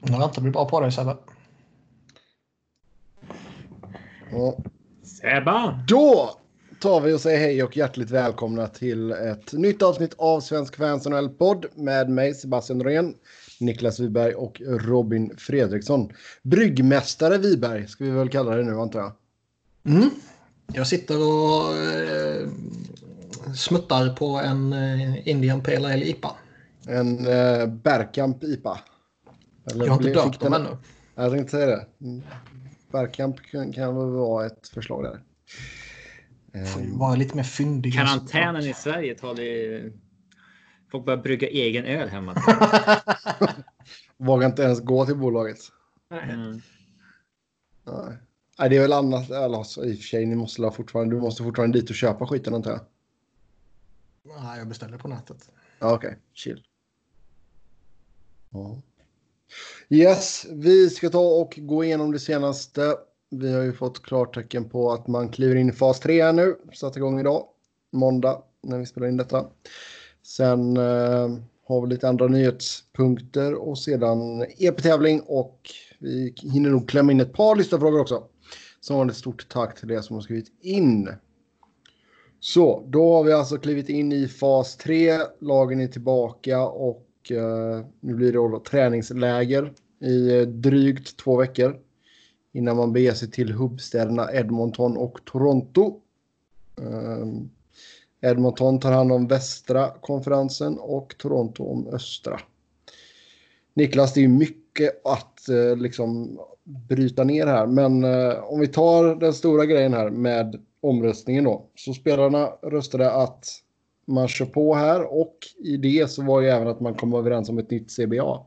Nu väntar vi bara på dig Sebbe. Ja. Sebba! Då tar vi och säger hej och hjärtligt välkomna till ett nytt avsnitt av Svensk Fans NHL-podd med mig Sebastian Norén, Niklas Wiberg och Robin Fredriksson. Bryggmästare Wiberg ska vi väl kalla det nu antar jag. Mm. Jag sitter och eh, smuttar på en eh, Indian Pale Ale IPA. En eh, Bergkamp IPA. Eller Jag har inte döpt dem ännu. Jag tänkte säga det. Bergkamp kan, kan väl vara ett förslag där. Får ju Ehm, vara lite mer fyndig. Karantänen i Sverige tar det... Folk börjar brygga egen öl hemma. Vågar inte ens gå till bolaget. Mm. Nej. Nej, det är väl annat. Eller, alltså, I och för sig, ni måste fortfarande, du måste fortfarande dit och köpa skiten antar jag. Nej, jag beställer på nätet. Ja, Okej, chill. Ja. Yes, vi ska ta och gå igenom det senaste. Vi har ju fått klartecken på att man kliver in i fas 3 här nu. Satt igång idag, måndag, när vi spelar in detta. Sen eh, har vi lite andra nyhetspunkter och sedan EP-tävling och vi hinner nog klämma in ett par lyssnarfrågor också. Så vanligt, ett stort tack till er som har skrivit in. Så, då har vi alltså klivit in i fas 3. Lagen är tillbaka och Eh, nu blir det då träningsläger i eh, drygt två veckor. Innan man beger sig till hubbstäderna Edmonton och Toronto. Ehm, Edmonton tar hand om västra konferensen och Toronto om östra. Niklas, det är mycket att eh, liksom bryta ner här. Men om vi tar den stora grejen här med omröstningen då. Så spelarna röstade att man kör på här och i det så var ju även att man kom överens om ett nytt CBA.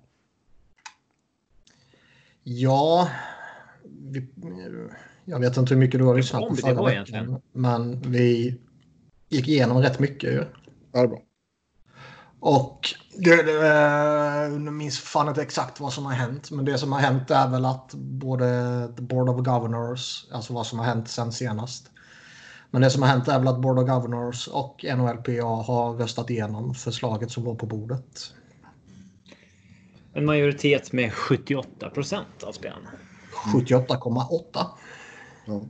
Ja, vi, jag vet inte hur mycket du har lyssnat på förra veckan. egentligen. Men vi gick igenom rätt mycket ju. Ja, det är bra. Och det, det, eh, nu minns fan inte exakt vad som har hänt. Men det som har hänt är väl att både the Board of Governors, alltså vad som har hänt sen senast. Men det som har hänt är väl att Board of Governors och NHLPA har röstat igenom förslaget som låg på bordet. En majoritet med 78 procent av spelarna. 78,8. Ja.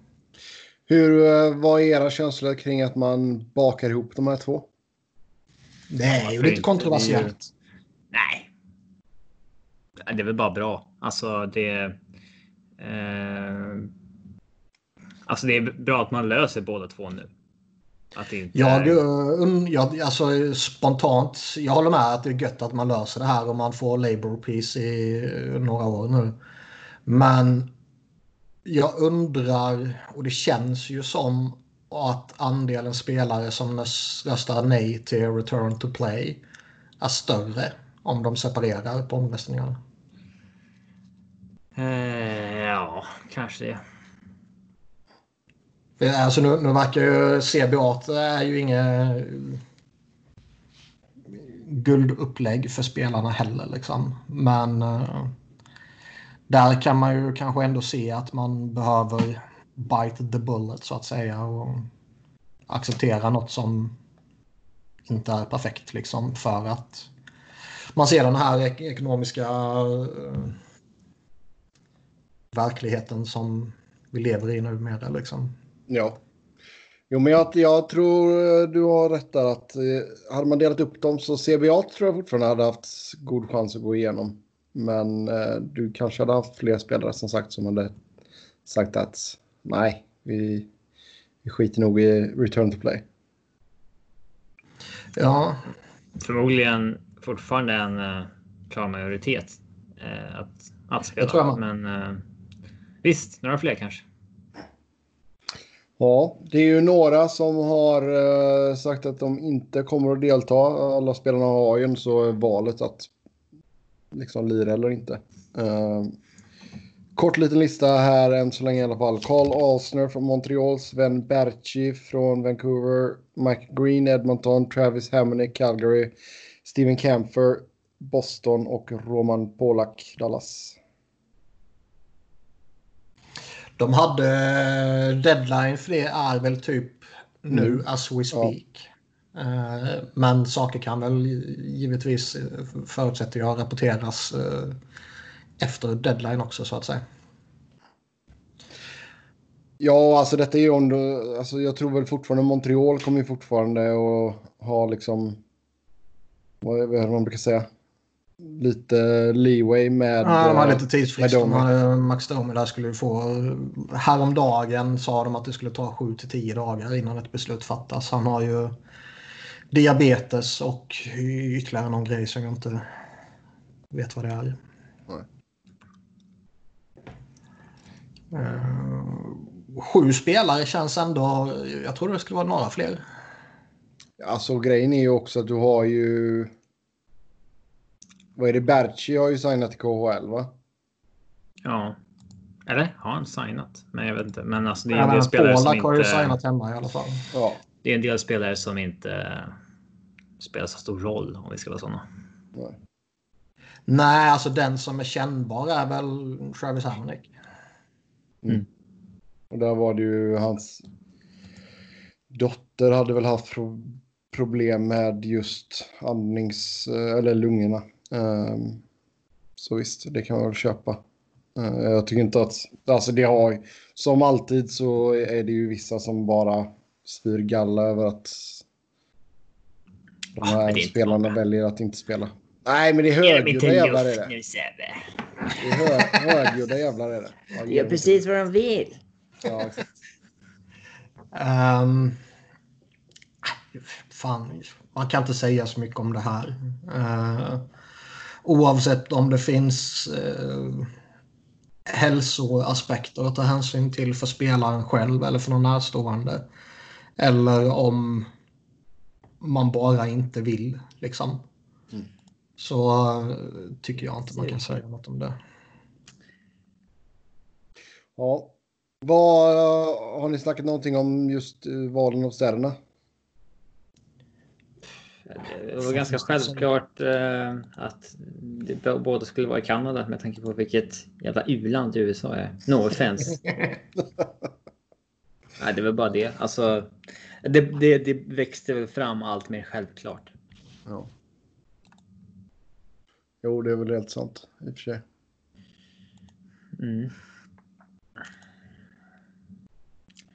Hur eh, var era känslor kring att man bakar ihop de här två? Det är ju lite kontroversiellt. Nej. Det är väl bara bra. Alltså det... Eh, alltså det är bra att man löser båda två nu. Att det inte Jag, är... um, jag, alltså spontant, jag håller med att det är gött att man löser det här och man får Labour Peace i eh, några år nu. Men jag undrar, och det känns ju som att andelen spelare som röstar nej till return to play är större om de separerar på omröstningarna. Eh, ja, kanske det. Eh, alltså nu, nu verkar ju CBA är ju inget eh, guldupplägg för spelarna heller. Liksom. Men eh, där kan man ju kanske ändå se att man behöver bite the bullet så att säga och acceptera något som inte är perfekt liksom för att man ser den här ek- ekonomiska verkligheten som vi lever i nu med det liksom. Ja. Jo, men jag, jag tror eh, du har rätt där att eh, hade man delat upp dem så CBA tror jag fortfarande hade haft god chans att gå igenom. Men eh, du kanske hade haft fler spelare som sagt som hade sagt att nej, vi, vi skiter nog i return to play. Ja, Förmodligen fortfarande en eh, klar majoritet eh, att, att spela. tror jag Men eh, visst, några fler kanske. Ja, det är ju några som har eh, sagt att de inte kommer att delta. Alla spelarna har ju en så valet att liksom lira eller inte. Eh, kort liten lista här än så länge i alla fall. Carl Alsner från Montreal, Sven Berchi från Vancouver, Mike Green, Edmonton, Travis Hamonic, Calgary, Steven Camphor, Boston och Roman Polak, Dallas de hade deadline för det är väl typ nu Mm. as we speak. Eh, Men saker kan väl givetvis eh, förutsätter jag rapporteras eh, efter deadline också så att säga. Ja, alltså detta är ju du, alltså jag tror väl fortfarande Montreal kommer ju fortfarande att ha liksom, vad är det man brukar säga, lite leeway med... Ja, de har eh, lite tidsfrist. De hade, Max Domi där skulle du få. Häromdagen sa de att det skulle ta 7 till 10 dagar innan ett beslut fattas. Han har ju diabetes och ytterligare någon grej som jag inte vet vad det är. Nej. Eh, sju spelare känns ändå... Jag trodde det skulle vara några fler. Alltså grejen är ju också att du har ju... Vad är det? Berchi har ju signat till KHL va? Ja. Eller har han signat? Men jag vet inte. Men alltså det är en del spelare som Polak har ju inte... signat hemma i alla fall. Ja. Det är en del spelare som inte spelar så stor roll om vi ska vara sådana. Nej. Nej, alltså den som är kännbar är väl Travis Hamonic. Och där var det ju hans dotter hade väl haft pro problem med just andnings eller lungorna. Ehm, så visst, det kan man väl köpa. Eh, jag tycker inte att, alltså det har, som alltid så är det ju vissa som bara spyr galla över att de Ah, här inte spelarna väljer att inte spela. Nej, men det är högljudda jävlar är det. nu Sebbe. Det är hö högljudda jävlar är det. Ja, Gör precis vad de vill. Ja. Ehm, fan, man kan inte säga så mycket om det här. Uh, oavsett om det finns uh, hälsoaspekter att ta hänsyn till för spelaren själv eller för någon närstående. Eller om man bara inte vill. Liksom. Mm. Så eh, tycker jag inte man kan säga något om det. Ja. Vad, har ni snackat någonting om just eh, valen av städerna? Det var ganska självklart eh, att det båda skulle vara i Kanada med tanke på vilket jävla u-land USA är. No offense. Nej, det var bara det. Alltså, det, det, det växte väl fram allt mer självklart. Ja. Jo, det är väl helt sant i och för sig. Mm.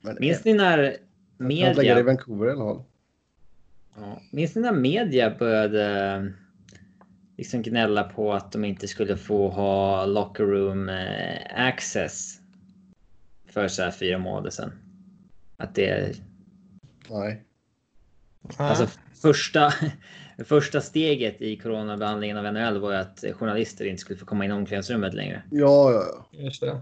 Men Minns ni när kan lägga det i media, Vancouver i alla fall. Ja, minns ni när media började liksom gnälla på att de inte skulle få ha locker room eh, access för så här fyra månader sedan? Att det Nej. Alltså första, första steget i coronabehandlingen av NHL var ju att journalister inte skulle få komma in i omklädningsrummet längre. Ja, ja, ja. Just det.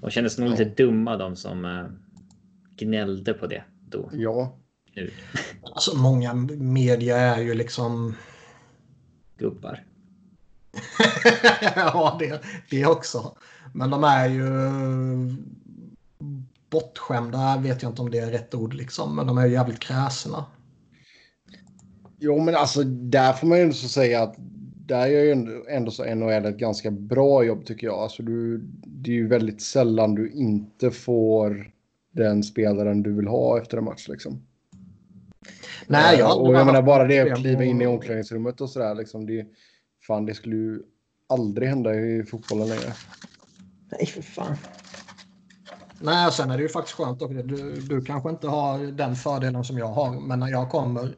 De kändes nog lite dumma de som eh, gnällde på det då. Ja. Nu. Alltså många media är ju liksom... Gubbar. ja, det, det också. Men de är ju bortskämda, vet jag inte om det är rätt ord liksom, men de är ju jävligt kräsna. Jo, men alltså där får man ju ändå så säga att där gör ju ändå, ändå så NHL ett ganska bra jobb tycker jag. Alltså du, det är ju väldigt sällan du inte får den spelaren du vill ha efter en match liksom. Nej, jag Eh, och jag menar bara det att kliva in i omklädningsrummet och sådär liksom. Det, fan, det skulle ju aldrig hända i fotbollen längre. Nej, för fan. Nej, sen är det ju faktiskt skönt också. Du, du kanske inte har den fördelen som jag har, men när jag kommer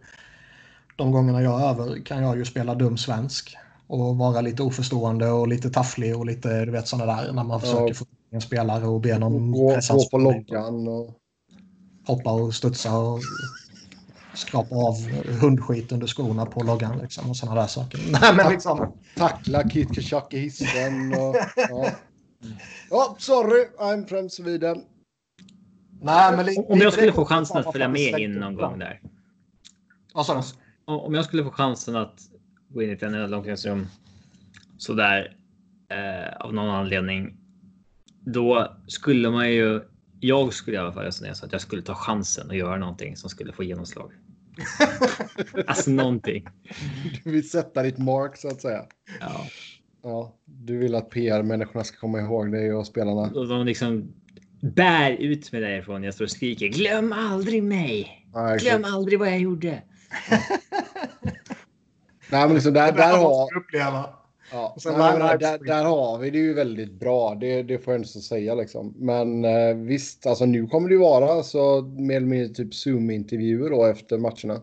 de gångerna jag är över kan jag ju spela dum svensk och vara lite oförstående och lite tafflig och lite, du vet sådana där när man försöker få en spelare och be någon Gå, pressa gå på loggan och... hoppa och studsa och skrapa av hundskit under skorna på loggan liksom och sådana där saker. Nej, men liksom. tackla Kit Kachak i hissen. Och, ja. ja, sorry, I'm from Sweden. Nej, men Om jag skulle få chansen att följa med in någon gång där. Vad sa du? Om jag skulle få chansen att gå in i ett NHL-omklädningsrum sådär eh, av någon anledning. Då skulle man ju. Jag skulle i alla fall resonera så att jag skulle ta chansen och göra någonting som skulle få genomslag. alltså någonting. Du vill sätta ditt mark så att säga. Ja. Ja, du vill att PR-människorna ska komma ihåg dig och spelarna. Och de liksom bär ut mig därifrån. Jag står och skriker. Glöm aldrig mig. Ja. Glöm aldrig vad jag gjorde. Nej, men liksom där, där, har, uppleva. Ja, Sen nej, men där, där har vi det ju väldigt bra. Det, det får jag ändå så säga liksom. Men eh, visst, alltså nu kommer det ju vara så mer eller mindre typ Zoom-intervjuer då efter matcherna.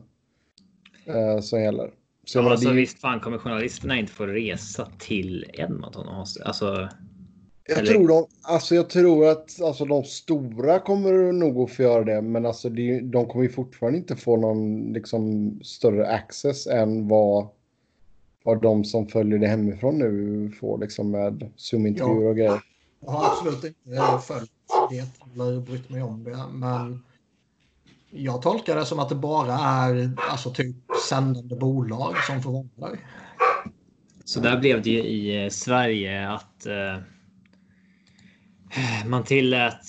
Eh, som gäller. Så Ja, alltså, det visst fan kommer journalisterna inte få resa till Edmonton och alltså. Jag Eller- tror, de, alltså jag tror att alltså de stora kommer nog att få göra det, men alltså det, de kommer ju fortfarande inte få någon liksom, större access än vad, vad de som följer det hemifrån nu får liksom, med Zoom-intervjuer Ja. och grejer. Jag har absolut inte följt det eller brytt mig om det. Men jag tolkar det som att det bara är alltså, typ sändande bolag som får vara. Så där blev det ju i eh, Sverige att eh, man tillät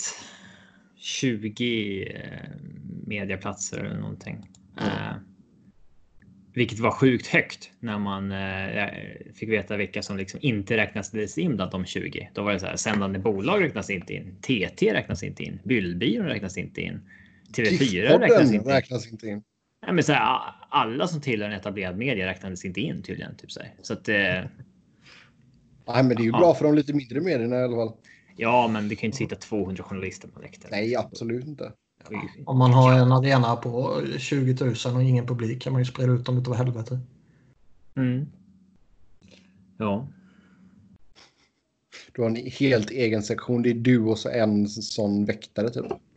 20 eh, mediaplatser eller någonting. Eh, vilket var sjukt högt när man eh, fick veta vilka som liksom inte räknades in bland de 20. Då var det så här sändande bolag räknas inte in. TT räknas inte in. Bildbyrån räknas inte in. TV4 räknas inte in. räknas inte in. Nej, men så här, alla som tillhör en etablerad media räknades inte in tydligen. Typ så, här. så att, eh, Nej, men det är ju Ja. bra för de lite mindre medierna i alla fall. ja, men det kan ju inte sitta 200 journalister på läktaren. Nej, absolut inte. Ju- Om man har en arena på 20 000 och ingen publik kan man ju sprida ut dem utav helvete. Mm. Ja, Du har en helt egen sektion. Det är du och så en sån väktare typ.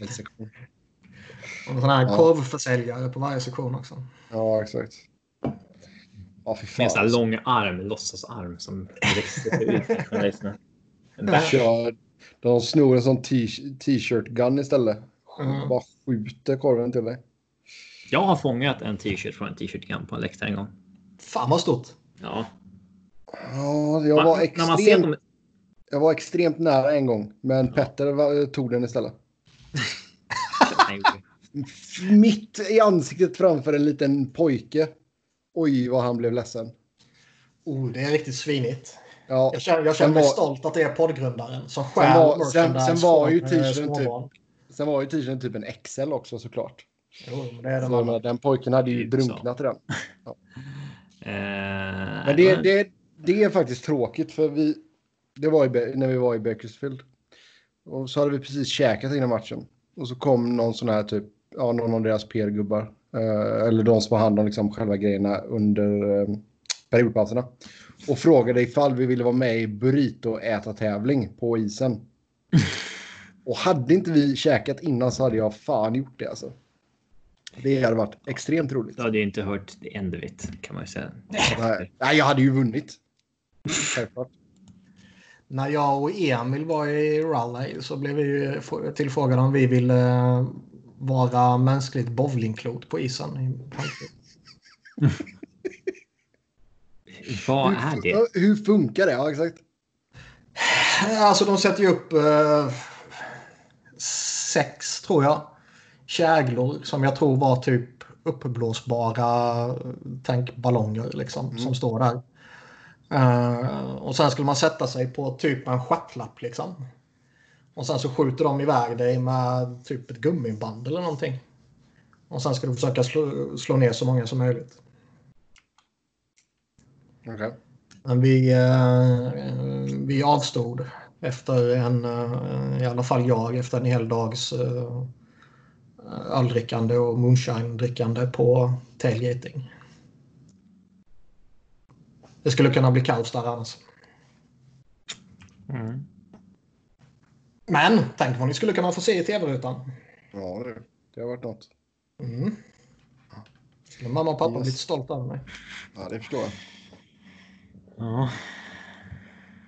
En sektion. Och en sån här Ja. korvförsäljare på varje sektion också. Ja, exakt. Ja, fy fan. en sån här lång arm, låtsasarm som växer ut. kör, de snor en sån t-shirt gun istället. Mm. Bara skjuter korven till dig. Jag har fångat en t-shirt från en t-shirt gun på en läktare en gång. Fan vad stort. Ja, Ja, jag Man- var, när man ser extremt, dem, jag var extremt nära en gång. Men Petter var, tog den istället. Mitt i ansiktet framför en liten pojke. Oj, vad han blev ledsen. Oh, det är riktigt svinigt. Ja, Jag känner, jag känner mig var- stolt att det är poddgrundaren som Sen stjäl var- sen- merchandise sen var ju t-shirten typ- småbarn. sen var ju t-shirten typ en XL också såklart. Jo, det är den Så, men den pojken hade ju Typ drunknat i den. Eh, Men det, det, det är faktiskt tråkigt för vi, det var i, när vi var i Bakersfield. Och så hade vi precis käkat innan matchen. Och så kom någon sån här typ, ja någon av deras PR-gubbar. Eh, eller de som har hand om liksom själva grejerna under eh, periodpauserna. Och frågade ifall vi ville vara med i burrito-äta-tävling på isen. och hade inte vi käkat innan så hade jag fan gjort det alltså. Det hade varit extremt roligt. Du hade ju inte hört of it kan man ju säga. Nej, jag hade ju vunnit. Självklart. När jag och Emil var i Raleigh så blev vi tillfrågade om vi ville eh, vara mänskligt bowlingklot på isen. Vad är det? Hur funkar det? Ja, exakt. Alltså de sätter ju upp eh, sex, tror jag, käglor som jag tror var typ uppblåsbara tankballonger liksom, som står där. Eh, och sen skulle man sätta sig på typ en stjärtlapp liksom. Och sen så skjuter de iväg dig med typ ett gummiband eller någonting. Och sen ska du försöka slå, slå ner så många som möjligt. Okej. Men vi, eh, vi avstod efter en, eh, i alla fall jag, efter en hel dags eh, öldrickande och moonshine-drickande på tailgating. Det skulle kunna bli kaos där annars. Mm. Men tänk vad ni skulle kunna få se i tv-rutan. Ja, det, det har varit något. Mm. Mamma och pappa Yes. blivit stolta över mig. Ja, det förstår jag. Ja.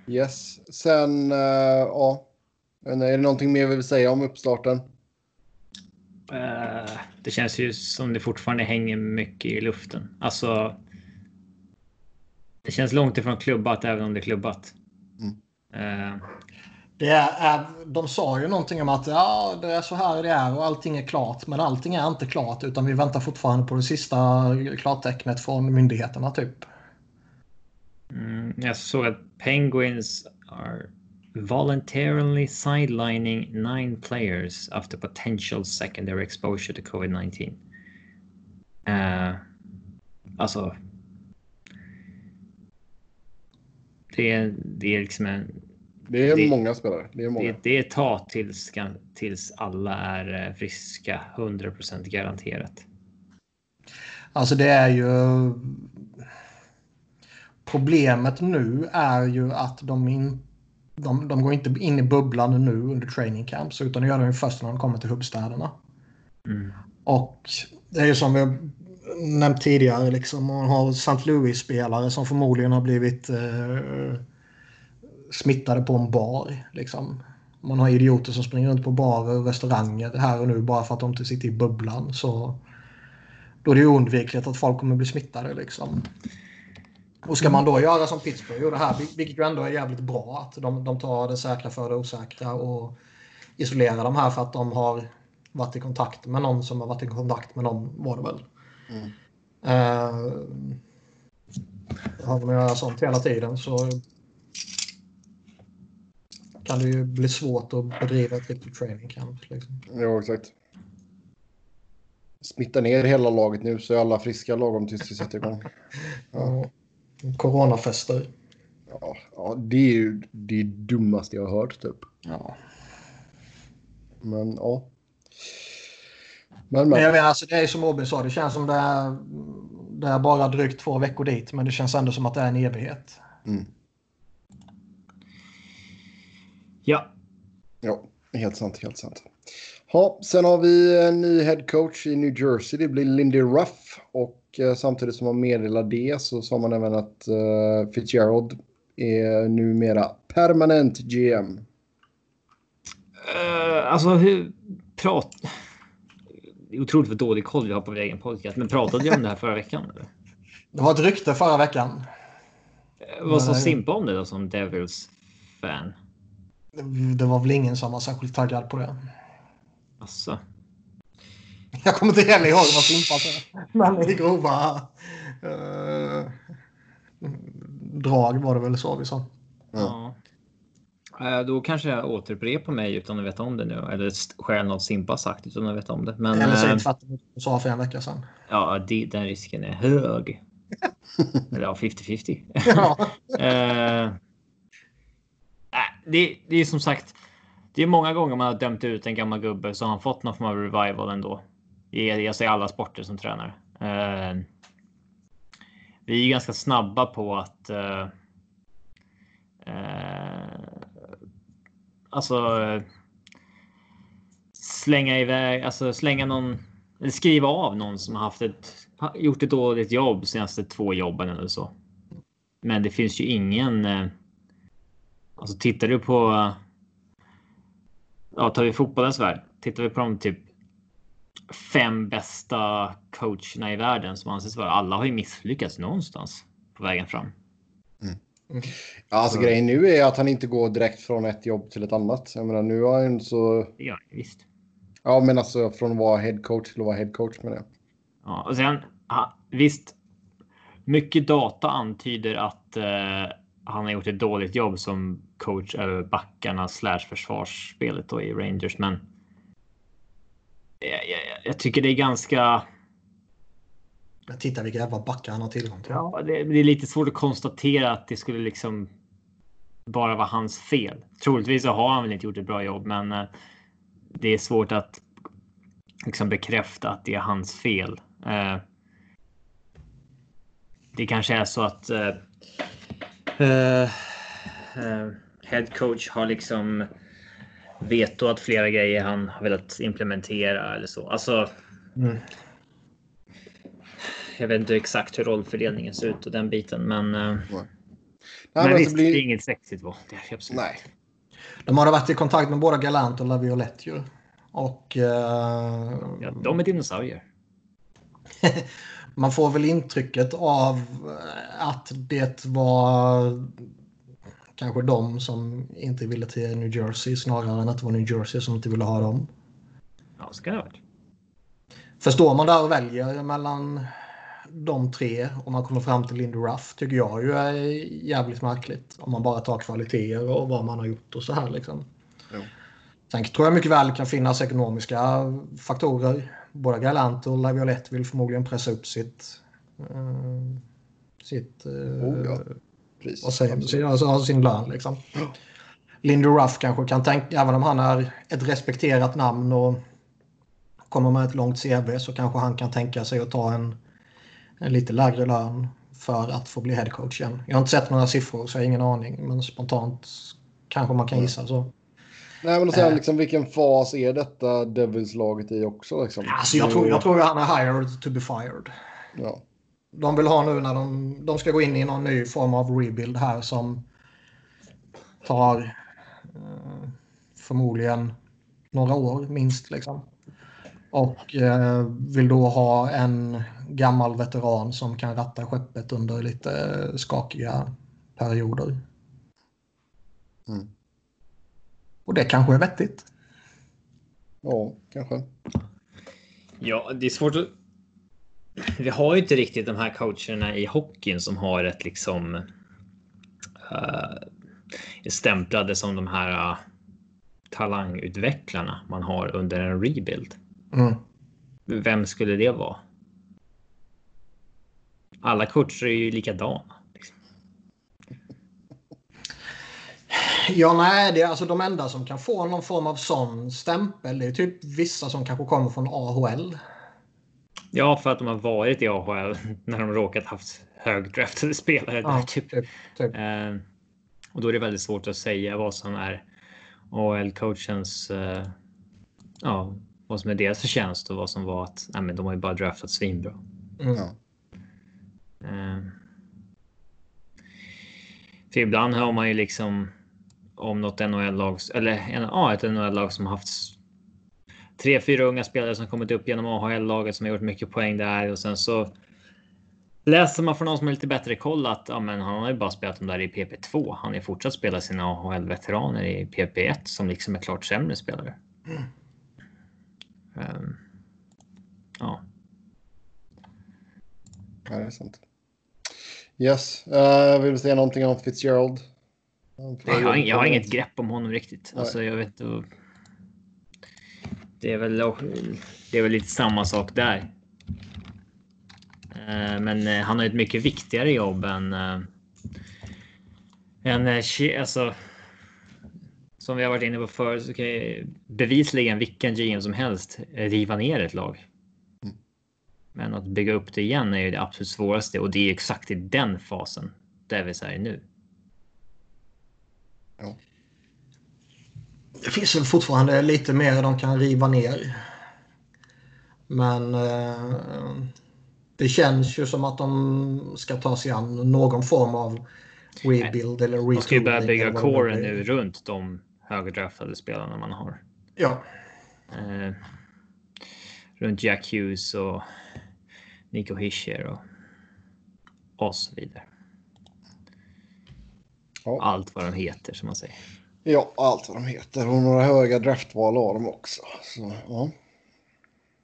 Yes. Sen, uh, ja. Men Är det någonting mer vi vill säga om uppstarten? Eh, det känns ju som det fortfarande hänger mycket i luften. Alltså. Det känns långt ifrån klubbat även om det är klubbat. Eh, Det är, de sa ju någonting om att ja, det är så här det är och allting är klart. Men allting är inte klart utan vi väntar fortfarande på det sista klartecknet från myndigheterna typ. Mm, jag såg att Penguins are voluntarily sidelining nine players after potential secondary exposure to covid-19. Uh, alltså. Det är, det är liksom en... Det är Det- många spelare. Det är många. Det, det är ett tag tills, tills alla är eh, friska. 100% garanterat. Alltså det är ju... Problemet nu är ju att de, in, de, de går inte in i bubblan nu under training camps utan det gör de först när de kommer till hubbstäderna. Mm. Och det är ju som vi har nämnt tidigare, liksom, man har St. Louis-spelare som förmodligen har blivit eh, smittade på en bar. Liksom. Man har idioter som springer runt på barer och restauranger här och nu bara för att de inte sitter i bubblan. Så då är det ju oundvikligt att folk kommer bli smittade. Liksom. Och ska man då göra som Pittsburgh gjorde här, vilket ju ändå är jävligt bra, att de, de tar det säkra för det osäkra och isolerar de här för att de har varit i kontakt med någon som har varit i kontakt med någon var det väl. Mm. Eh, har de göra sånt hela tiden så kan det ju bli svårt att bedriva ett riktigt training camp. Liksom. Ja, exakt. Smitta ner hela laget nu så är alla friska lagom tills vi sätter igång. Ja. Coronafester. Ja, ja, det är ju det dummaste jag har hört typ. Ja. Men ja. Men, Men men. jag menar, alltså, det är som Robin sa, det känns som det är, det är bara drygt två veckor dit, men det känns ändå som att det är en evighet. Mm. Ja, Ja, helt sant, helt sant. Ja, sen har vi en ny headcoach i New Jersey. Det blir Lindy Ruff. Och samtidigt som man meddelar det så sa man även att eh, Fitzgerald är numera permanent GM. Uh, alltså hur prat... Det är otroligt vad dålig koll vi har på vår egen podcast. Men pratade vi om det här förra veckan? Eller? Det var ett rykte förra veckan. Eh, Vad sa. Simpa om det då som Devils fan? Det var väl ingen som var särskilt taggad på det. Alltså, Jag kommer inte heller ihåg vad Simpa sa. Men i grova eh, drag var det väl så vi sa. ja. Eh, Då kanske jag återupprepar mig utan att veta om det nu. Eller stjäl något Simpa sagt utan att veta om det. Men Eller så är det tvärtom du sa för en vecka sedan. ja, det, den risken är hög. Eller ja, 50-50. Ja. Eh, det, det är som sagt. Det är många gånger man har dömt ut en gammal gubbe så har han fått någon form av revival ändå. Ge, ge sig alla sporter som tränare. Eh, vi är ganska snabba på att. Eh, eh, alltså. Slänga iväg, alltså slänga någon. Eller skriva av någon som har haft ett gjort ett dåligt jobb senaste två jobben eller så. Men det finns ju ingen. Eh, alltså tittar du på. Ja, tar vi fotbollens värld. Tittar vi på de typ. Fem bästa coacherna i världen som anses vara. Alla har ju misslyckats någonstans på vägen fram. Ja, alltså grejen nu är att han inte går direkt från ett jobb till ett annat. Jag menar nu har han så... Det visst. Ja, men alltså från att vara headcoach till att vara headcoach med det. Ja, och sen ja, visst. Mycket data antyder att eh, han har gjort ett dåligt jobb som coach över backarna slash försvarsspelet då i Rangers, men. Jag, jag, jag tycker det är ganska. Jag tittar vilka jävla backar han har tillgång till. Ja, det, det är lite svårt att konstatera att det skulle liksom. Bara vara hans fel. Troligtvis så har han väl inte gjort ett bra jobb, men. Eh, det är svårt att. Liksom bekräfta att det är hans fel. Eh, det kanske är så att. Eh, eh, eh, head coach har liksom vetoat flera grejer han har velat implementera eller så. Alltså. Mm. Jag vet inte exakt hur rollfördelningen ser ut och den biten, men. eh, Nej, men men alltså visst, blir... det är inget sexigt val. Det är absolut. Nej. De har varit i kontakt med både Galant och Laviolette ju. Och eh, Ja, de är dinosaurier. man får väl intrycket av eh, att det var kanske de som inte ville till New Jersey snarare än att det var New Jersey som inte ville ha dem. Ja, så kan det ha varit. Förstår man där och väljer mellan de tre och man kommer fram till Lindy Ruff tycker jag ju är jävligt märkligt. Om man bara tar kvaliteter och vad man har gjort och så här liksom. Jo. Sen tror jag mycket väl kan finnas ekonomiska faktorer. Både Galant och Laviolette vill förmodligen pressa upp sitt, eh, sitt eh, Oh, ja. Precis. Och säger, alltså, har sin lön liksom. Lindy Ruff kanske kan tänka, även om han är ett respekterat namn och kommer med ett långt CV så kanske han kan tänka sig att ta en, en lite lägre lön för att få bli headcoach igen. Jag har inte sett några siffror så jag har ingen aning, men spontant kanske man kan gissa så. Nej, men och sen Eh. liksom, vilken fas är detta Devils-laget i också? Liksom? Alltså jag tror, jag tror han är hired to be fired. Ja. De vill ha nu när de, de ska gå in i någon ny form av rebuild här som tar eh, förmodligen några år minst. Liksom. Och eh, vill då ha en gammal veteran som kan ratta skeppet under lite skakiga perioder. Mm. Och det kanske är vettigt. ja, kanske. Ja, det är svårt att... Vi har ju inte riktigt de här coacherna i hockeyn som har ett liksom... Uh, stämplade som de här uh, talangutvecklarna man har under en rebuild. Mm. Vem skulle det vara? Alla coacher är ju likadana. Liksom. Ja, nej, det är alltså de enda som kan få någon form av sån stämpel. Det är typ vissa som kanske kommer från AHL. Ja, för att de har varit i AHL när de råkat haft högdraftade spelare. Där, Ja, typ. typ, typ. Eh, och då är det väldigt svårt att säga vad som är AHL-coachens... Eh, ja, vad som är deras förtjänst och vad som var att nej, men de har ju bara draftat svinbra. Mm. Eh, för ibland hör man ju liksom om något NHL-lag eller ja, ett NHL-lag som haft tre, fyra unga spelare som kommit upp genom AHL-laget som har gjort mycket poäng där och sen så läser man från någon som har lite bättre koll att ja, men han har ju bara spelat dem där i PP2. Han är fortsatt spela sina AHL-veteraner i PP1 som liksom är klart sämre spelare. Ehm, ja, Ja, det är sant. Yes. Uh, vill du säga någonting om Fitzgerald? Jag, har, jag har inget grepp om honom riktigt. Alltså, jag vet inte. Det är väl. Det är väl lite samma sak där. Eh, Men eh, han har ett mycket viktigare jobb än. än eh, alltså. Som vi har varit inne på förr så kan ju bevisligen vilken GM som helst riva ner ett lag. Men att bygga upp det igen är ju det absolut svåraste och det är exakt i den fasen där vi är nu. Det finns väl fortfarande lite mer de kan riva ner. Men eh, det känns ju som att de ska ta sig an någon form av rebuild eller Man ska ju börja retooling bygga blir. nu runt de högdraftade spelarna man har. Ja, Eh, runt Jack Hughes och Nico Hischer och, och så vidare. Ja. Allt vad de heter som man säger. Ja, allt vad de heter. Och några höga draftval har de också. Så, ja.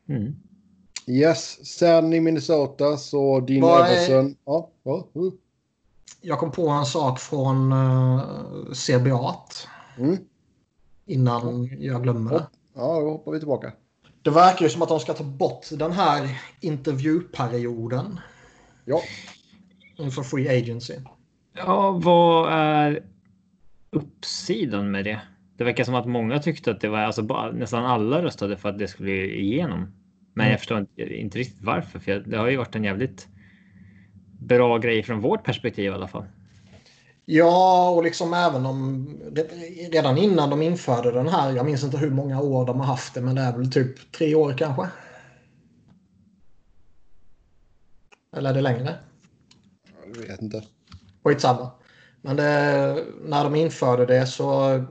Mm. Yes, sen i Minnesota så Dean är- Everson. Ja, ja. uh. jag kom på en sak från uh, CBA Mm. innan jag glömmer det. Ja, då hoppar vi tillbaka. Det verkar ju som att de ska ta bort den här intervjuperioden Ja, inför Free Agency. Ja, vad är uppsidan med det? Det verkar som att många tyckte att det var alltså bara, nästan alla röstade för att det skulle igenom. Men Mm. jag förstår inte, inte riktigt varför, för det har ju varit en jävligt bra grej från vårt perspektiv i alla fall. Ja, och liksom även om redan innan de införde den här, jag minns inte hur många år de har haft det, men det är väl typ tre år kanske? Eller är det längre? jag vet inte. Skitsamma. Men det, när de införde det så...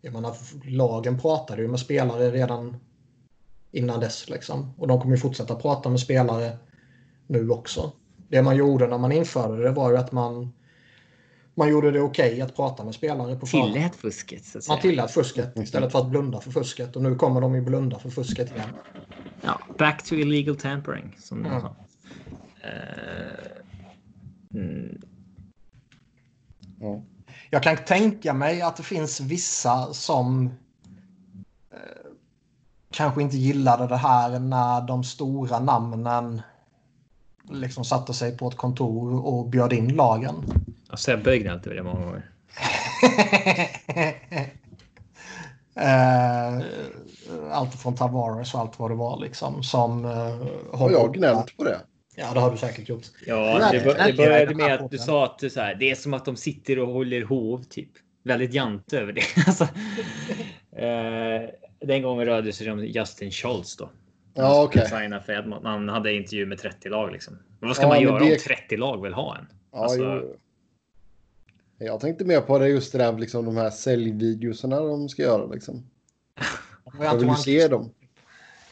Jag menar, lagen pratade ju med spelare redan innan dess. Liksom. Och de kommer ju fortsätta prata med spelare nu också. Det man gjorde när man införde det var ju att man, man gjorde det okej att prata med spelare på förhand. Tillät fusket så att säga. Man tillät fusket istället för att blunda för fusket. Och nu kommer de ju blunda för fusket igen. Ja, back to illegal tampering som de Ja. sa. Eh, mm, Ja. Jag kan tänka mig att det finns vissa som eh, kanske inte gillade det här när de stora namnen liksom satte sig på ett kontor och bjöd in lagen. Sebbe har gnällt över det många gånger. eh, allt från Tavares och allt vad det var liksom. Som eh, Har jag gnällt på det? Ja, det har du säkert gjort. Ja, det, bör, det började med att du sa att det, så här, det är som att de sitter och håller hov typ. Väldigt jante över det. alltså, eh, den gången rörde det sig om Justin Schultz då. Ja, okej. Okay. Han hade intervju med 30 lag liksom. Men vad ska Ja, man göra det- om 30 lag vill ha en? Ja, Alltså- jo. Jag tänkte mer på det just det där liksom de här säljvideorna de ska göra liksom. Jag vill ju se dem.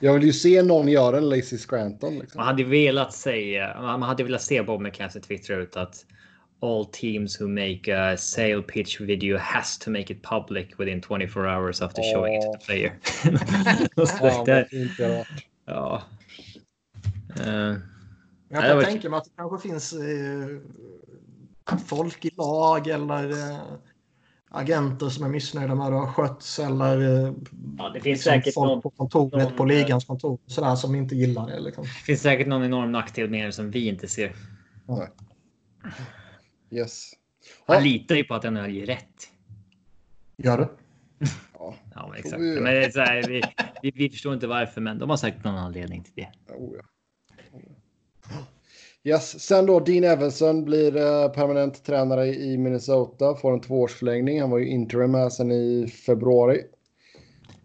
Jag vill ju se någon göra en Lazy Scranton liksom. Man hade velat säga, man hade velat se Bob McKenzie twittra ut att all teams who make a sale pitch video has to make it public within 24 hours after showing it to the player. Ja, det varit. ja. Eh, Jag Nej, kan tänka mig att det kanske finns eh, folk i lag eller eh, agenter som är missnöjda med hur det har skötts eller eh, ja, det finns liksom säkert folk någon, på kontoret någon, på ligans kontor sådär, som inte gillar det. Liksom. finns säkert någon enorm nackdel med det som vi inte ser. Yes. Man Ja. litar ju på att NHL ger rätt. Gör det? Ja. Ja, men exakt. Men det är så här, vi, vi, vi förstår inte varför, men de har säkert någon anledning till det. Oh, ja. Yes. Sen då Dean Evanson blir eh, permanent tränare i Minnesota. Får en tvåårsförlängning. Han var ju interim här sen i februari.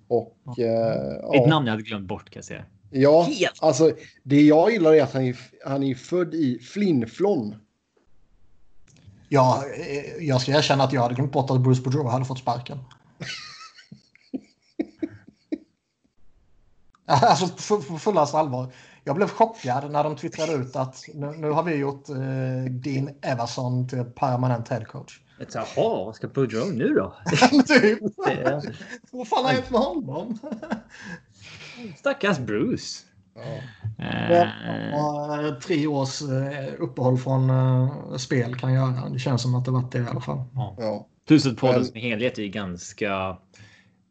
Och eh, Ett ja, namn jag hade glömt bort kan jag säga. ja, Helt. alltså det jag gillar är att han är, han är född i Flinflon. Ja, eh, jag ska erkänna att jag hade glömt bort att Bruce Boudreau hade fått sparken. Alltså på fullaste allvar. Jag blev chockad när de twittrade ut att nu, nu har vi gjort eh, Dean Everson till permanent headcoach. Jaha, vad ska Boudreau nu då? typ. Det- Vad fan har hänt med honom? Stackars Bruce. Ja. Eh, tre års eh, uppehåll från spel kan göra. Det känns som att det varit det i alla fall. Ja. Tusenpodden Men- som helhet är ju ganska...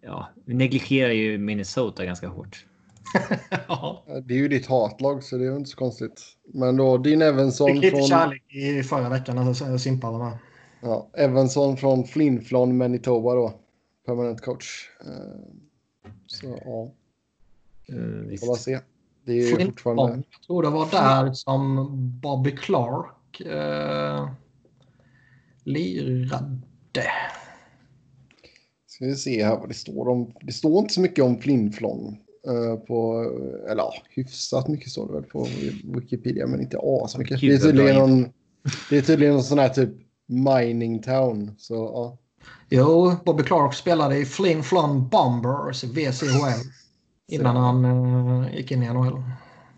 Ja, vi negligerar ju Minnesota ganska hårt. ja. Det är ju ditt hatlag så det är ju inte så konstigt. Men då Dean Evanson Fick lite från... kärlek i förra veckan när Simpa var med. Ja, Evanson från Flinflon, Manitoba då. Permanent coach. Eh, Så ja, Uh, visst. får se. Det är ju Flint fortfarande... Jag tror det var där som Bobby Clark eh, lirade. Ska vi se här vad det står om. Det står inte så mycket om Flinflon. Eh, På, eller ja, hyfsat mycket står det väl på Wikipedia, men inte asmycket. Det är tydligen någon, det är tydligen någon sån här typ mining town. Så ja. Jo, Bobby Clark spelade i Flin Flon Bombers VCHL innan han eh, gick in i NHL.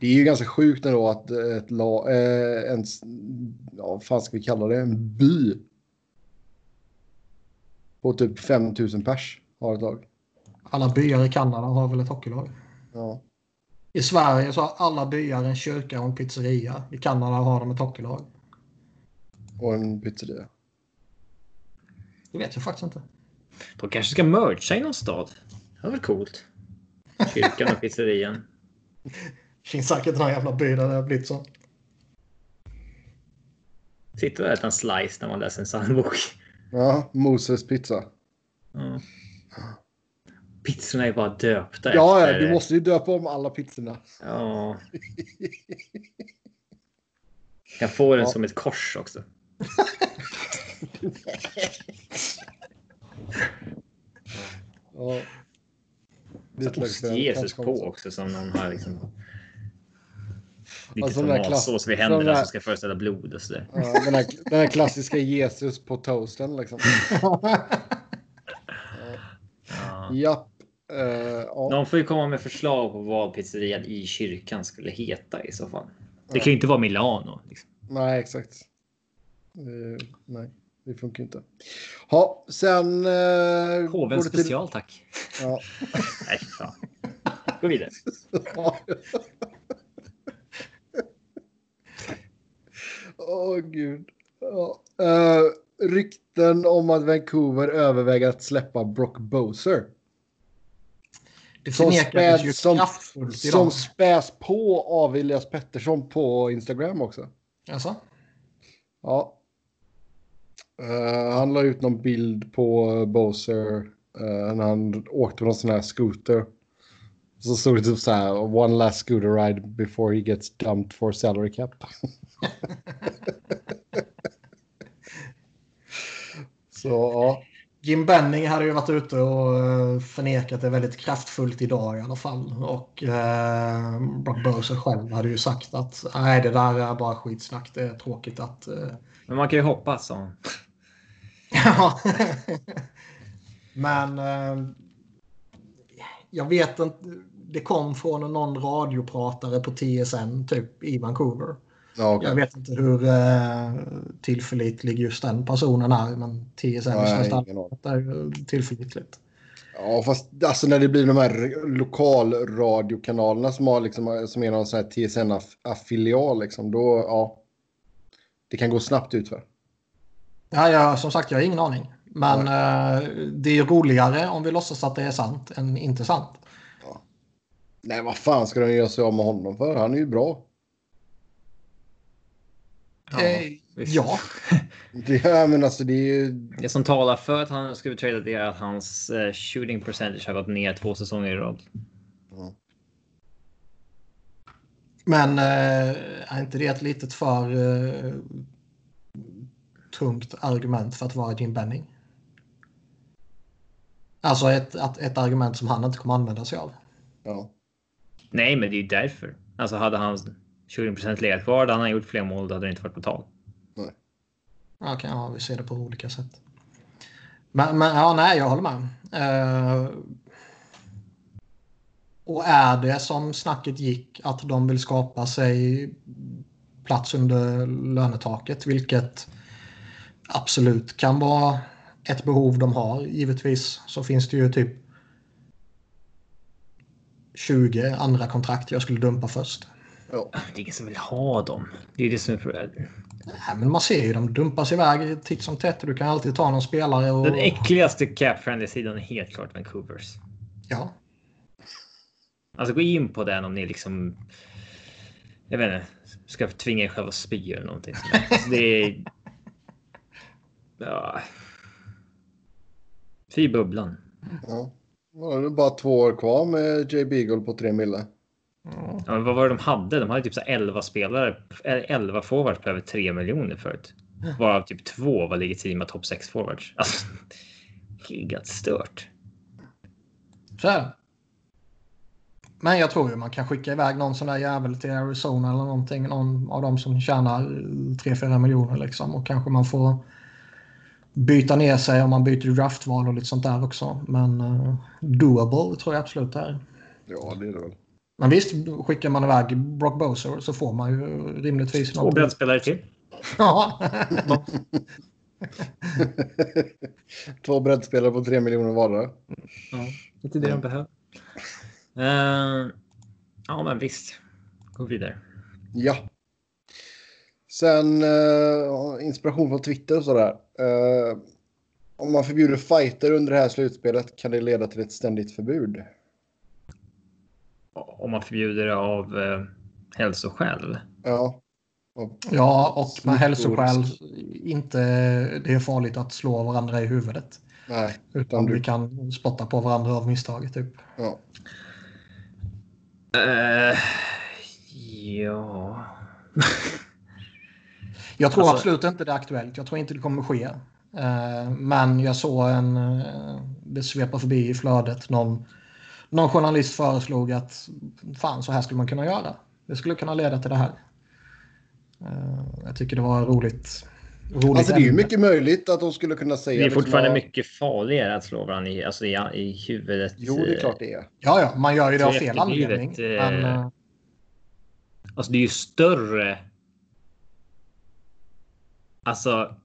Det är ju ganska sjukt ändå att ett lag, eh, en, ja, vad fan ska vi kalla det, en by. På typ 5000 pers har ett lag. Alla byar i Kanada har väl ett hockeylag. Ja. I Sverige så har alla byar en kyrka och en pizzeria. I Kanada har de ett hockeylag. Och en pizzeria. Det vet jag faktiskt inte. De kanske ska mercha i någon stad. Det var väl coolt. Kyrkan och pizzerian. Det finns säkert någon jävla by där det har blivit så. Sitter och äter en slice när man läser en psalmbok. Ja, Moses pizza. Ja. Pizzorna är bara döpta Ja, efter... du måste ju döpa om alla pizzorna. Ja. Jag får den Ja. som ett kors också. Ja. Så ost Jesus på också. som någon har liksom. Lite Alltså, där tomatsås vid händerna där- som ska föreställa blod och sådär. Ja, den, här, den här klassiska Jesus på toasten liksom. Ja. Japp. Eh, ja. Någon får ju komma med förslag på vad pizzerian i kyrkan skulle heta i så fall. Det kan ju inte vara Milano. Liksom. Nej, exakt. Eh, nej, det funkar inte. Ja, sen... Uh, Hoven special tack. Ja. Nej, fan. Gå vidare. Åh, gud. Ja. Eh, rykten om att Vancouver överväger att släppa Brock Boser. Det Som späd- som- Som späs på av Elias Pettersson på Instagram också. Alltså? Ja. Uh, han la ut någon bild på Bowser uh, när han åkte på någon sån här scooter. Så stod det typ så här, one last scooter ride before he gets dumped for salary cap. så ja. Jim Benning hade ju varit ute och eh, förnekat det väldigt kraftfullt idag i alla fall. Och eh, Brock Bowser själv hade ju sagt att nej, det där är bara skitsnack. Det är tråkigt att... Eh... Men man kan ju hoppas. Så. ja. Men eh, jag vet inte. Det kom från någon radiopratare på TSN typ i Vancouver. Ja, okay. Jag vet inte hur eh, tillförlitlig just den personen är, men TSN är tillförlitligt. Ja, fast alltså när det blir de här lokalradiokanalerna som, har liksom, som är någon sån här TSN-affilial, liksom, då, ja. Det kan gå snabbt utför. Ja, ja, som sagt, jag har ingen aning. Men ja. eh, det är roligare om vi låtsas att det är sant än inte sant. Ja. Nej, vad fan ska de göra sig av med honom för? Han är ju bra. Ja. Eh, ja. ja, men alltså det är ju... Det som talar för att han skulle trada det är att hans uh, shooting percentage har gått ner två säsonger i rad. Mm. Men uh, är inte det ett litet för uh, tungt argument för att vara Jim Benning? Alltså ett, ett, ett argument som han inte kommer använda sig av. Ja. Nej, men det är ju därför. Alltså hade han 20 legat kvar. Hade han gjort fler mål då hade det inte varit på tal. Nej. Okay, ja, vi ser det på olika sätt. Men, men ja, nej, jag håller med. Uh, och är det som snacket gick att de vill skapa sig plats under lönetaket, vilket absolut kan vara ett behov de har. Givetvis så finns det ju typ 20 andra kontrakt jag skulle dumpa först. Ja. Det är ingen som vill ha dem. Det är det som är Nej, men man ser ju de dumpas iväg titt som tätt. Du kan alltid ta någon spelare. Och... Den äckligaste cap sidan är helt klart Vancouvers. Ja. Alltså gå in på den om ni liksom. Jag vet inte. Ska tvinga er själva att spy eller någonting. Alltså, det är. Ja. Fy bubblan. Ja. Det är bara två år kvar med J. Beagle på tre mille. Ja, men vad var det de hade? De hade typ så 11 spelare, 11 forwards på över 3 miljoner förut. Varav typ två var legitima topp 6 forwards. Alltså, helt stört. Så är det. Men jag tror ju man kan skicka iväg någon sån där jävel till Arizona eller någonting. Någon av dem som tjänar 3-4 miljoner liksom. Och kanske man får byta ner sig om man byter draftval och lite sånt där också. Men uh, doable tror jag absolut det är. Ja, det är det väl. Men visst, skickar man iväg Brock Boser så får man ju rimligtvis... Två breddspelare till. ja. Två breddspelare på tre miljoner vardera. Ja, inte det de behöver. Uh, ja, men visst. Gå vidare. Ja. Sen uh, inspiration från Twitter och sådär. Uh, om man förbjuder fighter under det här slutspelet kan det leda till ett ständigt förbud om man förbjuder det av eh, hälsoskäl. Ja. ja, och med hälsoskäl inte det är farligt att slå varandra i huvudet. Nej. Utan du... vi kan spotta på varandra av misstag typ. Ja. Uh, ja. jag tror alltså... absolut inte det är aktuellt. Jag tror inte det kommer ske. Uh, men jag såg en, uh, det svepar förbi i flödet, någon någon journalist föreslog att fan så här skulle man kunna göra. Det skulle kunna leda till det här. Uh, jag tycker det var roligt. roligt alltså det är ju mycket möjligt att de skulle kunna säga. Det är fortfarande liksom, mycket farligare att slå varandra i, alltså i, i huvudet. Jo, det är klart det är. Ja, ja, man gör ju det av fel anledning. Men, uh... Alltså det är ju större. Alltså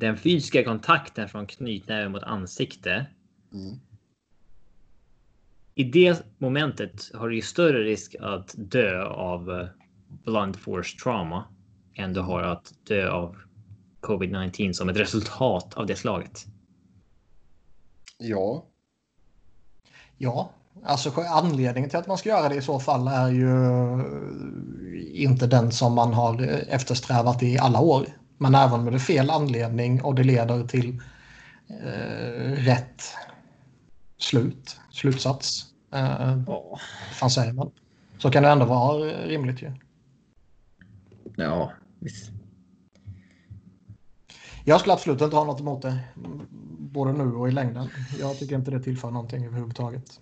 den fysiska kontakten från knytnäven mot ansikte. Mm i det momentet har du ju större risk att dö av eh, blunt force trauma än du har att dö av covid-19 som ett resultat av det slaget. Ja. Ja, alltså anledningen till att man ska göra det i så fall är ju eh, inte den som man har eh, eftersträvat i alla år. Men även med det fel anledning och det leder till eh, rätt slut, slutsats. Eh, Ja. fan säger man? Så kan det ändå vara rimligt ju. Ja, visst. Jag skulle absolut inte ha något emot det. Både nu och i längden. Jag tycker inte det tillför någonting överhuvudtaget.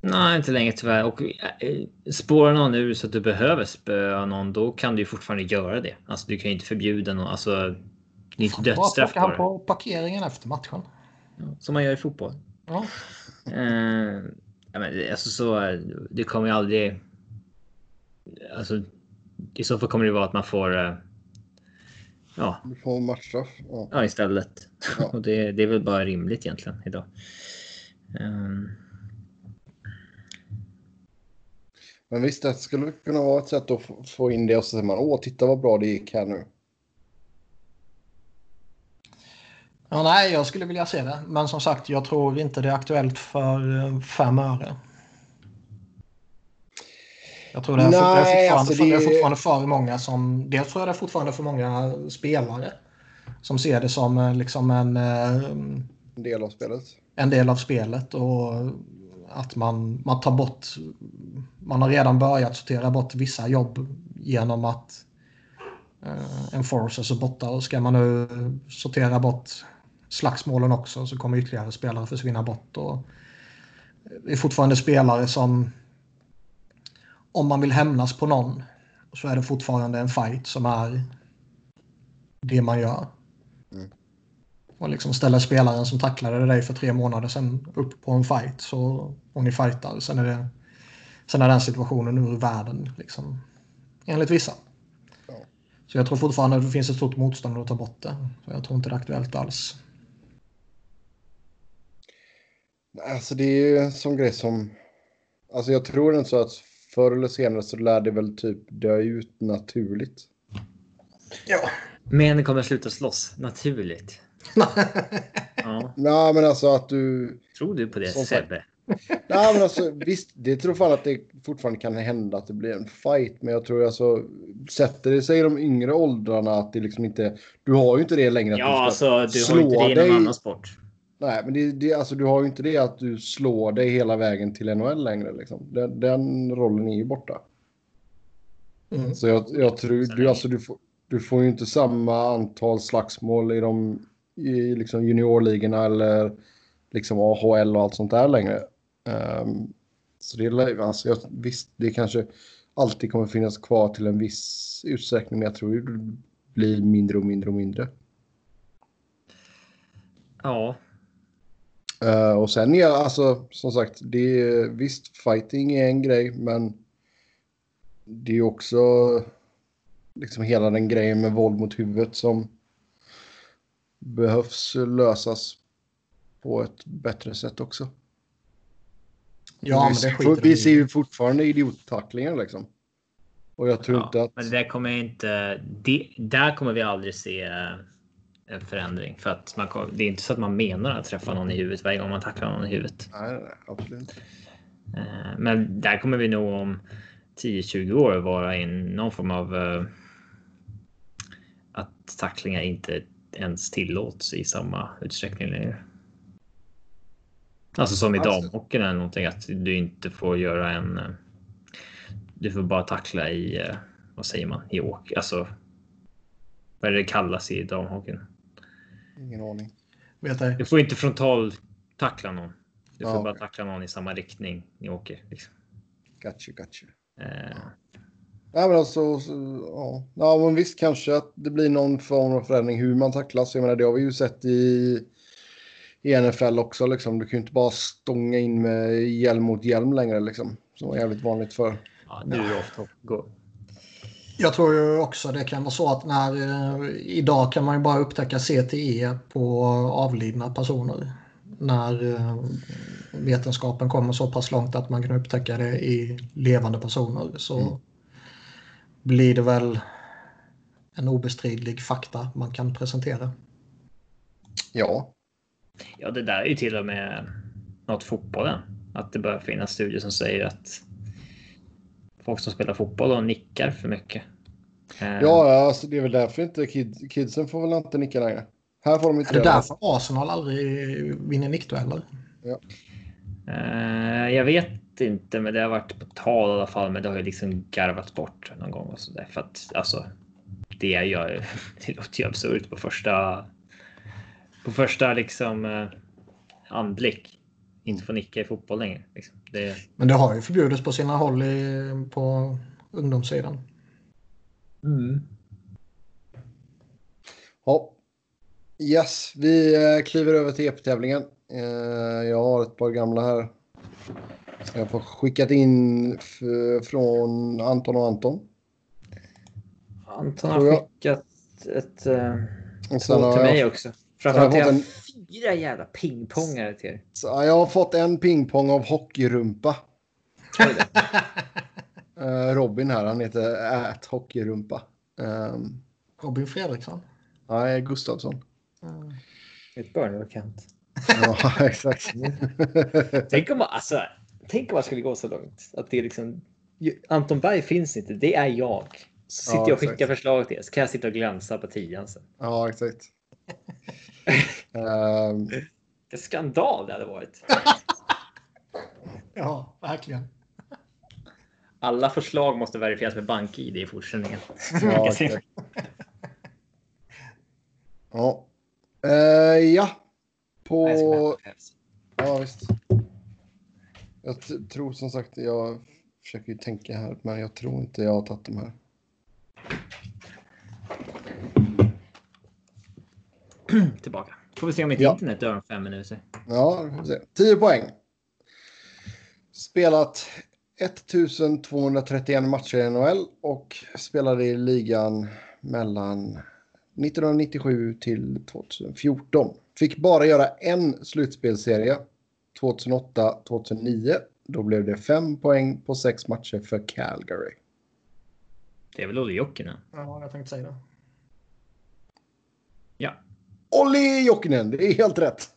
Nej, inte längre tyvärr. Och äh, spårar någon ur så att du behöver spöa någon, då kan du ju fortfarande göra det. Alltså, du kan ju inte förbjuda någon. Alltså, det är inte Bara dödsstraff plocka han på det. på parkeringen efter matchen. Som man gör i fotboll. Ja. Eh, ja, men det- alltså så, det kommer ju aldrig... Alltså, i så fall kommer det vara att man får... eh, Ja, Du får matchstraff. Ja. ja istället. Ja. Och det, det är väl bara rimligt egentligen idag. Ehm, Men visst, det skulle kunna vara ett sätt att få- få in det och så säger man åh, titta vad bra det gick här nu. Ja, nej, jag skulle vilja se det. Men som sagt, jag tror inte det är aktuellt för eh, fem öre. Jag tror det är, för, det är, Nej, fortfarande, alltså för, det är det- fortfarande för många som... Dels tror jag det är fortfarande för många spelare som ser det som eh, liksom en, eh, En del av spelet. en del av spelet och att man, man tar bort... Man har redan börjat sortera bort vissa jobb genom att eh, Enforcers är borta och ska man nu sortera bort slagsmålen också så kommer ytterligare spelare försvinna bort. Och det är fortfarande spelare som om man vill hämnas på någon så är det fortfarande en fight som är det man gör. Mm. Och liksom ställer spelaren som tacklade dig för tre månader sedan upp på en fight så, och ni fightar. Sen är, det, sen är den situationen ur världen. Liksom, enligt vissa. Ja. Så jag tror fortfarande att det finns ett stort motstånd att ta bort det. Så jag tror inte det är aktuellt alls. Alltså det är ju en sån grej som... Alltså jag tror inte så att förr eller senare så lär det väl typ dö ut naturligt. Ja. men kommer sluta slåss naturligt. Ja, Nej men alltså att du... tror du på det Som. Sebbe? Nej men alltså visst, det tror fan att det fortfarande kan hända att det blir en fight. Men jag tror alltså, sätter det sig i de yngre åldrarna att det liksom inte... Du har ju inte det längre. Att Ja, du ska alltså du har ju inte det i någon annan sport. Nej, men det, det, alltså, du har ju inte det att du slår dig hela vägen till NHL längre. Liksom. Den, den rollen är ju borta. Mm. Så jag, jag tror, du, alltså, du, får, du får ju inte samma antal slagsmål i de i liksom juniorligorna eller liksom AHL och allt sånt där längre. Ehm, så det är alltså, jag, visst, det kanske alltid kommer finnas kvar till en viss utsträckning, men jag tror ju det blir mindre och mindre och mindre. Ja, Eh, och sen är alltså som sagt, det är, visst fighting är en grej, men det är också liksom hela den grejen med våld mot huvudet som behövs lösas på ett bättre sätt också. Ja, vi, men det skiter vi ser ju fortfarande idiottacklingar liksom. Och jag tror ja. inte att... men det kommer inte. Det, där kommer vi aldrig se eh, en förändring för att man, det är inte så att man menar att träffa någon i huvudet varje gång man tacklar någon i huvudet. Nej, nej, absolut inte. Eh, Men där kommer vi nog om 10-20 år vara i någon form av eh, att tacklingar inte ens tillåts i samma utsträckning längre. Alltså som i Alltså- damhockeyn eller någonting att du inte får göra en. eh, Du får bara tackla i vad säger man i åk, alltså. Vad är det kallas i damhockeyn? Ingen aning. Vet. Du får inte frontal tackla någon. Du får Ja, bara tackla någon i samma riktning ni åker. Liksom. Gotcha, gotcha. Eh, Ja, men alltså, så, ja. ja, men visst kanske att det blir någon form av förändring hur man tacklas. Jag menar, det har vi ju sett i, i NFL också. Liksom. Du kan ju inte bara stånga in med hjälm mot hjälm längre, liksom. Som var jävligt vanligt för. ja, nu är det ofta gå. Jag tror ju också det kan vara så att när eh, idag kan man ju bara upptäcka CTE på avlidna personer. När eh, vetenskapen kommer så pass långt att man kan upptäcka det i levande personer så Mm. blir det väl en obestridlig fakta man kan presentera. Ja, Ja, det där är ju till och med något fotbollen. Att det börjar finnas studier som säger att folk som spelar fotboll och nickar för mycket. Eh, Ja, alltså, det är väl därför inte kid, kidsen får väl inte nicka längre. Här får de inte Är det därför Arsenal aldrig vinner nickdueller? eh, jag vet inte, men det har varit på tal i alla fall. Men det har ju liksom garvats bort någon gång och så där för att alltså. Det gör det låter ju absurt på första. På första liksom eh, anblick. Inte få nicka i fotboll längre. Liksom. Det, Men det har ju förbjudits på sina håll i, på ungdomssidan. Ja. Yes, vi eh, kliver över till EP-tävlingen. Eh, jag har ett par gamla här. Ska jag få skickat in från Anton och Anton. Anton har skickat ett sen två har till mig jag, också. Framförallt jag fyra jävla pingpongare till er. så jag har fått en pingpong av hockeyrumpa. Eh, Robin här, han heter Ät Hockeyrumpa. Um, Robin Fredriksson. nej, Gustavsson. Mm. Ett Burnley-kant. Ja, exakt. Tänk om, alltså, tänk om man skulle gå så långt. Att det är liksom, Anton Berg finns inte, det är jag. Så sitter Ja, jag och skickar exakt. förslag till er. Så kan jag sitta och glänsa på tian sen. ja, exakt. Ehm, Vilken skandal det hade varit. Ja, verkligen. Alla förslag måste verifieras med bank-id i fortsättningen. ja, exakt. Ja. Eh, ja. På... Ja, visst. Jag tror som sagt, jag försöker ju tänka här, men jag tror inte jag har tagit de här. Tillbaka. Får vi se om mitt Ja. internet dör om fem minuter. Ja, får vi se. 10 poäng. Spelat 1231 matcher i NHL och spelade i ligan mellan 1997 till 2014. Fick bara göra en slutspelsserie 2008-2009. Då blev det 5 poäng på 6 matcher för Calgary. Det är väl Olle Jokinen? Ja, jag tänkte säga det. Olli Jokinen, det är helt rätt.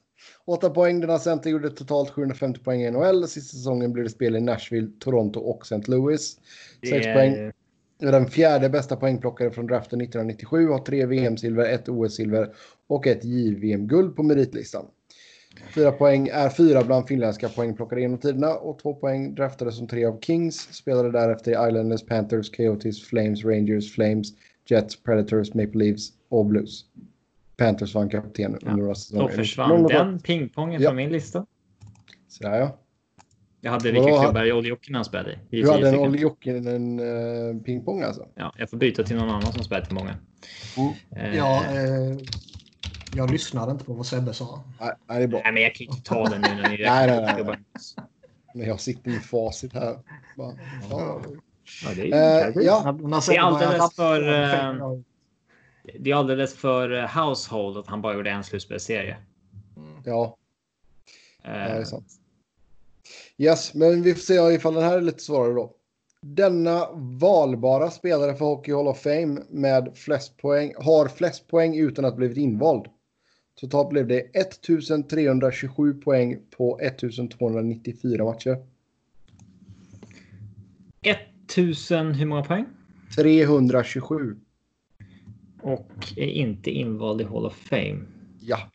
8 poäng. Denna center gjorde totalt 750 poäng i NHL. Sista säsongen blev det spel i Nashville, Toronto och St. Louis. 6 är- poäng. Den fjärde bästa poängplockare från draften 1997. Har tre VM-silver, ett OS-silver och ett JVM-guld på meritlistan. Fyra poäng är fyra bland finländska poängplockare genom tiderna och två poäng draftades som tre av Kings. Spelade därefter i Islanders, Panthers, Coyotes, Flames, Rangers, Flames, Jets, Predators, Maple Leafs och Blues. Panthers vann kapten under några Då säsonger. försvann Någon- den pingpongen Ja. från min lista. Så där, ja. Jag hade vilka klubbar Olle Jokinen spelade i. Du hade en. Olli Jokinen uh, pingpong alltså? Ja, jag får byta till någon annan som spelar till många. Eh, Ja, eh, jag lyssnade inte på vad Sebbe sa. Nej, nej, det är bra. Nej, men jag kan inte ta den nu när ni Nej, nej, nej. Men jag sitter med facit här. Bara, ja. Ja, det är Eh, ja. Det är alldeles för, eh, Det är alldeles för eh, household att han bara gjorde en slutspelsserie. ja, Eh, det är sant. Yes, men vi får se ifall den här är lite svårare då. Denna valbara spelare för Hockey Hall of Fame med flest poäng, har flest poäng utan att blivit invald. Totalt blev det 1327 poäng på 1294 matcher. 1000, hur många poäng? 327. Och är inte invald i Hall of Fame. Ja.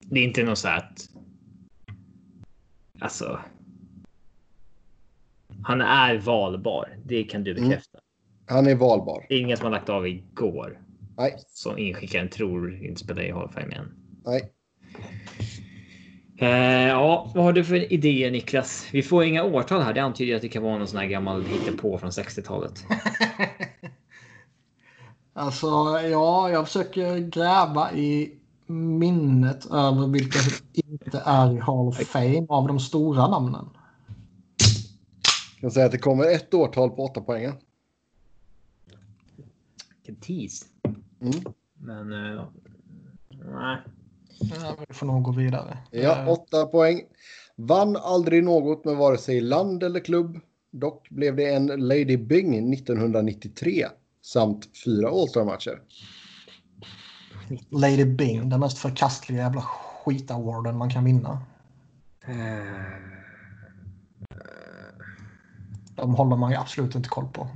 Det är inte något så att... Alltså. Han är valbar. Det kan du Mm. bekräfta. Han är valbar. Det är ingen som har lagt av igår. Nej, Som inskickaren tror inte spelar i Hall of Fame igen. nej. Eh, ja, vad har du för idéer Niklas? Vi får inga årtal här. Det antyder att det kan vara någon sån här gammal hittepå från 60-talet. Alltså, ja, jag försöker gräva i minnet över vilka som inte är i Hall of Fame av de stora namnen. Jag kan säga att det kommer ett årtal på åtta poängen. Vilken tease. Mm. Men eh, nej. Ja, vi får nog gå vidare. Ja, Eh, åtta poäng. Vann aldrig något med vare sig land eller klubb. Dock blev det en Lady Byng 1993 samt fyra All-Star-matcher. Lady Bing, den mest förkastliga jävla skitawarden man kan vinna. Eh, De håller man ju absolut inte koll på.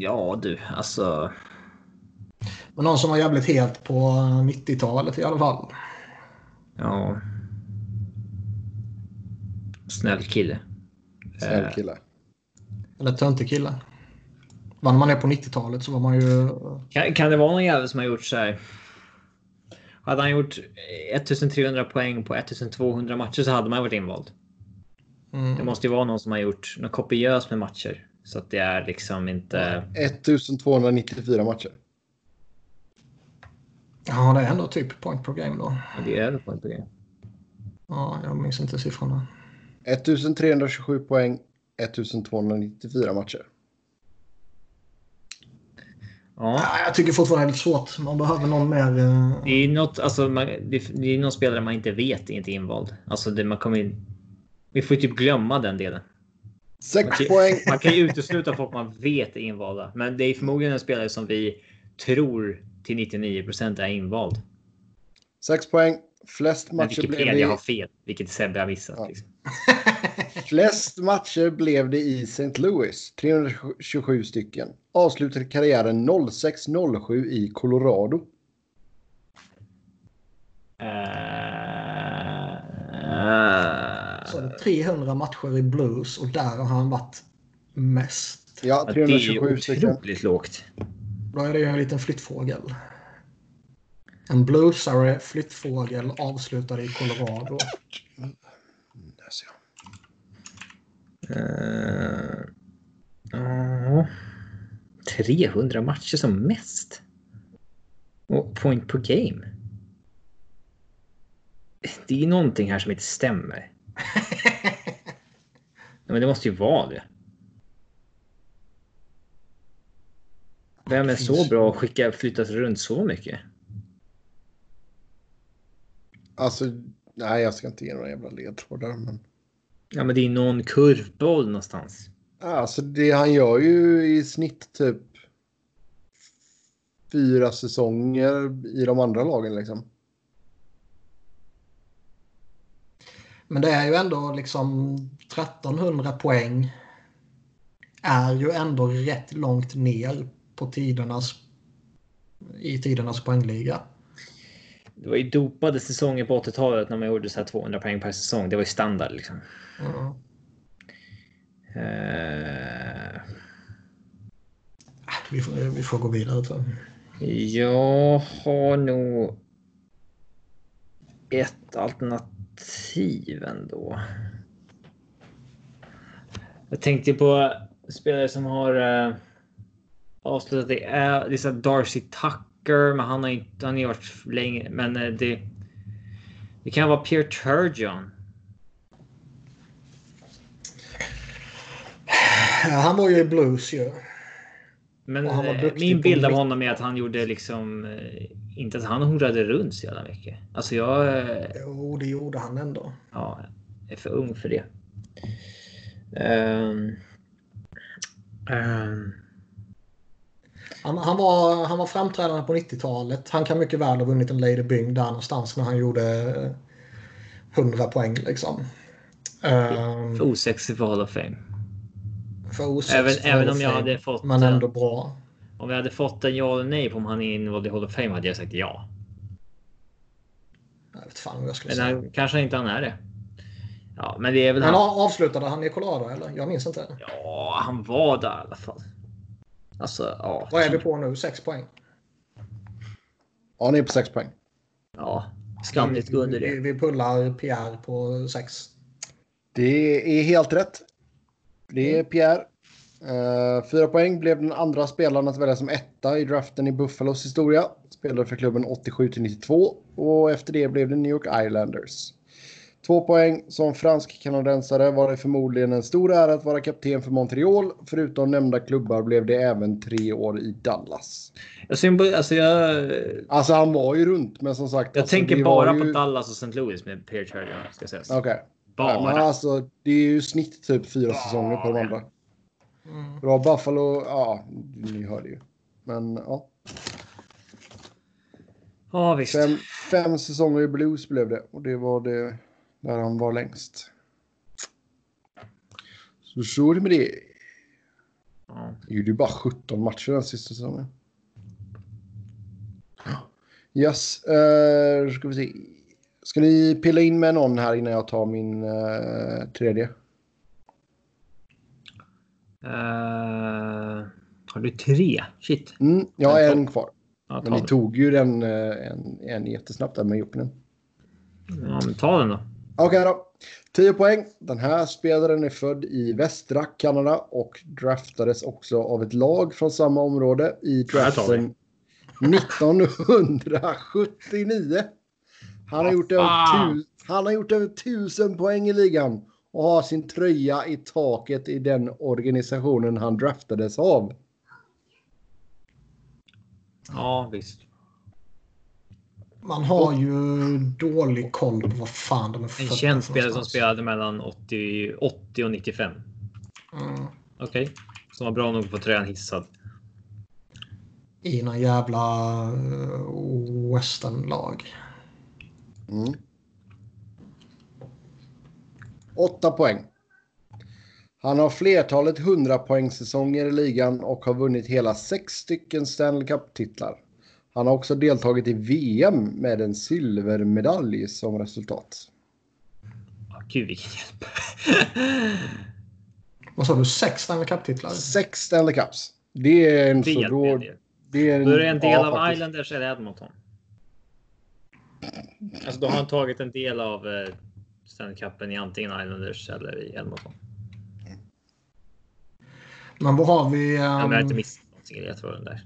Ja du, alltså. Men någon som var jävligt het på 90-talet i alla fall. Ja. Snäll kille. Snäll Eh, kille. Eller töntig kille. Var när man är på 90-talet så var man ju... Kan, kan det vara någon jävel som har gjort så här? Hade han gjort 1300 poäng på 1200 matcher så hade man varit invald. Det Mm, måste ju vara någon som har gjort något kopiöst med matcher. Så att det är liksom inte... 1294 matcher. ja, det är ändå typ point per game då. Ja, Det är över på det. Ja, jag minns inte siffrorna. 1327 poäng, 1294 matcher. Ja, Ja, jag tycker fortfarande det är lite svårt. Man behöver någon mer... eh, det är något, alltså, man, det, det är någon spelare man inte vet är inte invald. Alltså det, man kommer in, Vi får ju typ glömma den delen. Man 6 kan, poäng. man kan ju utesluta folk man vet är invalda, men det är förmodligen en spelare som vi tror till 99% är invald. 6 poäng. Flest matcher, blev det, har fel, vilket Sebbe har missat. Ja. Liksom. flest matcher blev det i St. Louis. 327 stycken. Avslutade karriären 06-07 i Colorado. Eh, Så är det 300 matcher i Blues och där har han varit mest. Ja, ja, det är ju 327 otroligt lågt. Då är det ju en liten flyttfågel. En bluesare flyttfågel avslutade i Colorado. Där ser jag. Eh, ja. 300 matcher som mest. Och point per game. Det är någonting här som inte stämmer. Ja, men det måste ju vara det. Vem är så bra att skicka flyttas runt så mycket? Alltså, nej, jag ska inte ge några jävla ledtrådar. Men... Ja, men det är någon kurvboll någonstans. Alltså, det han gör ju i snitt typ fyra säsonger i de andra lagen liksom. Men det är ju ändå liksom 1300 poäng. Är ju ändå rätt långt ner på tidernas i tidernas poängliga. Det var ju dopade säsonger på 80-talet när man gjorde så här 200 poäng per säsong. Det var ju standard liksom. Ja. Eh, Vi, får, vi får gå vidare tror jag. jag har nog ett alternativ ändå. Jag tänkte på spelare som har uh, avslutat. Det är, det är Darcy Tucker, men han har inte han har ju varit länge. Men eh, det. Det kan vara Pierre Turgeon. Ja, Han var ju i Blues ju. Men han var eh, min bild av honom är att han gjorde liksom eh, inte att han horade runt så jävla mycket. Alltså jag. eh, Jo, det gjorde han ändå. Ja, jag är för ung för det. Ehm. Ehm. Han, han, var, han var framträdande på 90-talet. Han kan mycket väl ha vunnit en Lady Byng där någonstans när han gjorde eh, 100 poäng liksom. Um, för osexig för Hall of Fame. för osex Även, även om jag hade fått. Men eh, ändå bra. Om jag hade fått en ja eller nej på om han är invald i Hall of Fame hade jag sagt ja. Jag vet fan vad jag skulle Men säga. han, kanske inte han är det. Ja, men det är väl Men han. a- avslutade han i Colorado eller? Jag minns inte. Ja, han var där i alla fall. Alltså, ja. Vad är vi på nu? 6 poäng? Ja, han är på 6 poäng. Ja, skamligt gå under Vi, det. vi pullar Pierre på 6. Det är helt rätt. Det Mm. är Pierre. Uh, fyra poäng blev den andra spelaren att välja som etta i draften i Buffalos historia. Spelade för klubben 87 till 92 och efter det blev det New York Islanders. Två poäng. Som fransk-kanadensare var det förmodligen en stor ära att vara kapten för Montreal. Förutom nämnda klubbar blev det även tre år i Dallas. Jag, symbol, alltså jag, Alltså han var ju runt, men som sagt. jag alltså, tänker bara var på ju... Dallas och St. Louis med Pierre. Ska sägas. Okej. Bara. Ja, men alltså, det är ju snitt typ fyra säsonger på de andra. Mm. Bra Buffalo, ja, ni hörde ju. Men ja. Ja, visst. Fem, fem säsonger i Blues blev det och det var det där han var längst. Så så är det med det. Han gjorde ju bara 17 matcher den sista säsongen. Yes, uh, ska vi se. Ska ni pilla in med någon här innan jag tar min eh, tredje? Eh, har du tre? Shit. Mm, jag har en kvar. Ja, Men ni tog ju den eh, en, en jättesnabbt där med Jokinen. ja, men ta den då. Okej då. 10 poäng. Den här spelaren är född i västra Kanada och draftades också av ett lag från samma område i draften 1979. Han har, gjort över tu- han har gjort över 1000 poäng i ligan och har sin tröja i taket i den organisationen han draftades av. Ja, visst. Man har ju dålig koll på vad fan de är En känd spelare som spelade mellan 80, 80 och 95. Mm. Okej. Som var bra nog att få tröjan hissad. I någon jävla uh, westernlag. Mm. 8 poäng. Han har flertalet 100 poängsäsonger i ligan och har vunnit hela sex stycken Stanley Cup-titlar. Han har också deltagit i VM med en silvermedalj som resultat. Gud vilken hjälp. Vad sa du? Sex Stanley Cup-titlar? Sex Stanley Cups. Det är en Det så då, en del. det är Då är det en del ja, av faktiskt. Islanders eller Edmonton. Alltså då har han tagit en del av eh, Stanley Cupen i antingen Islanders eller i Edmonton. Men vad har vi? Ja, men jag har inte Um, missat någonting. Jag tror den där.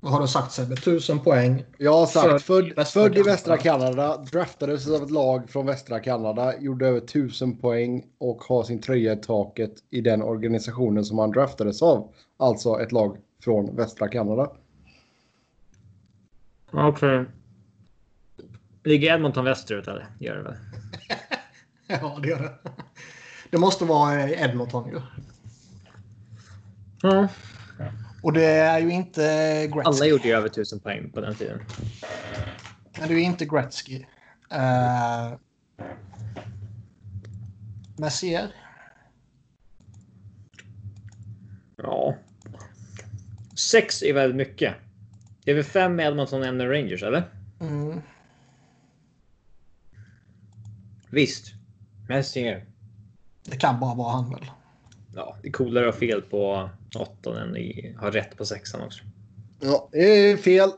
vad har du sagt Sebbe? Tusen poäng. Jag har sagt Född i född, i Kanada. västra Kanada, draftades av ett lag från västra Kanada, gjorde över 1000 poäng och har sin tröja i taket i den organisationen som han draftades av. Alltså ett lag från västra Kanada. Okej. Ligger Edmonton västerut eller? Gör det väl? Ja, det gör det. Det måste vara eh, Edmonton ju. Ja. Och det är ju inte Gretzky. Alla gjorde ju över 1000 poäng på den tiden. Men det är ju inte Gretzky. Uh, Messier. Ja. Sex är väldigt mycket. Det är väl fem Edmonton och en Rangers, eller? Mm. Visst. Messier. Det kan bara vara han väl. Ja, det är coolare att ha fel på åttan än att ha rätt på sexan också. Ja, det är fel.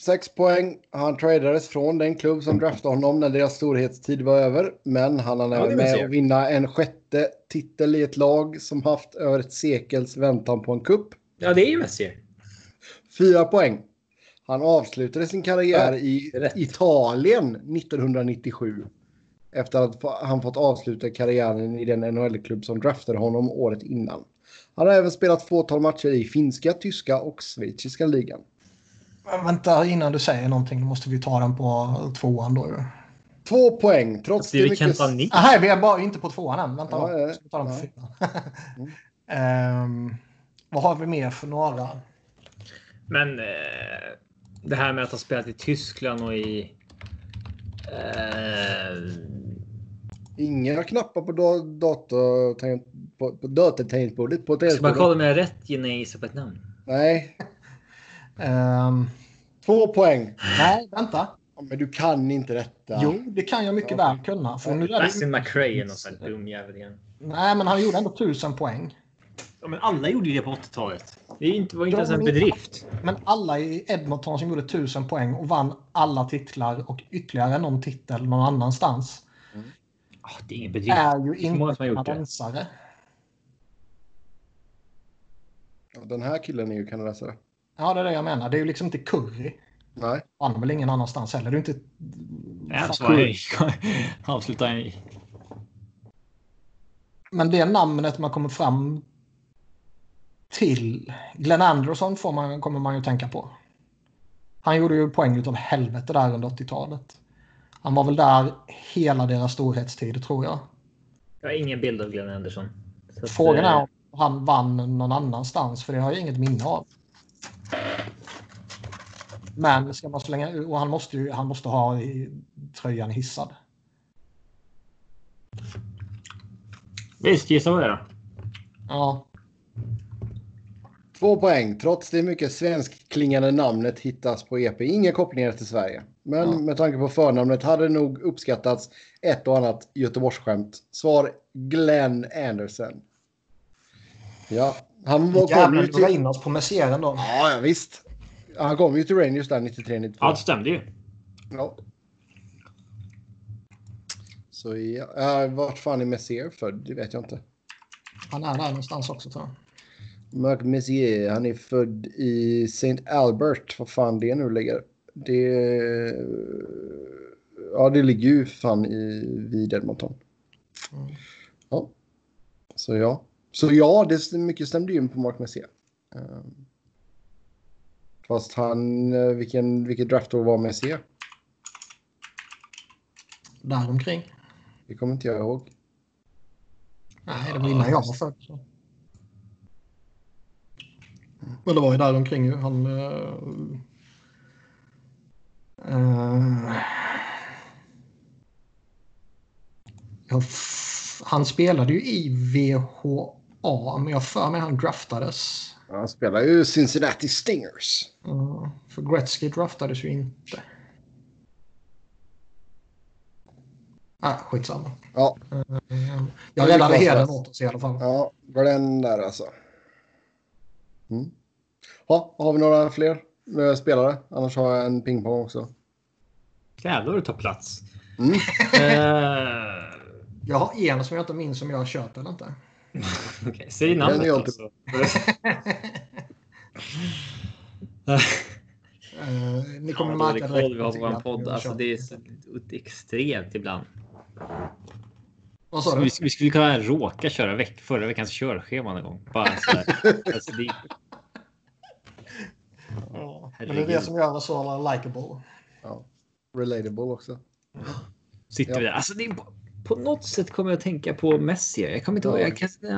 6 poäng. Han tradades från den klubb som draftade honom när deras storhetstid var över. Men han har det även med att vinna en sjätte titel i ett lag som haft över ett sekels väntan på en kupp. Ja, det är ju Messier. Fyra poäng. Han avslutade sin karriär Ja, i rätt. Italien 1997. Efter att han fått avsluta karriären i den NHL-klubb som draftade honom året innan. Han har även spelat fåtal matcher i finska, tyska och schweiziska ligan. Men vänta, innan du säger någonting måste vi ta den på tvåan då ju. Två poäng trots det Steven mycket... Kent Nick. Nej, vi är bara inte på tvåan än. Vänta Ja, då. ja, Ska ta den på fyran? Ehm, vad har vi mer för några? Men eh, det här med att ha spelat i Tyskland och i... Ingen har knappar på, da- dator, tangent- på, på datortangentbordet på jag ska bara tangentbordet. kolla om jag har rätt innan jag gissar på ett namn. Nej, Ehm, två poäng. nej, vänta. Men du kan inte detta. Jo, det kan jag mycket Ja. väl kunna. För nu är det, Dustin McRae är någon sån här dum jävel igen. nej, men han gjorde ändå tusen poäng. Ja, men alla gjorde ju det på 80-talet. Det är inte, var inte ens en men- bedrift. Men alla i Edmonton som gjorde tusen poäng och vann alla titlar och ytterligare någon titel någon annanstans Ah, det är ingen bedrift. är ju inte det? kanadensare. Ja, Den här killen är ju kanadensare. Ja, det är det jag menar. Det är ju liksom inte Curry. Nej. Vann väl ingen annanstans heller. Det är ju inte... Så avsluta i... Men det namnet man kommer fram till. Glenn Anderson får man, kommer man ju tänka på. Han gjorde ju poäng utav helvete där under 80-talet. Han var väl där hela deras storhetstid tror jag. Jag har ingen bild av Glenn Anderson. Frågan eh, är om han vann någon annanstans för det har jag inget minne av. Men ska man slänga... Och han måste ju han måste ha tröjan hissad. Visst, gissa vad det är. Ja. Två poäng. Trots det mycket svenskklingande namnet hittas på EP inga kopplingar till Sverige. Men Ja. med tanke på förnamnet hade det nog uppskattats ett och annat Göteborgsskämt. Svar Glenn Anderson. Ja, han var, kom Jävlar, ju drar till... in oss på Messieren då. Ja, ja, visst. Han kom ju till Rangers där 93-94. Ja, det stämde ju. Ja. Så ja, äh, vart fan är Messier född? Det vet jag inte. Han är där någonstans också tror jag. Marc Messier, han är född i St. Albert. Vad fan det nu ligger. Det... Ja, det ligger ju fan i, vid Edmonton. Mm. Ja. Så ja. Så ja, det mycket stämde ju in på Marc Messier. Um, fast han... eh, Vilken, vilket draftår var Messier? Där omkring. Det kommer inte jag ihåg. Nej, det var innan jag var född. Men det var ju där omkring ju. Han... Ja, f- han spelade ju i VHA, men jag för mig han draftades. Han spelar ju Cincinnati Stingers. Uh, för Gretzky draftades ju inte. Ah, skitsamma. Ja, Uh, jag räddade hedern åt oss i alla fall. ja Glenn där alltså. Mm. Ja, har vi några fler eh, spelare? Annars har jag en pingpong också. Jävlar vad du tar plats. Mm. Eh, Jag har en som jag inte minns om jag har kört eller inte. Okej, säg namnet är jag då. inte- så. Eh, ni kommer dålig märka koll vi har direkt på vår podd. Alltså, det är så extremt ibland. Vad sa du? Vi, vi skulle kunna råka köra veck, förra veckans körschema någon gång. Bara så här. alltså, det, Ja, men det är det som gör oss så likeable. Ja. Relatable också. sitter Ja. vi där. Alltså, det är, på, på något sätt kommer jag att tänka på Messi. Jag kommer inte ihåg. Ja. Jag, kan, jag,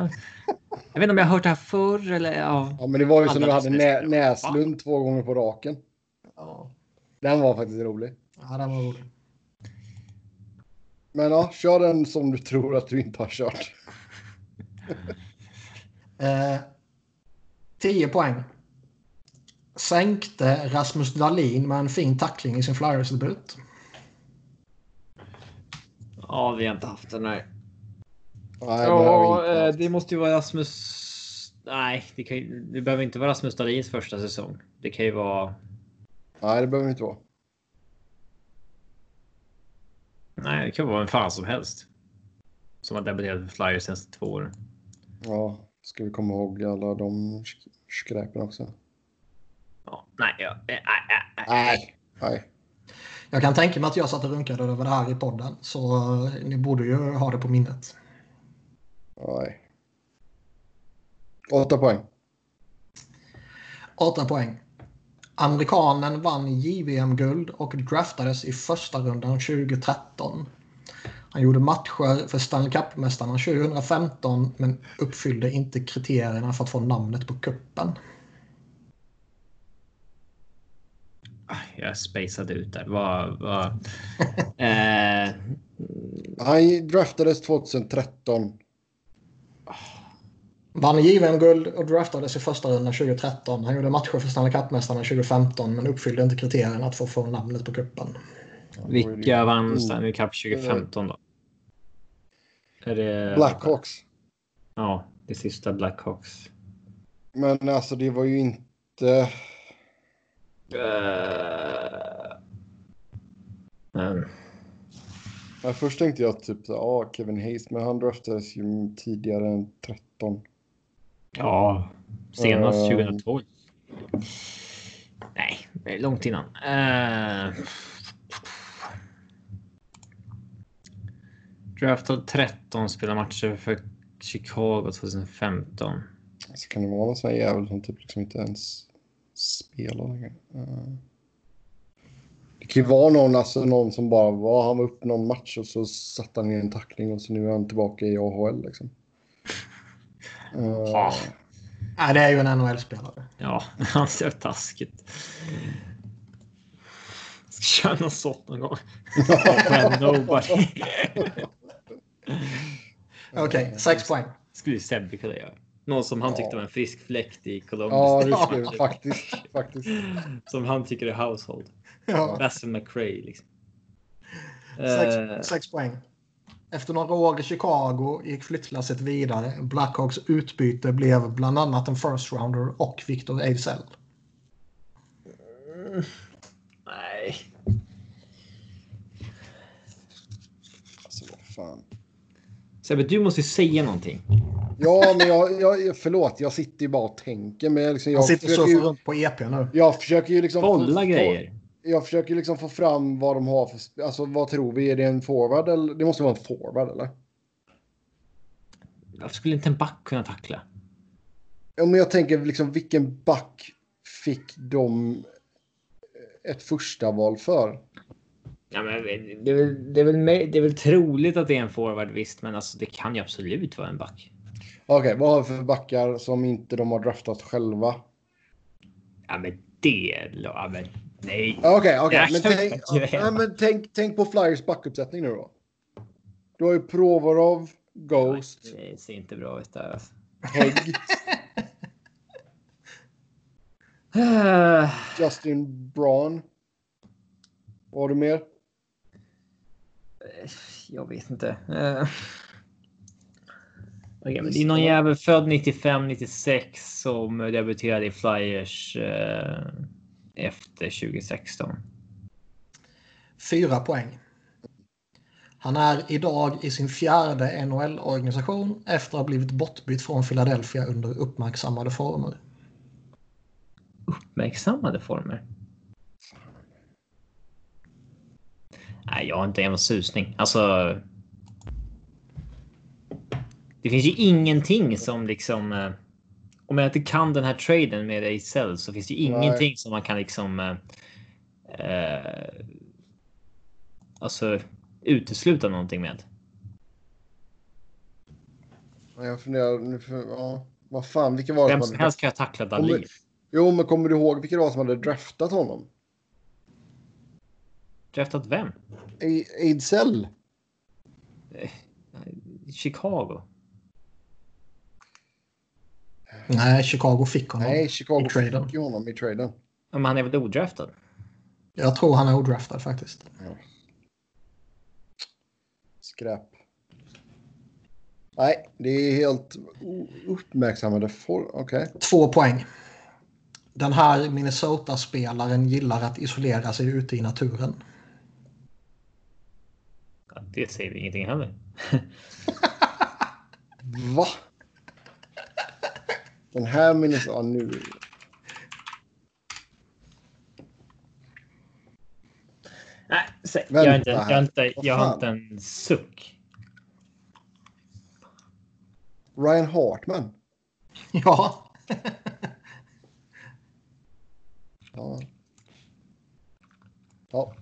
jag vet inte om jag har hört det här förr eller ja. Ja, men det var ju som när du hade nä. Näslund två gånger på raken. Ja, Den var faktiskt rolig. ja den var rolig. Men ja, kör den som du tror att du inte har kört. Eh, 10 poäng. Sänkte Rasmus Dahlin med en fin tackling i sin Flyers-debut. Ja, vi har inte haft den. Nej, det vi Ja, inte eh, det måste ju vara Rasmus. Nej, det, kan ju, det behöver inte vara Rasmus Dahlins första säsong. Det kan ju vara. Nej, det behöver inte vara. Nej, det kan vara en fan som helst. Som har debuterat för Flyers senaste två åren. Ja, ska vi komma ihåg alla de sk- skräpen också. Ja, nej, ja, nej, nej, nej. Nej. Jag kan tänka mig att jag satt och runkade över det här i podden. Så eh, ni borde ju ha det på minnet. Nej. Åtta poäng. 8 poäng. Amerikanen vann JVM-guld och draftades i första rundan 2013. Han gjorde matcher för Stanley Cup-mästarna 2015 men uppfyllde inte kriterierna för att få namnet på kuppen. Ah, Jag spacade ut där. Vad... vad eh, Han draftades 2013. Vann JVM-guld och draftades i första rundan 2013. Han gjorde matcher för Stanley Cup-mästarna 2015 men uppfyllde inte kriterierna att få, få namnet på kuppen. vilka vann Stanley Cup 2015 då? Är det... Blackhawks. Ja, det sista Blackhawks. Men alltså det var ju inte... Uh, Ja, först tänkte jag typ ja, Kevin Hayes, men han draftades ju tidigare än 13. Ja, senast Eh. 2012. Nej, det är långt innan. Uh, draftad 13 spelar matcher för Chicago 2015. Så kan det vara någon sån här jävel som typ liksom inte ens spelar längre. Eh. Det kan ju vara någon, alltså någon som bara var, han var upp någon match och så satte han i en tackling och så nu är han tillbaka i AHL liksom. Eh, Ja. Nej, det är ju en NHL-spelare. Ja, han ser taskigt. Kör något sånt någon gång. Nobody. Okej, okay, sex poäng. Skulle Sebbe kunna göra. Någon som han tyckte var en frisk fläkt i Columbus. Ja, det skulle faktiskt. faktiskt. Som han tycker är household. Ja. Bassel McRae liksom. Sex, Eh, sex poäng. Efter några år i Chicago gick flyttlasset vidare. Blackhawks utbyte blev bland annat en first rounder och Victor Ejdsell. nej. Alltså vad fan. Sebbe, du måste ju säga någonting. Ja, men jag, jag, förlåt, jag sitter ju bara och tänker. Men liksom, Han jag, sitter och surfar runt på EP nu. jag försöker ju liksom... Bolla få- grejer. Jag försöker liksom få fram vad de har för... Alltså vad tror vi? Är det en forward eller? Det måste vara en forward eller? Varför skulle inte en back kunna tackla? Ja, men jag tänker liksom vilken back fick de ett första val för? Ja, men det, är väl, det, är väl, det är väl troligt att det är en forward visst, men alltså det kan ju absolut vara en back. Okej, vad har vi för backar som inte de har draftat själva? Ja, men det... Ja, men nej. Okej, okej. Jag Men, tänk, ja, men tänk, tänk på Flyers backuppsättning nu då. Du har ju Provorov, Ghost, Det ser inte bra ut där. Alltså. Hägg, Eh, Justin Braun. Vad har du mer? Jag vet inte. Eh. Men det är någon jävel född 95, 96 som debuterade i Flyers eh, efter 2016. Fyra poäng. Han är idag i sin fjärde NHL-organisation efter att ha blivit bortbytt från Philadelphia under uppmärksammade former. Uppmärksammade former. Nej, jag har inte en susning. Alltså. Det finns ju ingenting som liksom. Eh, Om jag inte kan den här traden med Ejdsell så finns det ju Nej. ingenting som man kan liksom. eh, Eh, alltså utesluta någonting med. Ja, Jag funderar nu ja, vad fan, vilka var det Vem som hade... helst kan jag tackla Dahlin. Jo, men kommer du ihåg vilka det var som hade draftat honom? Draftat vem? Ejdsell? Chicago. Nej, Chicago fick honom. Nej, Chicago I traden. fick honom i traden. Men han är väl odraftad? Jag tror han är odraftad faktiskt. Skräp. Nej, det är helt uppmärksammade for... Okej. Två poäng. Den här Minnesota-spelaren gillar att isolera sig ute i naturen. Ja, det säger vi ingenting heller. Va? Den här minns... Ja, nu... Nej, jag har inte, jag har inte, jag har inte en suck. Ryan Hartman. Ja, Ja. ja.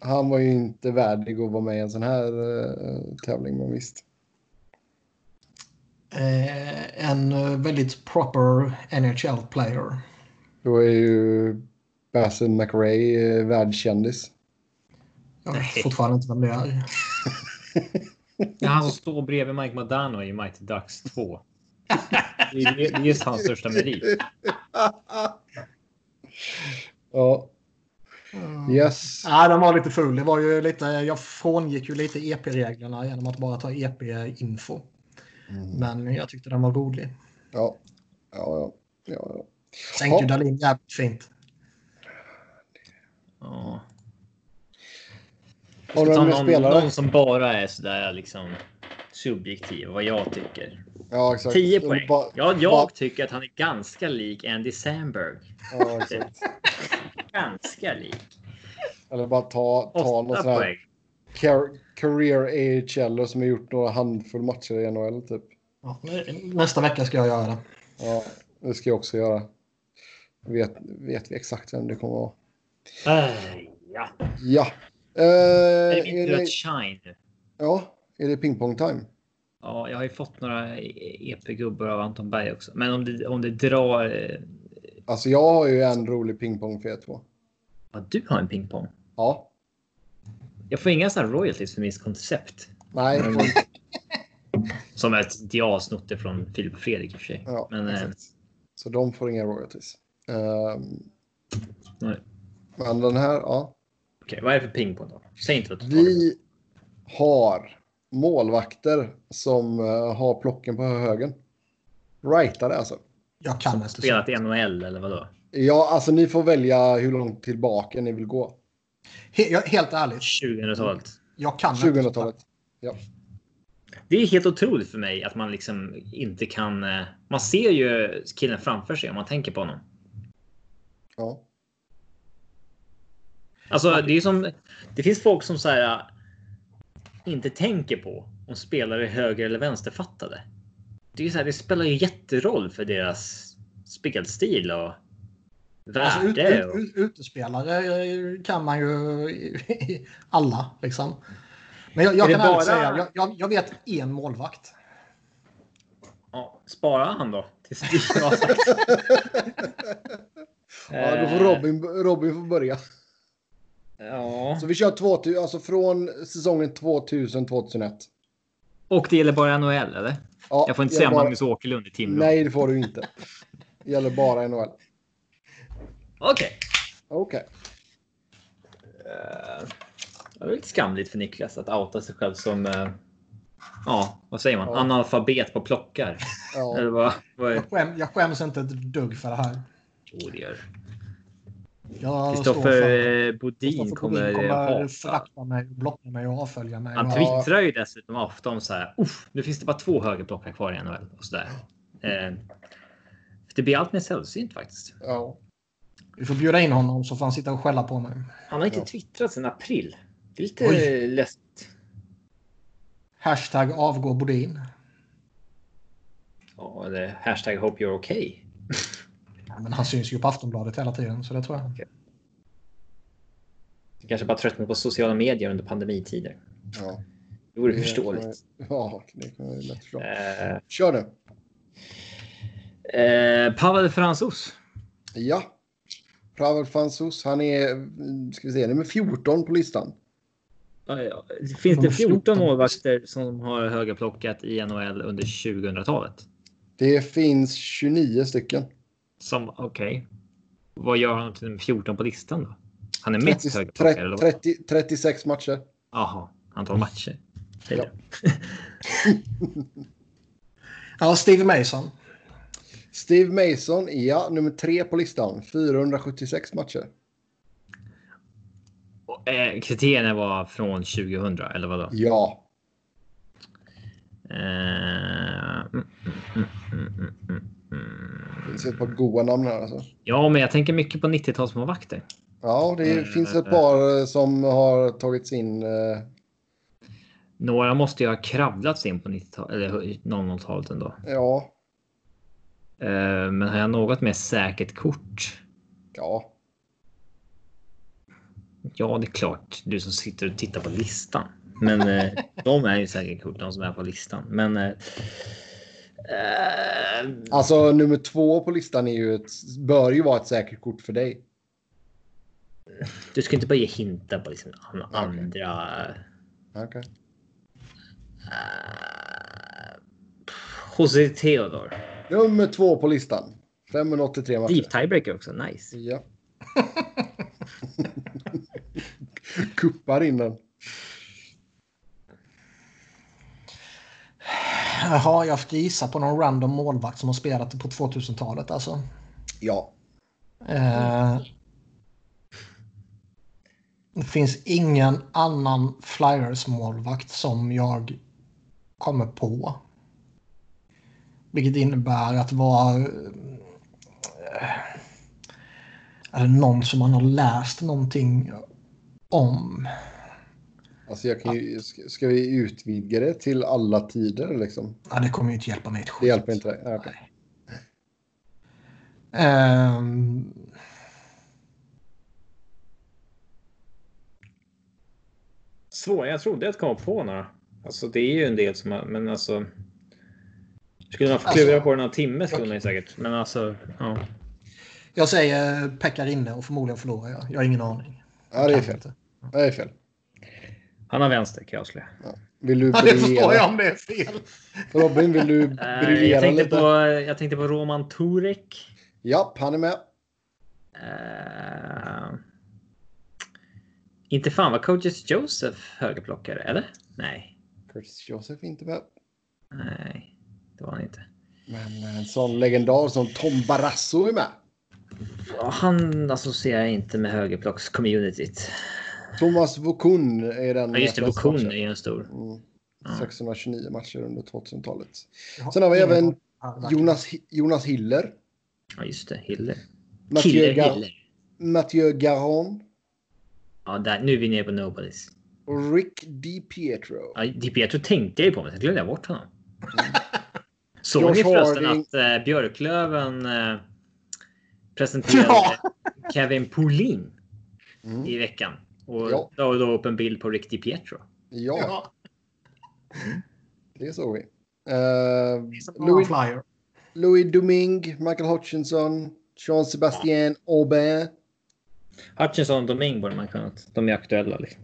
Han var ju inte värdig att vara med i en sån här uh, tävling, men visst. Eh, en eh, väldigt proper NHL-player. Då är ju Basil McRae uh, världskändis. Jag vet Nej. fortfarande inte vem det är. Han som står bredvid Mike Modano i Mighty Ducks 2. Det är, det är just hans största merit. ja, Mm. yes. Nej, den var lite full. Det var ju lite, jag frångick ju lite EP-reglerna genom att bara ta EP-info. Mm. Men jag tyckte den var rolig. Ja, ja, ja. ja, ja. Sänkte Ja. Dahlin jävligt fint. Ja. Har du Ta någon någon, spelare? någon som bara är sådär liksom subjektiv, vad jag tycker. Ja, exakt. 10 Eller poäng. bara- Ja, jag tycker att han är ganska lik Andy Samberg. Ja, exakt. Ganska lik. Eller bara ta, ta någon 8 sån här career AHL som har gjort några handfull matcher i NHL typ. Ja, nästa vecka ska jag göra det. Ja, det ska jag också göra. Vet, vet vi exakt vem det kommer att vara. Äh, ja. Ja. Eh, Är det är min att shine ja, är det pingpong-time? Ja, jag har ju fått några EP-gubbar av Anton Berg också. Men om det, om det drar... eh, Alltså jag har ju en rolig pingpong för er två. Ja, du har en pingpong. Ja. Jag får inga sådana royalties för mitt koncept. Nej. Mm. Som ett jag snott det från Filip och Fredrik i och för sig. Ja, Men, eh. Så de får inga royalties. Ehm, nej. men den här, ja. Okej, vad är det för ping på då? Säg inte totalen Vi har målvakter som eh, har plocken på högen. Rightare alltså. Jag kan inte. Spelat i NHL eller vadå? Ja, alltså ni får välja hur långt tillbaka ni vill gå. He helt ärligt, 2000-talet. jag kan inte så. 2000-talet. Det är helt otroligt för mig att man liksom inte kan. eh, Man ser ju killen framför sig om man tänker på honom. Ja. Alltså, det är som. Det finns folk som så här. äh, Inte tänker på om spelare är höger eller vänsterfattade. Det är så här, det spelar ju jätteroll för deras spelstil och Alltså, ut, ut, ut, utespelare eh, kan man ju alla liksom. Men jag, jag kan det ärligt bara- säga, jag, jag, vet en målvakt. ja, spara han då tills Stig har sagt. ja, då får Robin, Robin får börja. Ja, Så vi kör 2000, alltså från säsongen 2000-2001. och det gäller bara NHL eller? Ja, Jag får inte säga bara- Magnus Åkerlund i Timrå. Nej, det får du inte. Det gäller bara NHL. Okej. Okej. Eh, Det är lite skamligt för Niklas att outa sig själv som. eh, Ja, vad säger man? Ja. Analfabet på plockar. Eller Ja. vad? vad är... Jag, skäm, jag skäms inte ett dugg för det här. Jo, det gör Jag står Kristoffer för- eh, Bodin Kristoffer kommer, Bodin kommer hata. förakta mig, blocka mig och avfölja mig. Han och- twittrar ju dessutom ofta om så här. Uff, nu finns det bara två högerplockar kvar i NHL och så där. Eh, det blir allt mer sällsynt faktiskt. ja. Vi får bjuda in honom så får han sitta och skälla på mig. Han har inte Ja. twittrat sedan april. Det är lite Oj. läskigt. Hashtag avgå Bodin. Ja, eller hashtag hope you're okay. Ja, men han syns ju på Aftonbladet hela tiden så det tror jag. Du kanske bara tröttnat på sociala medier under pandemitider. ja. Det vore förståeligt. Ja, det kan ju lätt förstå. Eh, Kör nu. eh, Pavel Fransos. Ja. Pavel Fansus, han är, ska vi se, nummer 14 på listan. Finns det 14 målvakter som har högerplockat i NHL under 2000-talet? Det finns 29 stycken. Som okej. Vad gör han till nummer 14 på listan då? Han är mest 30, högerplockare eller vad? 30, 36 matcher. Jaha, antal matcher. Ja. Ja, Steve Mason. Steve Mason, ja, nummer 3 på listan. 476 matcher. Och, eh, kriterierna var från 2000 eller vadå? Ja. Eh, mm, mm, mm. Det finns ett par goa namn här alltså. Ja, men jag tänker mycket på 90-talsmålvakter. Ja, det Mm, finns ett par eh, som har tagits in. eh, Några måste ju ha kravlat sig in på 90-talet eller 00-talet ändå. Ja, Eh, men har jag något mer säkert kort? ja. Ja, det är klart. Du som sitter och tittar på listan. Men eh, de är ju säkert kort, de som är på listan. Men. Eh, eh, Alltså nummer två på listan är ju ett, bör ju vara ett säkert kort för dig. du ska inte bara ge hintar på liksom andra. Okej. Eh, José Theodor. Nummer två på listan. 583 matcher. Deep tiebreaker också. Nice. Ja. Kuppar in den. Jaha, jag ska gissa på någon random målvakt som har spelat på 2000-talet alltså. Ja. Eh, det finns ingen annan Flyers-målvakt som jag kommer på. Vilket innebär att vara... eh, Är det någon som man har läst någonting om? Alltså jag kan ju, ska, vi utvidga det till alla tider liksom? Ja, det kommer ju inte hjälpa mig ett skit. Det hjälper inte dig? Ja, okej. Ehm, Svår. Jag trodde att komma på några. Alltså det är ju en del som men alltså. Skulle man få Alltså, klura på den en timme skulle man ju säkert. Men alltså. Ja. jag säger Pekka Rinne och förmodligen förlorar jag. Jag har ingen aning. Ja, det är fel. inte. Det är fel. Han har vänster kan jag avslöja. Vill du Ja, det förstår jag briljera? om det är fel. Robin, vill du Eh, briljera jag, tänkte lite? på, jag tänkte på Roman Turek. Japp, han är med. Eh, inte fan var coaches Joseph högerplockare, eller? Nej, Curtis Joseph är inte med. nej, det var han inte. Men en sån legendar som Tom Barrasso är med. Han associerar jag inte med högerplocks-communityt. Thomas Vokun är den. Ja, just det, Vokun är en stor. Mm. 629 matcher under 2000-talet. Jag Sen har vi även. Jonas, Jonas Hiller. Ja, just det. Hiller. Mathieu, Killer Gar Hiller. Mathieu Garon. Ja, där, nu är vi nere på Nobodies. Och Rick DiPietro. Ja, Di Pietro tänkte jag ju på, men så glömde jag bort honom. Såg Josh ni förresten Harding. att eh, Björklöven eh, presenterade Ja. Kevin Poulin Mm. i veckan? Och Ja. då då upp en bild på Rick Di Pietro. Ja, Ja, det såg vi. Uh, Louis, flyer. Louis Domingue, Michael Hutchinson, Jean-Sébastien Aubin, Hutchinson och Domingue borde man kunna. De är aktuella. Liksom.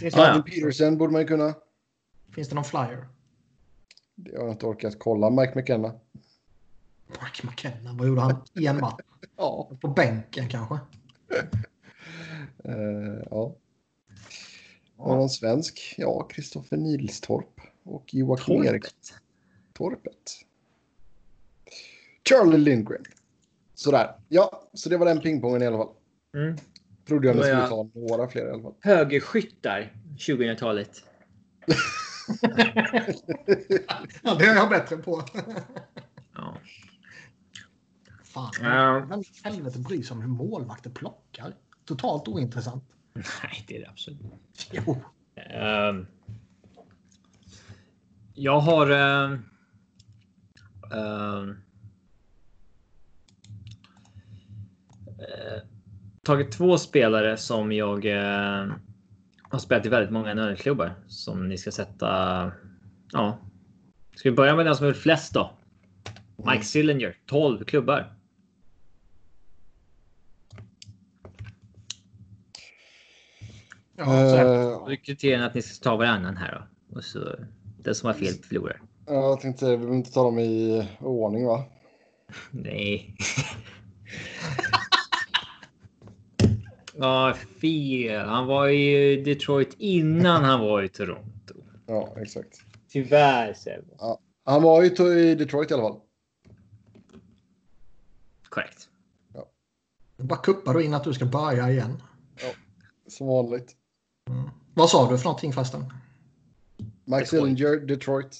Finns, Ja, det, ja. Martin Peterson borde man kunna. finns det någon flyer? Det har jag inte orkat kolla. Mike McKenna. Mark McKenna, vad gjorde han i en match? Ja. På bänken kanske? Uh, ja. Och någon svensk? Ja, Kristoffer Nilstorp och Joakim Eriksson. Torpet. Torpet. Charlie Lindgren. Sådär. Ja, så det var den pingpongen i alla fall. Mm. Trodde jag ni skulle jag- ta några fler i alla fall. Högerskyttar 2000-talet. Ja, det är jag bättre på. Ja. Fan. Vem i helvete bryr sig om hur målvakter plockar? Totalt ointressant. Nej, det är det absolut. Jo. Ehm, jag har ehm, eh, tagit två spelare som jag har spelat i väldigt många NHL-klubbar som ni ska sätta. Ja, ska vi börja med den som är flest då? Mike Sillinger, 12 klubbar. Ja, så här. Eh, är att ni ska ta varannan här då. Och så den som har fel förlorar. jag tänkte, vi behöver inte ta dem i ordning va? Nej. Ja, fel. Han var i Detroit innan han var i Toronto. Ja, exakt. Tyvärr Sebbe. Han var ju i Detroit i alla fall. Korrekt. Bara kuppar du in att du ska börja igen. Som vanligt. Vad sa du för någonting förresten? Mike Detroit. Sillinger, Detroit.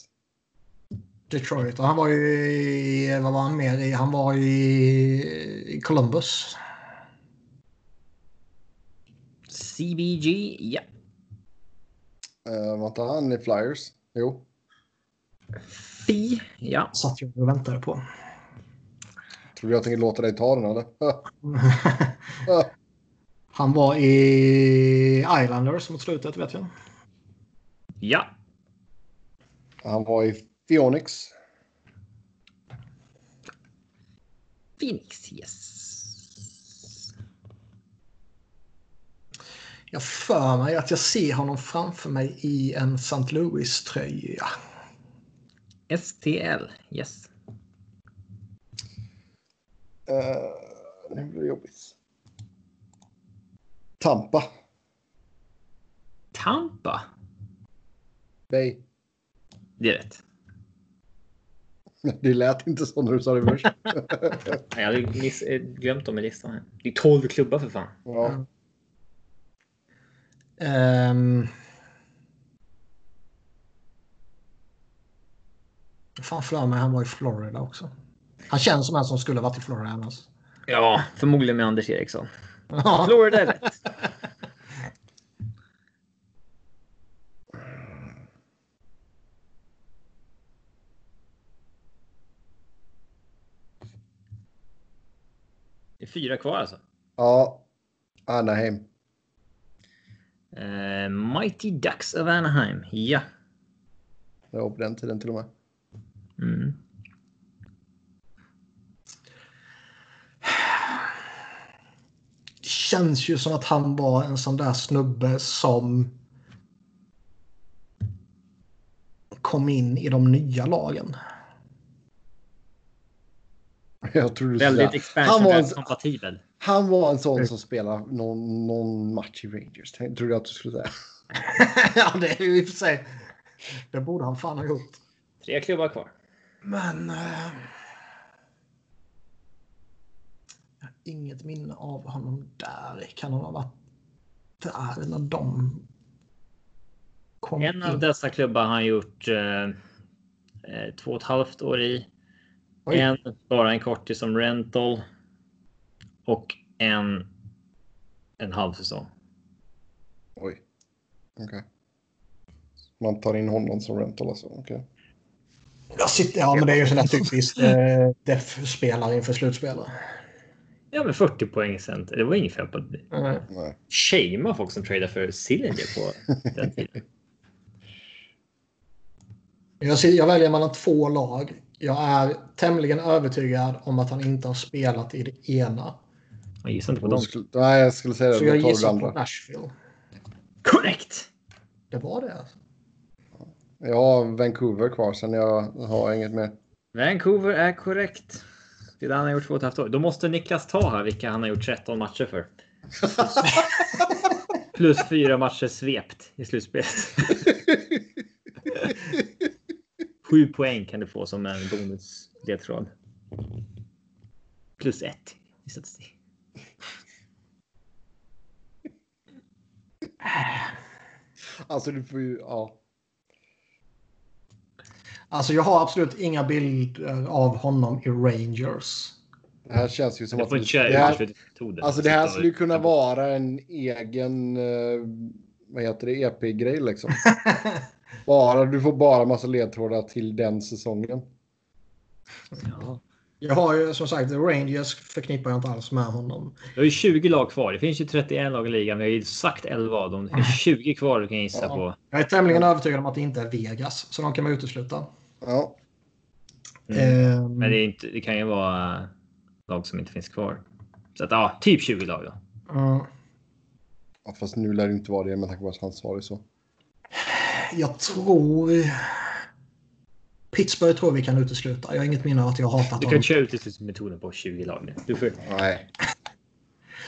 Detroit. Och han var ju i... Vad var han mer i? Han var i Columbus. CBG, ja. Uh, var inte han i Flyers? Jo. Fi, ja. Satt jag och väntade på. Tror du jag tänker låta dig ta den eller? han var i Islanders mot slutet vet jag. Ja. Han var i Phoenix. Phoenix, yes. Jag för mig att jag ser honom framför mig i en St. Louis-tröja. STL, yes. Uh, nu blir det jobbigt. Tampa Tampa. Bay. Det är rätt. Det lät inte så när du sa det först. Jag hade glömt dem i listan. Det är 12 klubbar för fan. ja. Um, fan för mig han var i Florida också. Han känns som en som skulle varit i Florida annars. Ja, förmodligen med Anders Eriksson. Ja. Florida är rätt. Det är fyra kvar alltså. ja. Anaheim. Eh, Mighty Ducks of Anaheim. Ja. Det var på den tiden till och med. Mm. Det känns ju som att han var en sån där snubbe som kom in i de nya lagen. Jag tror du Väldigt säga. han, var en, kompatibel. han var en sån som spelade någon, någon match i Rangers. Tror du att du skulle säga. ja, det är ju i och för sig. Det borde han fan ha gjort. Tre klubbar kvar. Men... Eh, jag har inget minne av honom där. Kan han ha varit där när de kom En av in? dessa klubbar har han gjort eh, eh, två och ett halvt år i. Oj. En bara en kortis som rental. Och en en halv säsong. Oj. Okej. Man tar in honom som rental alltså. Okej. Jag sitter, ja, men det är ju sån här typiskt eh, def-spelare inför slutspelet. Ja, men 40 poäng sen. Det var inget fel på det. Mm. Shamea folk som tradar för Sillinger på den tiden. Jag, ser, jag väljer mellan två lag. Jag är tämligen övertygad om att han inte har spelat i det ena. Jag gissar inte på dem. skulle, nej, jag skulle säga det. Så jag gissar på. Nashville. Korrekt! Det var det alltså. Jag har Vancouver kvar sen jag har inget mer. Vancouver är korrekt. Det är det han har gjort två och ett halvt år. Då måste Niklas ta här vilka han har gjort 13 matcher för. Plus fyra matcher svept i slutspelet. Sju poäng kan du få som en bonusledtråd. Plus ett i statistik. Alltså du får ju, ja. Alltså jag har absolut inga bilder av honom i Rangers. Det här känns ju som att... det här, alltså det här skulle ju kunna vara en egen, eh, vad heter det, EP-grej liksom. Bara, du får bara massa ledtrådar till den säsongen. Ja. Jag har ju som sagt Rangers förknippar jag inte alls med honom. Du har ju 20 lag kvar. Det finns ju 31 lag i ligan. Vi har ju sagt 11 av dem. Det finns 20 kvar du kan gissa Ja. på. Jag är tämligen övertygad om att det inte är Vegas, så de kan man utesluta. Ja, Mm. Ehm, Men det, är inte, det kan ju vara lag som inte finns kvar. Så att ja, typ 20 lag då. mm, Ja, fast nu lär det inte vara det med tanke på att han sa det så. Jag tror... Pittsburgh tror vi kan utesluta. Jag har inget minne av att jag har hatat Du honom. kan köra uteslutsmetoden på 20 lag nu. Du får... Nej.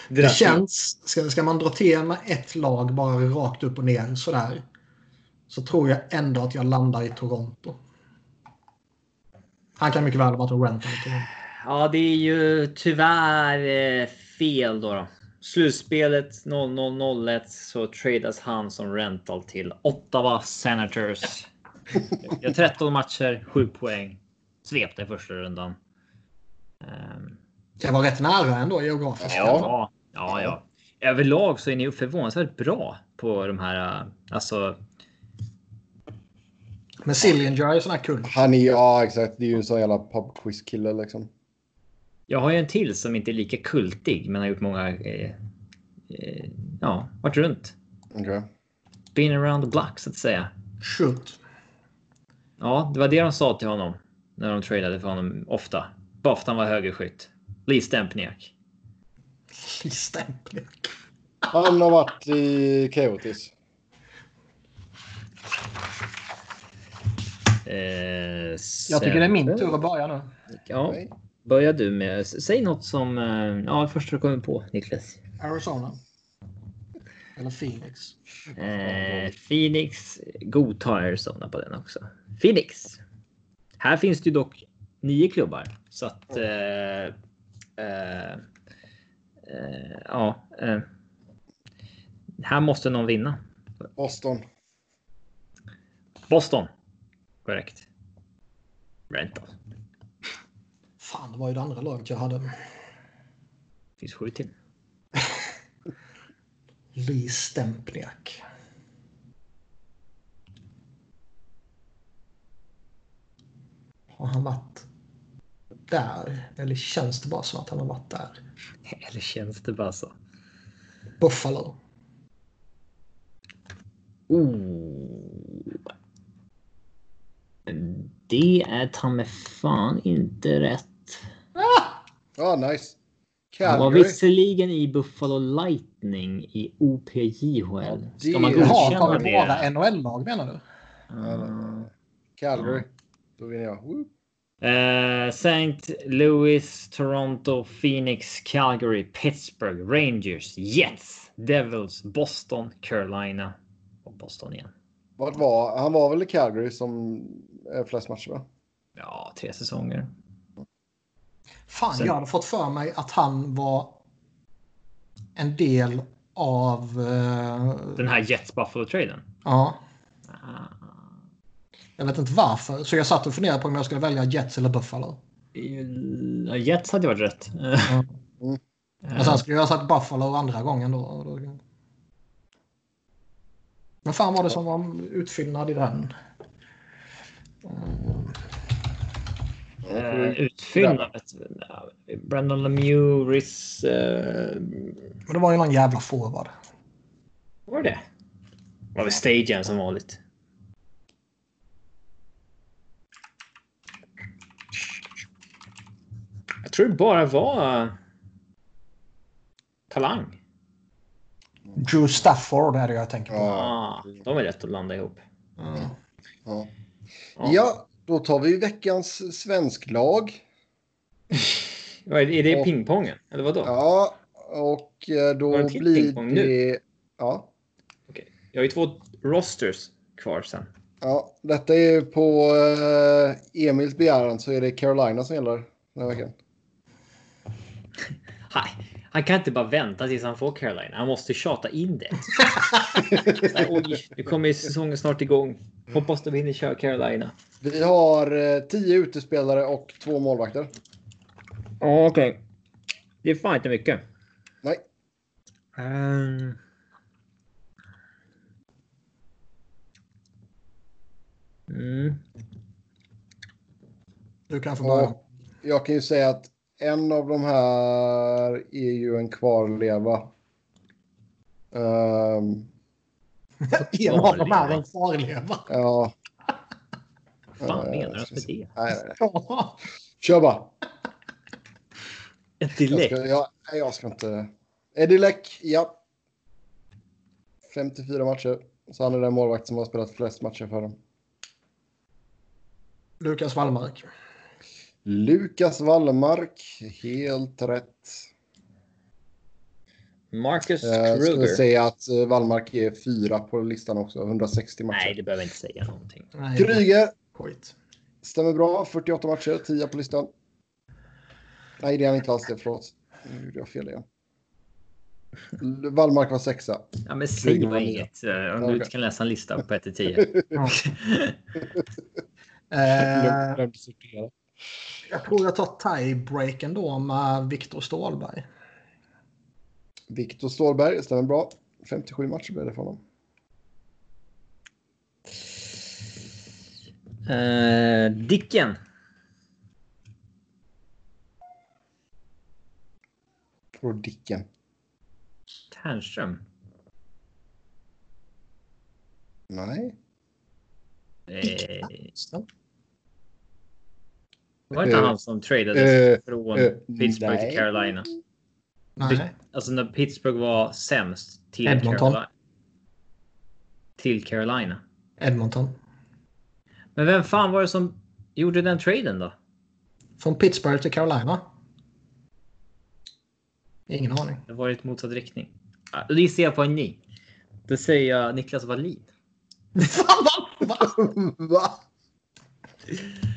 Det känns... Ska, ska man dra till med ett lag bara rakt upp och ner sådär. Så tror jag ändå att jag landar i Toronto. Han kan mycket väl rental i Toronto. Ja, det är ju tyvärr eh, fel då. då. Slutspelet 0001 så tradas han som rental till Ottawa Senators. Jag har 13 matcher, 7 poäng. Svepte i första rundan. Ehm, Det var rätt nära ändå geografiskt. Ja, ja, ja. Överlag så är ni förvånansvärt bra på de här. äh, Alltså, Men Sillinger är sån här kul. Han är, ja exakt, det är ju en sån jävla pubquiz-kille liksom. Jag har ju en till som inte är lika kultig, men har gjort många. Eh, eh, ja, varit runt. Okej. Been around the block så att säga. Shoot. Ja, det var det de sa till honom när de tradade för honom ofta. Bara för att han var högerskytt. Lee Stempniak. Stämpling. Han har varit i Coyotes. Eh, Jag tycker det är min tur att börja nu. Ja. Börjar du med. Säg något som. eh, Ja, första du kommer på Niklas. Arizona. Eller Phoenix. Eh, Phoenix godtar Arizona på den också. Phoenix. Här finns det ju dock nio klubbar så att. Eh, eh, eh, ja. Eh, här måste någon vinna. Boston. Boston. Korrekt. Rental. Fan, det var ju det andra laget jag hade. Finns sju till. Lee Stempniak. Har han varit där? Eller känns det bara som att han har varit där? Eller känns det bara så? Buffalo. Oh. Det är ta mig fan inte rätt. Ja, nice. Han var Calgary. visserligen i Buffalo Lightning i OPJHL. det- Ska man Jaha, Jaha, godkänna tar vi bara det? NHL-lag menar du? Mm. Calgary. Då vinner jag. Woo. Eh, St. Louis, Toronto, Phoenix, Calgary, Pittsburgh, Rangers, Jets, Devils, Boston, Carolina och Boston igen. Vart var han? var väl i Calgary som är flest matcher va? Ja, tre säsonger. Fan, Sen- jag hade fått för mig att han var en del av... eh, Den här Jets Buffalo-traden. Ja, Ah, jag vet inte varför. Så jag satt och funderade på om jag skulle välja Jets eller Buffalo. ja, Jets hade varit rätt. Mm. Mm. Men sen skulle jag ha satt Buffalo andra gången då. Men fan var det som var utfyllnad i den? Uh, utfyllnadet. Brandon Lemieux, Riz... eh, Men det var ju någon jävla forward. vad var det? Var det Stagen som vanligt? Jag tror det bara var eh, talang. Drew Stafford är det jag tänker på. Ja. Ah, de är rätt att landa ihop. Mm. Ja. Ja. Då tar vi veckans svensklag. Är det, det Och- pingpongen? Eller vadå? Ja, och eh, då det blir pingpong nu? det... Ja, Okej. Jag har ju två rosters kvar sen. ja, detta är på eh, Emils begäran så är det Carolina som gäller den här veckan. Han, han kan inte bara vänta tills han får Carolina. Han måste tjata in det. Så här, Oj, nu kommer säsongen snart igång. Hoppas de hinner köra Carolina. Vi har eh, tio utespelare och två målvakter. Ja, okej. Det är fan inte mycket. Nej, Um... Mm. Du kan få börja. jag kan ju säga att en av de här är ju en kvarleva. Ehm, En av dem är en kvarleva. ja. Vad fan Eh, menar du med det? Nej, nej. Kör bara. Ett Jag dilek. jag, nej, jag ska inte... Eddie Leck, ja. 54 matcher. Så han är den målvakt som har spelat flest matcher för dem. Lukas Wallmark. Lukas Wallmark, helt rätt. Marcus Jag skulle Kruger. säga att eh, Wallmark är fyra på listan också, 160 matcher. Nej, det behöver inte säga någonting. Kryger, stämmer bra, 48 matcher, 10 på listan. Nej, det är han inte alls det, förlåt. Nu gjorde jag fel igen. Wallmark var sexa. Ja, men säg Kruger nia. inget. eh, Om du inte kan läsa en lista på 1 till 10. Jag tror jag tar tiebreaken då med Viktor Ståhlberg. Viktor Ståhlberg, stämmer bra. 57 matcher blev det för honom. Uh, Dicken. På Dicken. Ternström. Nej. Eh, var inte Eh, han som tradades eh, från eh, Pittsburgh nej. till Carolina? Nej. Alltså när Pittsburgh var sämst till Edmonton. Carolina. Till Carolina. Edmonton. Men vem fan var det som gjorde den traden då? Från Pittsburgh till Carolina. Ingen aning. Det var i motsatt riktning. Då gissar jag på en ny. Då säger jag Niklas Wallin. Vad- vad- Va?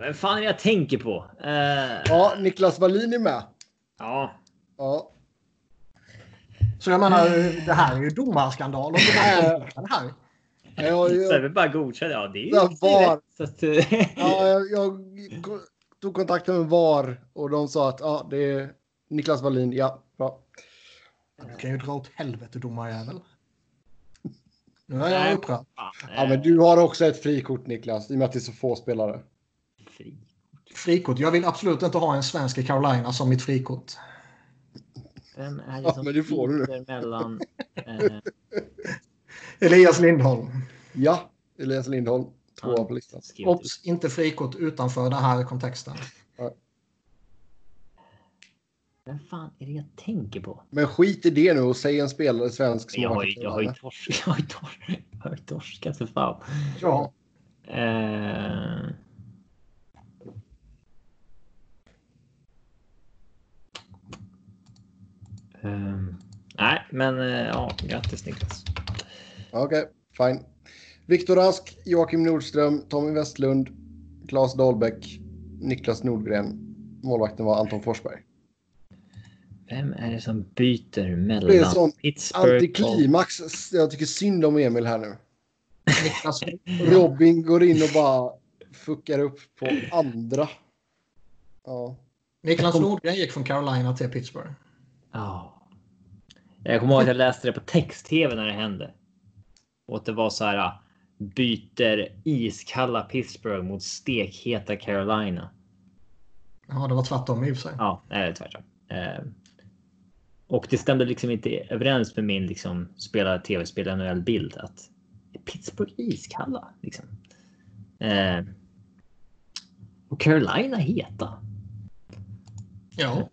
Vem fan är det jag tänker på? Eh, Ja, Niklas Wallin är med. ja. Ja. Så jag menar, det här är ju domarskandal. Och det här, det här. Jag, Så jag, är vi bara godkända. Ja, det är ju var. rätt. Så att, eh, ja, jag, jag tog kontakt med VAR och de sa att ja, det är Niklas Wallin. Ja, bra. Du kan ju dra åt helvete domarjävel. Nu är Nej. jag upprörd. Ja, men du har också ett frikort Niklas, i och med att det är så få spelare. Eh, fri. Frikort. Jag vill absolut inte ha en svensk i Carolina som mitt frikort. Vem är det Ja, som men det får du mellan... Eh, Elias Lindholm. Ja, Elias Lindholm. Tvåa Ja. på listan. Obs! Inte frikort utanför den här kontexten. Vem fan är det jag tänker på? Men skit i det nu och säg en spelare svensk som Jag har, jag har ju Carolina. torsk, jag har ju torsk, jag har ju torskat för fan. Ja, Eh, ehm, nej, men eh, ja, grattis Niklas. Okej, fine. Viktor Rask, Joakim Nordström, Tommy Westlund, Claes Dahlbäck, Niklas Nordgren. Målvakten var Anton Forsberg. Vem är det som byter Det är mellan sån Pittsburgh och... Antiklimax. Jag tycker synd om Emil här nu. Niklas, Robin går in och bara fuckar upp på andra. Ja. Niklas Nordgren gick från Carolina till Pittsburgh. Ja. Jag kommer ihåg att jag läste det på text-tv när det hände. Och att det var så här. Byter iskalla Pittsburgh mot stekheta Carolina. Ja, det var tvärtom i och för sig. Ja, nej, tvärtom. Eh, och det stämde liksom inte överens med min liksom spela tv-spel NHL-bild att Pittsburgh iskalla liksom. Eh, och Carolina heta. Ja,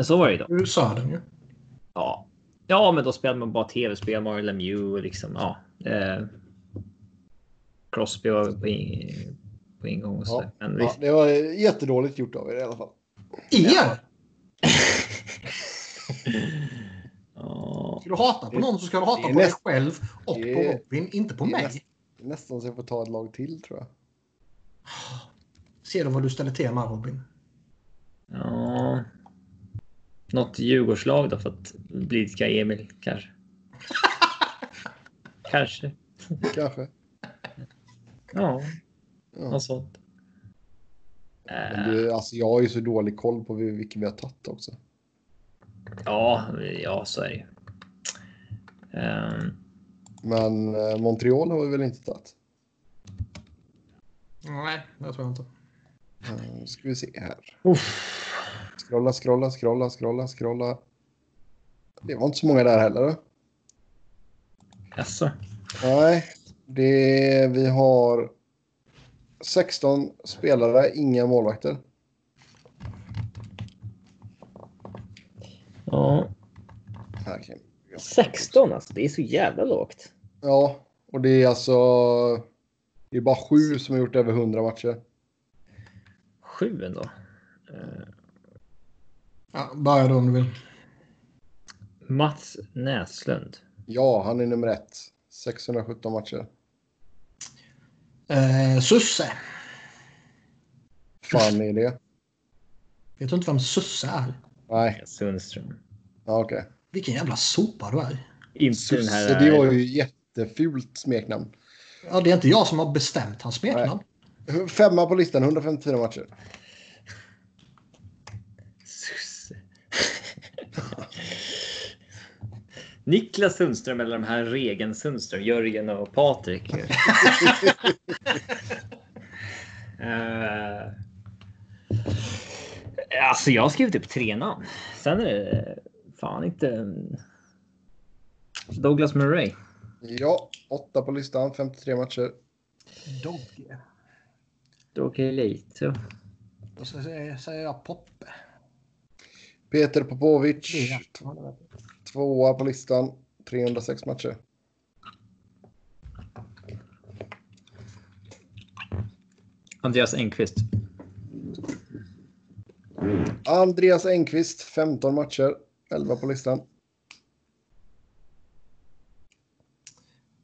Men så var det ju då. ur södern ju. Ja, ja, men då spelade man bara tv-spel, Mario Lemieux och liksom ja. Eh, Crosby var på, in, på ingång och så. Ja. Men ja, det var jättedåligt gjort av er i alla fall. Er! Ja. Ska du hata på någon så ska du hata på dig själv och det på Robin, inte på mig. näst- Nästan så jag får ta ett lag till tror jag. Ser du vad du ställer till med Robin? Ja. Något Djurgårdslag då för att blidka Emil kanske. kanske. Kanske. Ja, Ja. något sånt. Men Eh, du, alltså, jag har ju så dålig koll på vilka vi har tagit också. ja, ja, så är det ju. Ehm, Men eh, Montreal har vi väl inte tagit? Nej, det tror jag inte. Uh, ska vi se här. uff. Scrolla, scrolla, scrolla, scrolla, scrolla. Det var inte så många där heller. då. Jaså? Nej, det, vi har 16 spelare, inga målvakter. Ja, Här kan- 16 alltså. Det är så jävla lågt. Ja, och det är alltså... Det är bara sju som har gjort över 100 matcher. Sju ändå. Eh, Ja, börja då om du vill. Mats Näslund. Ja, han är nummer ett. 617 matcher. Eh, Susse. Fan är det? Vet du inte vem Susse är? Nej, Sundström. ja, okej. Vilken jävla sopa du är. Inte den här... Susse, det var ju jättefult smeknamn. Ja, det är inte jag som har bestämt hans smeknamn. Femma på listan, 154 matcher. Niklas Sundström eller de här Regen Sundström, Jörgen och Patrik. uh, alltså jag har skrivit upp tre namn. Sen är det fan inte... Douglas Murray. Ja, åtta på listan, 53 matcher. Dogge. Dogge Leito. Och så säger jag Poppe. Peter Popovic. Ja. Tvåa på listan, 306 matcher. Andreas Engqvist. Andreas Engqvist, 15 matcher, 11 på listan.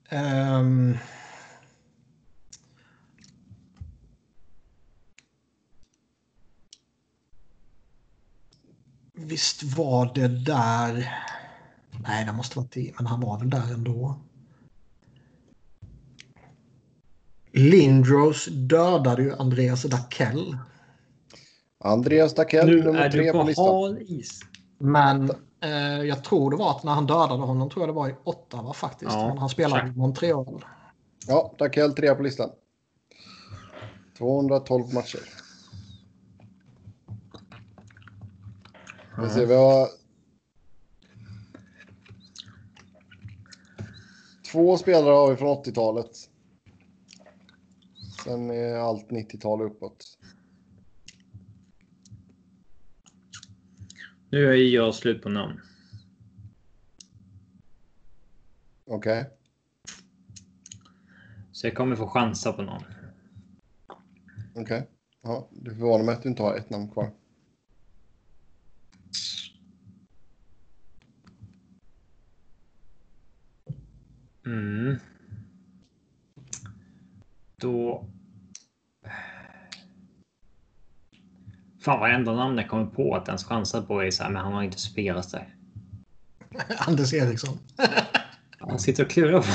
Ehm. Visst var det där... Nej, det måste vara det, men han var väl där ändå. Lindros dödade ju Andreas Dackell. Andreas Dackell, Nu nummer är tre på på listan. hal is. Men eh, jag tror det var att när han dödade honom tror jag det var i Ottawa faktiskt. Ja, han spelade i. Montreal. Ja, Dackell trea på listan. 212 matcher. Vi ser, vi har... Två spelare har vi från 80-talet. Sen är allt 90-tal uppåt. Nu är jag slut på namn. Okej. Så jag kommer få chansa på någon. Okej. Ja, det förvånar mig att du inte har ett namn kvar. Mm. Då... Fan varenda namn jag kommer på att ens chansar på är så här, men han har inte spelat där. Anders Eriksson. Han sitter och klurar på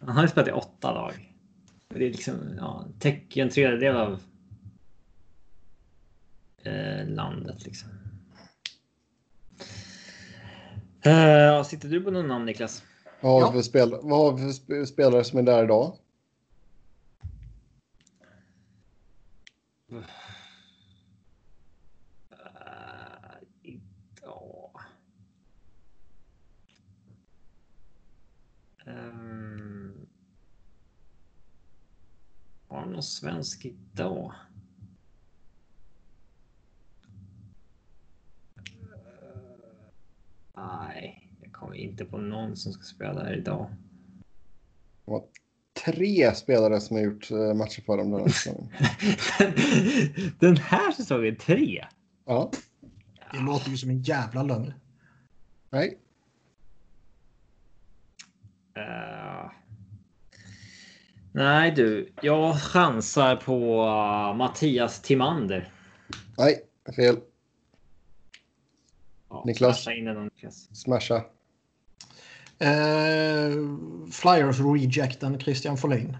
Han har spelat i åtta lag. Det är liksom, ja, täcker en tredjedel av eh, landet liksom. Eh, sitter du på någon namn Niklas? Vad har, Ja. vi för spel, vad har vi för sp- spelare som är där idag? Uh, idag. Um, har någon svensk idag? Nej, jag kommer inte på någon som ska spela här idag. Tre spelare som har gjort eh, matcher för dem den här säsongen. Den här säsongen tre? Ja. Det låter ju som en jävla lögn. Nej. Eh, nej du, jag chansar på uh, Mattias Timander. Nej. Fel. Ja, Niklas? smasha in den, Niklas. Smasha. Eh, Flyers rejecten Christian Folin.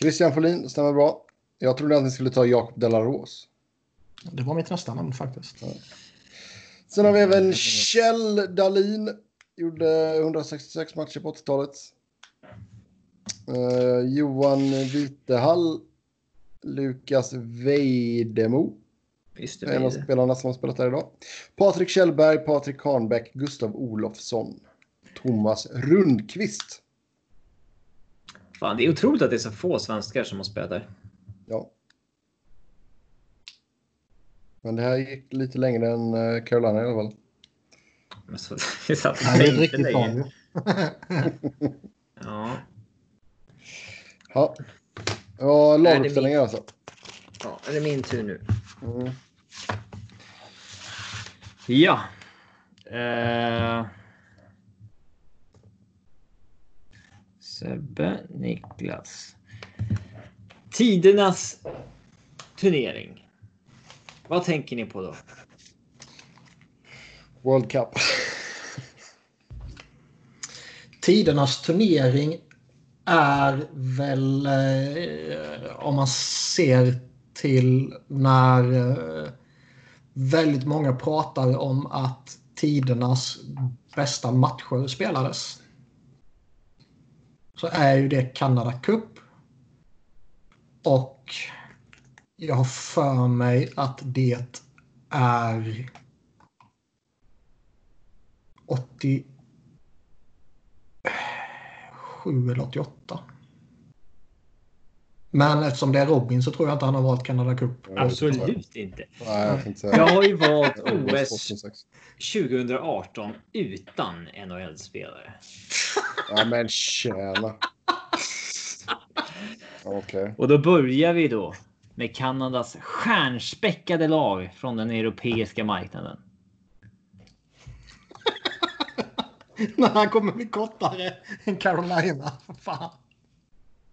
Christian Folin stämmer bra. Jag trodde att ni skulle ta Jakob Delaros. Det var mitt nästa namn faktiskt. Sen har vi även Kjell Dahlin. Gjorde 166 matcher på 80-talet. Eh, Johan Vitehall. Lukas Vejdemo. Visst, En av det spelarna som har spelat där idag. Patrik Kjellberg, Patrik Karnbäck, Gustav Olofsson. Thomas Rundqvist. Fan, det är otroligt att det är så få svenskar som har spelat där. Ja. Men det här gick lite längre än eh, Carolina i alla fall. Men så, det satt Det här är riktigt ju. Ja, Ja. Ja, laguppställningar alltså. ja, är det min tur nu? Mm. Ja. Eh... Sebbe, Niklas. Tidernas turnering. Vad tänker ni på då? World Cup. Tidernas turnering är väl eh, om man ser till när eh, väldigt många pratar om att tidernas bästa matcher spelades. Så är ju det Canada Cup. Och jag har för mig att det är 87 eller 88. Men eftersom det är Robin så tror jag inte han har valt Canada Cup. Absolut inte. Nej, jag. Jag har ju valt OS OS 2006. 2018 utan NHL-spelare. Ja, men tjena. Okej. Och då börjar vi då med Kanadas stjärnspäckade lag från den europeiska marknaden. När han kommer bli kortare än Carolina. Fan.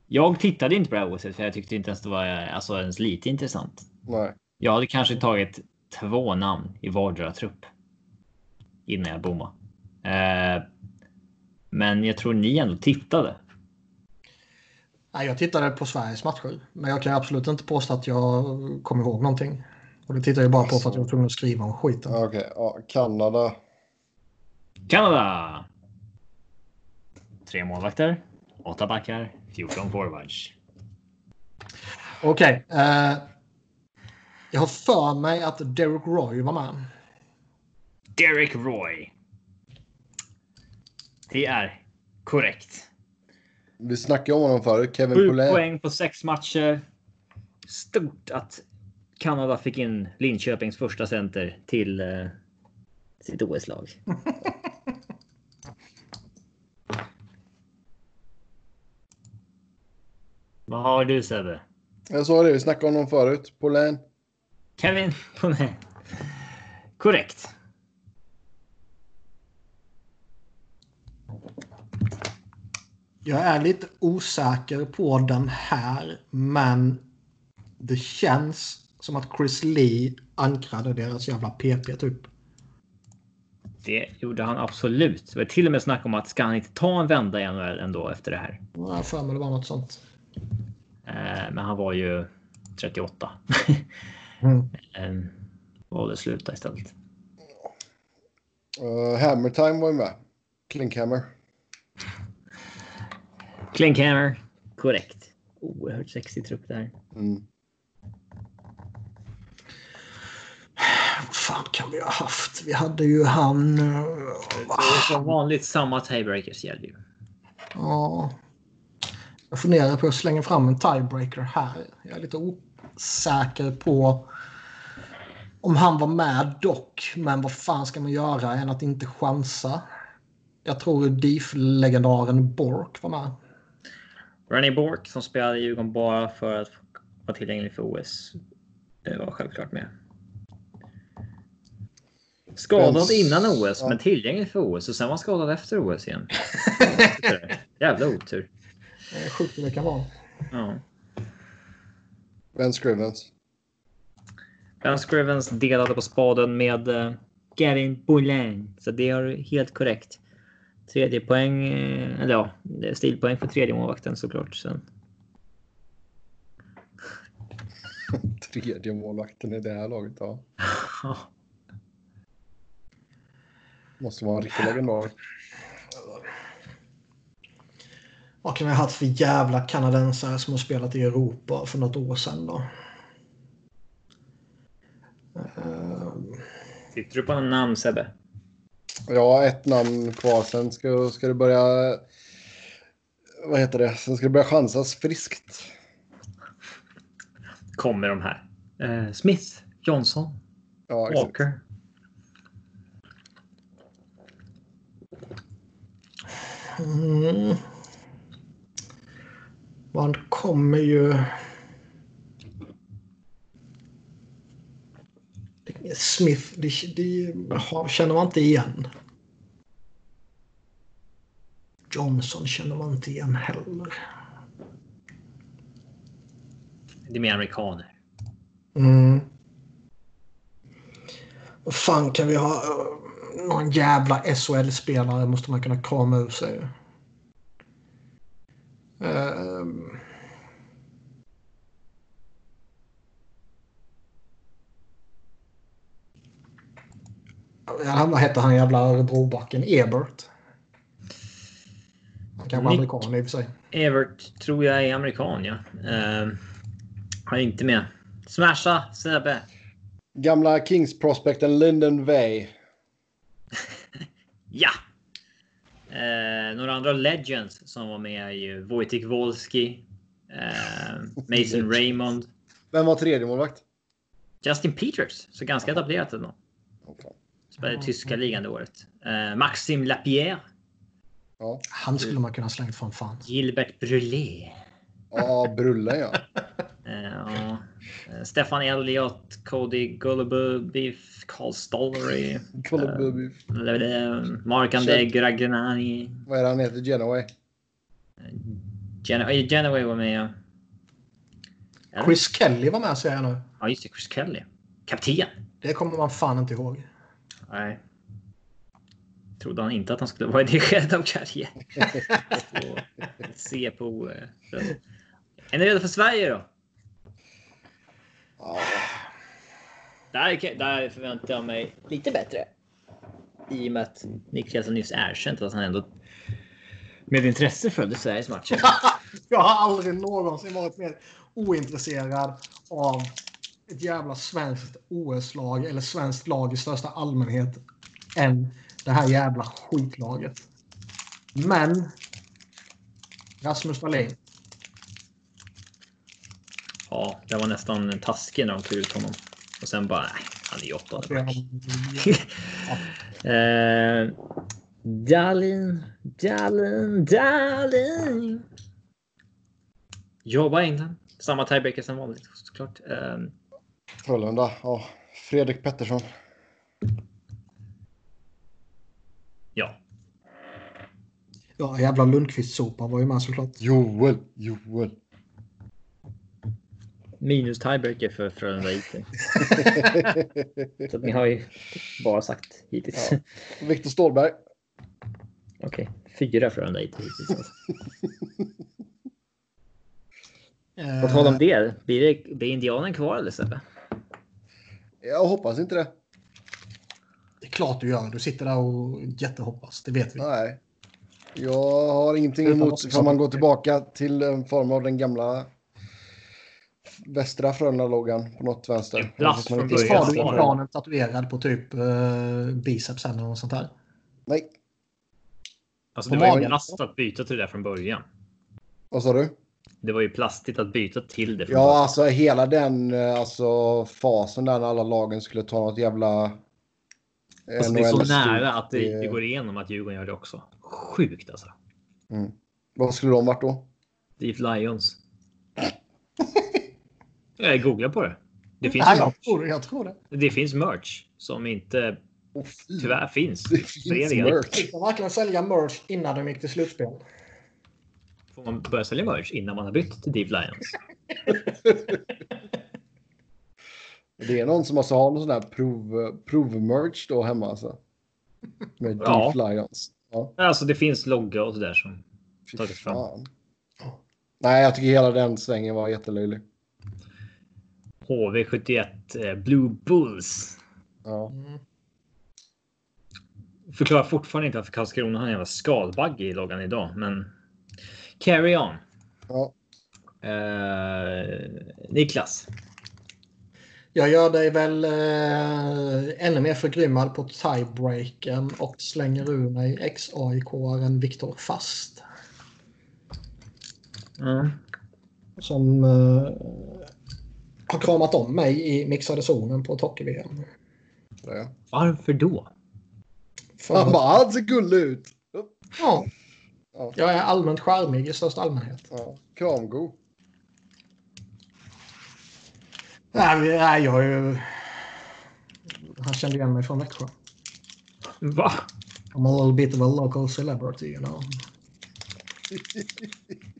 Jag tittade inte på det här OSet för jag tyckte inte ens det var alltså, ens lite intressant. Nej. Jag hade kanske tagit två namn i vardera trupp. Innan jag bommade. Eh, men jag tror ni ändå tittade. Nej, jag tittade på Sveriges matcher. Men jag kan absolut inte påstå att jag kommer ihåg någonting. Och det tittar jag bara på för att jag var tvungen att skriva om skiten. Okej, ja, Kanada. Kanada! Tre målvakter, åtta backar, 14 forwards. Okej. eh, jag har för mig att Derek Roy var med. Derek Roy. Det är korrekt. Vi snackade om honom förut. Kevin Sju Poulet. poäng på sex matcher. Stort att Kanada fick in Linköpings första center till eh, sitt OS-lag. Vad har du Sebbe? Jag sa det, vi snackade om honom förut. Polän. Kevin Ponet. Korrekt. Jag är lite osäker på den här, men det känns som att Chris Lee ankrade deras jävla PP typ. Det gjorde han absolut. Det var till och med snack om att ska han inte ta en vända i NHL ändå efter det här? Jag för mig det var något sånt. Eh, men han var ju 38. Mm. eh, valde sluta istället. Uh, Hammer Time var ju med. Klinkhammer. Klinkhammer. Korrekt. Oerhört sexig trupp där. Mm. Vad fan kan vi ha haft? Vi hade ju han... Som vanligt samma tiebreakers gäller ju. Ja. Jag funderar på att slänga fram en tiebreaker här. Jag är lite osäker på om han var med dock. Men vad fan ska man göra än att inte chansa? Jag tror DIF-legendaren Bork var med. Ronnie Bork som spelade i Djurgården bara för att vara tillgänglig för OS. Det var självklart med. Skadad innan OS ja. men tillgänglig för OS och sen var skadad efter OS igen. Jävla otur. Är sjukt det kan vara. Ja. Ben Scrivens. Ben Scrivens delade på spaden med uh, Gavin Boulain. Så det är helt korrekt. Tredje poäng, eh, eller ja, det är stilpoäng för tredje målvakten såklart. Sen. Tredje målvakten i det här laget. Ja. Måste vara en riktig legendar. Vad kan vi ha haft för jävla kanadensare som har spelat i Europa för något år sedan då? Ehm, Sitter du på en namn Sebbe? Ja, ett namn kvar. Sen ska, ska det börja... Vad heter det? Sen ska det börja chansas friskt. Kommer de här. Eh, Smith, Johnson, Ja. Walker. Mm. Man kommer ju... Smith, det, det känner man inte igen. Johnson känner man inte igen heller. Det är mer amerikaner. Mm. Vad fan kan vi ha? eh, Någon jävla SHL-spelare måste man kunna krama ur sig. Ehm. Ja, vad hette han jävla Örebrobacken? Ebert. Han kanske Nick- amerikan i och för sig. Evert tror jag är amerikan ja. Eh, har inte med. Smasha Sebbe. Gamla Kings-prospekten Lyndon Way. Ja! Eh, några andra legends som var med är ju Wojtek Wolski. Eh, Mason Raymond. Vem var tredje målvakt? Justin Peters. Så ganska etablerat ändå. Spelade i tyska ligan det året. Eh, Maxim Lapierre. Ja, Han skulle man kunna slängt från fan. Gilbert Brulé. ja Brullen ja. Eh. Eh, Stefan Elliott, Cody Gullibubiff, Carl Stollery, Kolla Bubby. Mark-André Gragnani. Vad är det han heter? Genoway? Gen- eh, Genoway var med. ja. Eller? Chris Kelly var med säger jag nu. Ja, just det. Chris Kelly. Kapten. Det kommer man fan inte ihåg. Nej. Trodde han inte att han skulle vara i det skedet av karriären. Se på... eh, Är ni redo för Sverige då? Ja, Där, där förväntar jag mig lite bättre. I och med att Niklas nyss erkänt att han ändå med intresse följde Sveriges matcher. Jag har aldrig någonsin varit mer ointresserad av ett jävla svenskt OS-lag eller svenskt lag i största allmänhet än det här jävla skitlaget. Men Rasmus Wallin. Ja, det var nästan taskig när de tog ut honom. Och sen bara, nej, han är ju åttonde back. eh, Dalin, Dalin, Dalin. Jobba England. Samma tiebreaker som vanligt såklart. Eh, Frölunda. Ja. Fredrik Pettersson. ja, Ja, jävla Lundqvist-sopan var ju med såklart. Joel. Joel. Minus tiebreaker för Frölunda IT. Så ni har ju bara sagt hittills. Ja. Viktor Stålberg. Okej, fyra Frölunda IT hittills. Alltså. På tal om det, blir, det, blir indianen kvar eller Sebbe? Jag hoppas inte det. Det är klart du gör. Du sitter där och jättehoppas. Det vet vi. Nej. Jag har ingenting emot ifall man går tillbaka till en form av den gamla västra Frölunda-loggan på något vänster. Plast från inte- Visst början. har du indianen tatuerad på typ uh, biceps eller något sånt där? Nej, Alltså, På det var ju plast att byta till det från början. vad sa du? Det var ju plastigt att byta till det. Från Ja, början. alltså hela den eh, alltså, fasen där när alla lagen skulle ta något jävla... alltså, det är så nära att det, Det- det går igenom att Djurgården gör det också. Sjukt alltså. Mm. Vad skulle de varit då? Deep Lions. Jag googlar på det. Det finns, Nej, merch. jag tror. Jag tror det. det finns merch som inte Oh, tyvärr finns. Det finns merch. De verkligen sälja merch innan de gick till slutspel? Får man börja sälja merch innan man har bytt till Deep Lions? Det är någon som måste ha någon sån där prov, prov-merch då hemma alltså. Med Ja. Deep Lions. Ja, Alltså det finns logga och sådär som fy Tagit fram. Nej, jag tycker hela den svängen var jättelöjlig. HV71 eh, Blue Bulls. Ja. Mm. Förklarar fortfarande inte varför Karlskrona har en jävla skalbagge i loggan idag, men carry on. Ja. Eh, Niklas. Jag gör dig väl eh, ännu mer förgrymmad på tiebreaken och slänger ur mig ex-AIK-aren Viktor Fast. Mm. Som eh, har kramat om mig i mixade zonen på ett hockey-VM. Varför då? För Han bara, han ser gullig ut. ja, Ja. jag är allmänt charmig i största allmänhet. Ja. Kramgo. Nej, jag är ju... Han kände igen mig från Växjö. Va? I'm a little bit of a local celebrity, you know.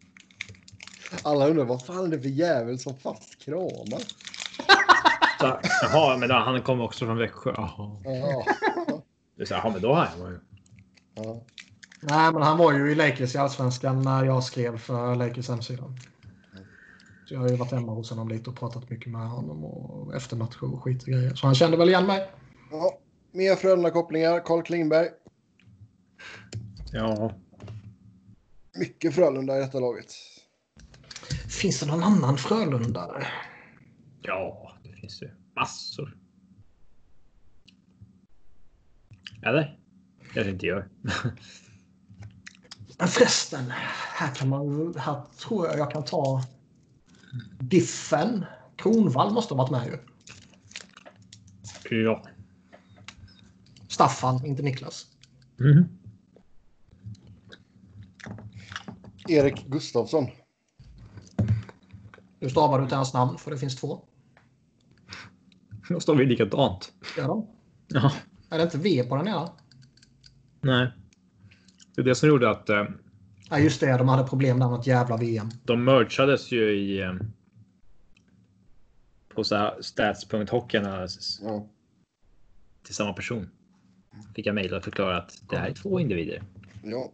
Alla undrar vad fan är det för jävel som fast kramar? Så, jaha, men då, han kommer också från Växjö. Jaha. Ja. Jaha, men då har jag ju. Ja. Nej, men han var ju i Lakers i Allsvenskan när jag skrev för Lakers hemsida. Så jag har ju varit hemma hos honom lite och pratat mycket med honom och eftermatcher och skit och grejer. Så han kände väl igen mig. ja. Mer Frölunda-kopplingar. Carl Klingberg. Ja. Mycket Frölunda i detta laget. Finns det någon annan Frölundare? Ja, det finns ju massor. Eller? Kanske inte gör. Men förresten, här kan man här tror jag jag kan ta Diffen. Kronvall måste ha varit med ju. ja. Staffan, inte Niklas. Mm. Erik Gustafsson. Nu stavar du inte hans namn för det finns två. Då står vi likadant. Gör de? Ja. Är det inte V på den ena? Nej. Det är det som gjorde att eh, Ja just det, de hade problem där något jävla VM. de merchades ju i eh, på så här stats.hockey analysis Ja. till samma person. Fick jag mejl och förklara att det här är två individer. ja.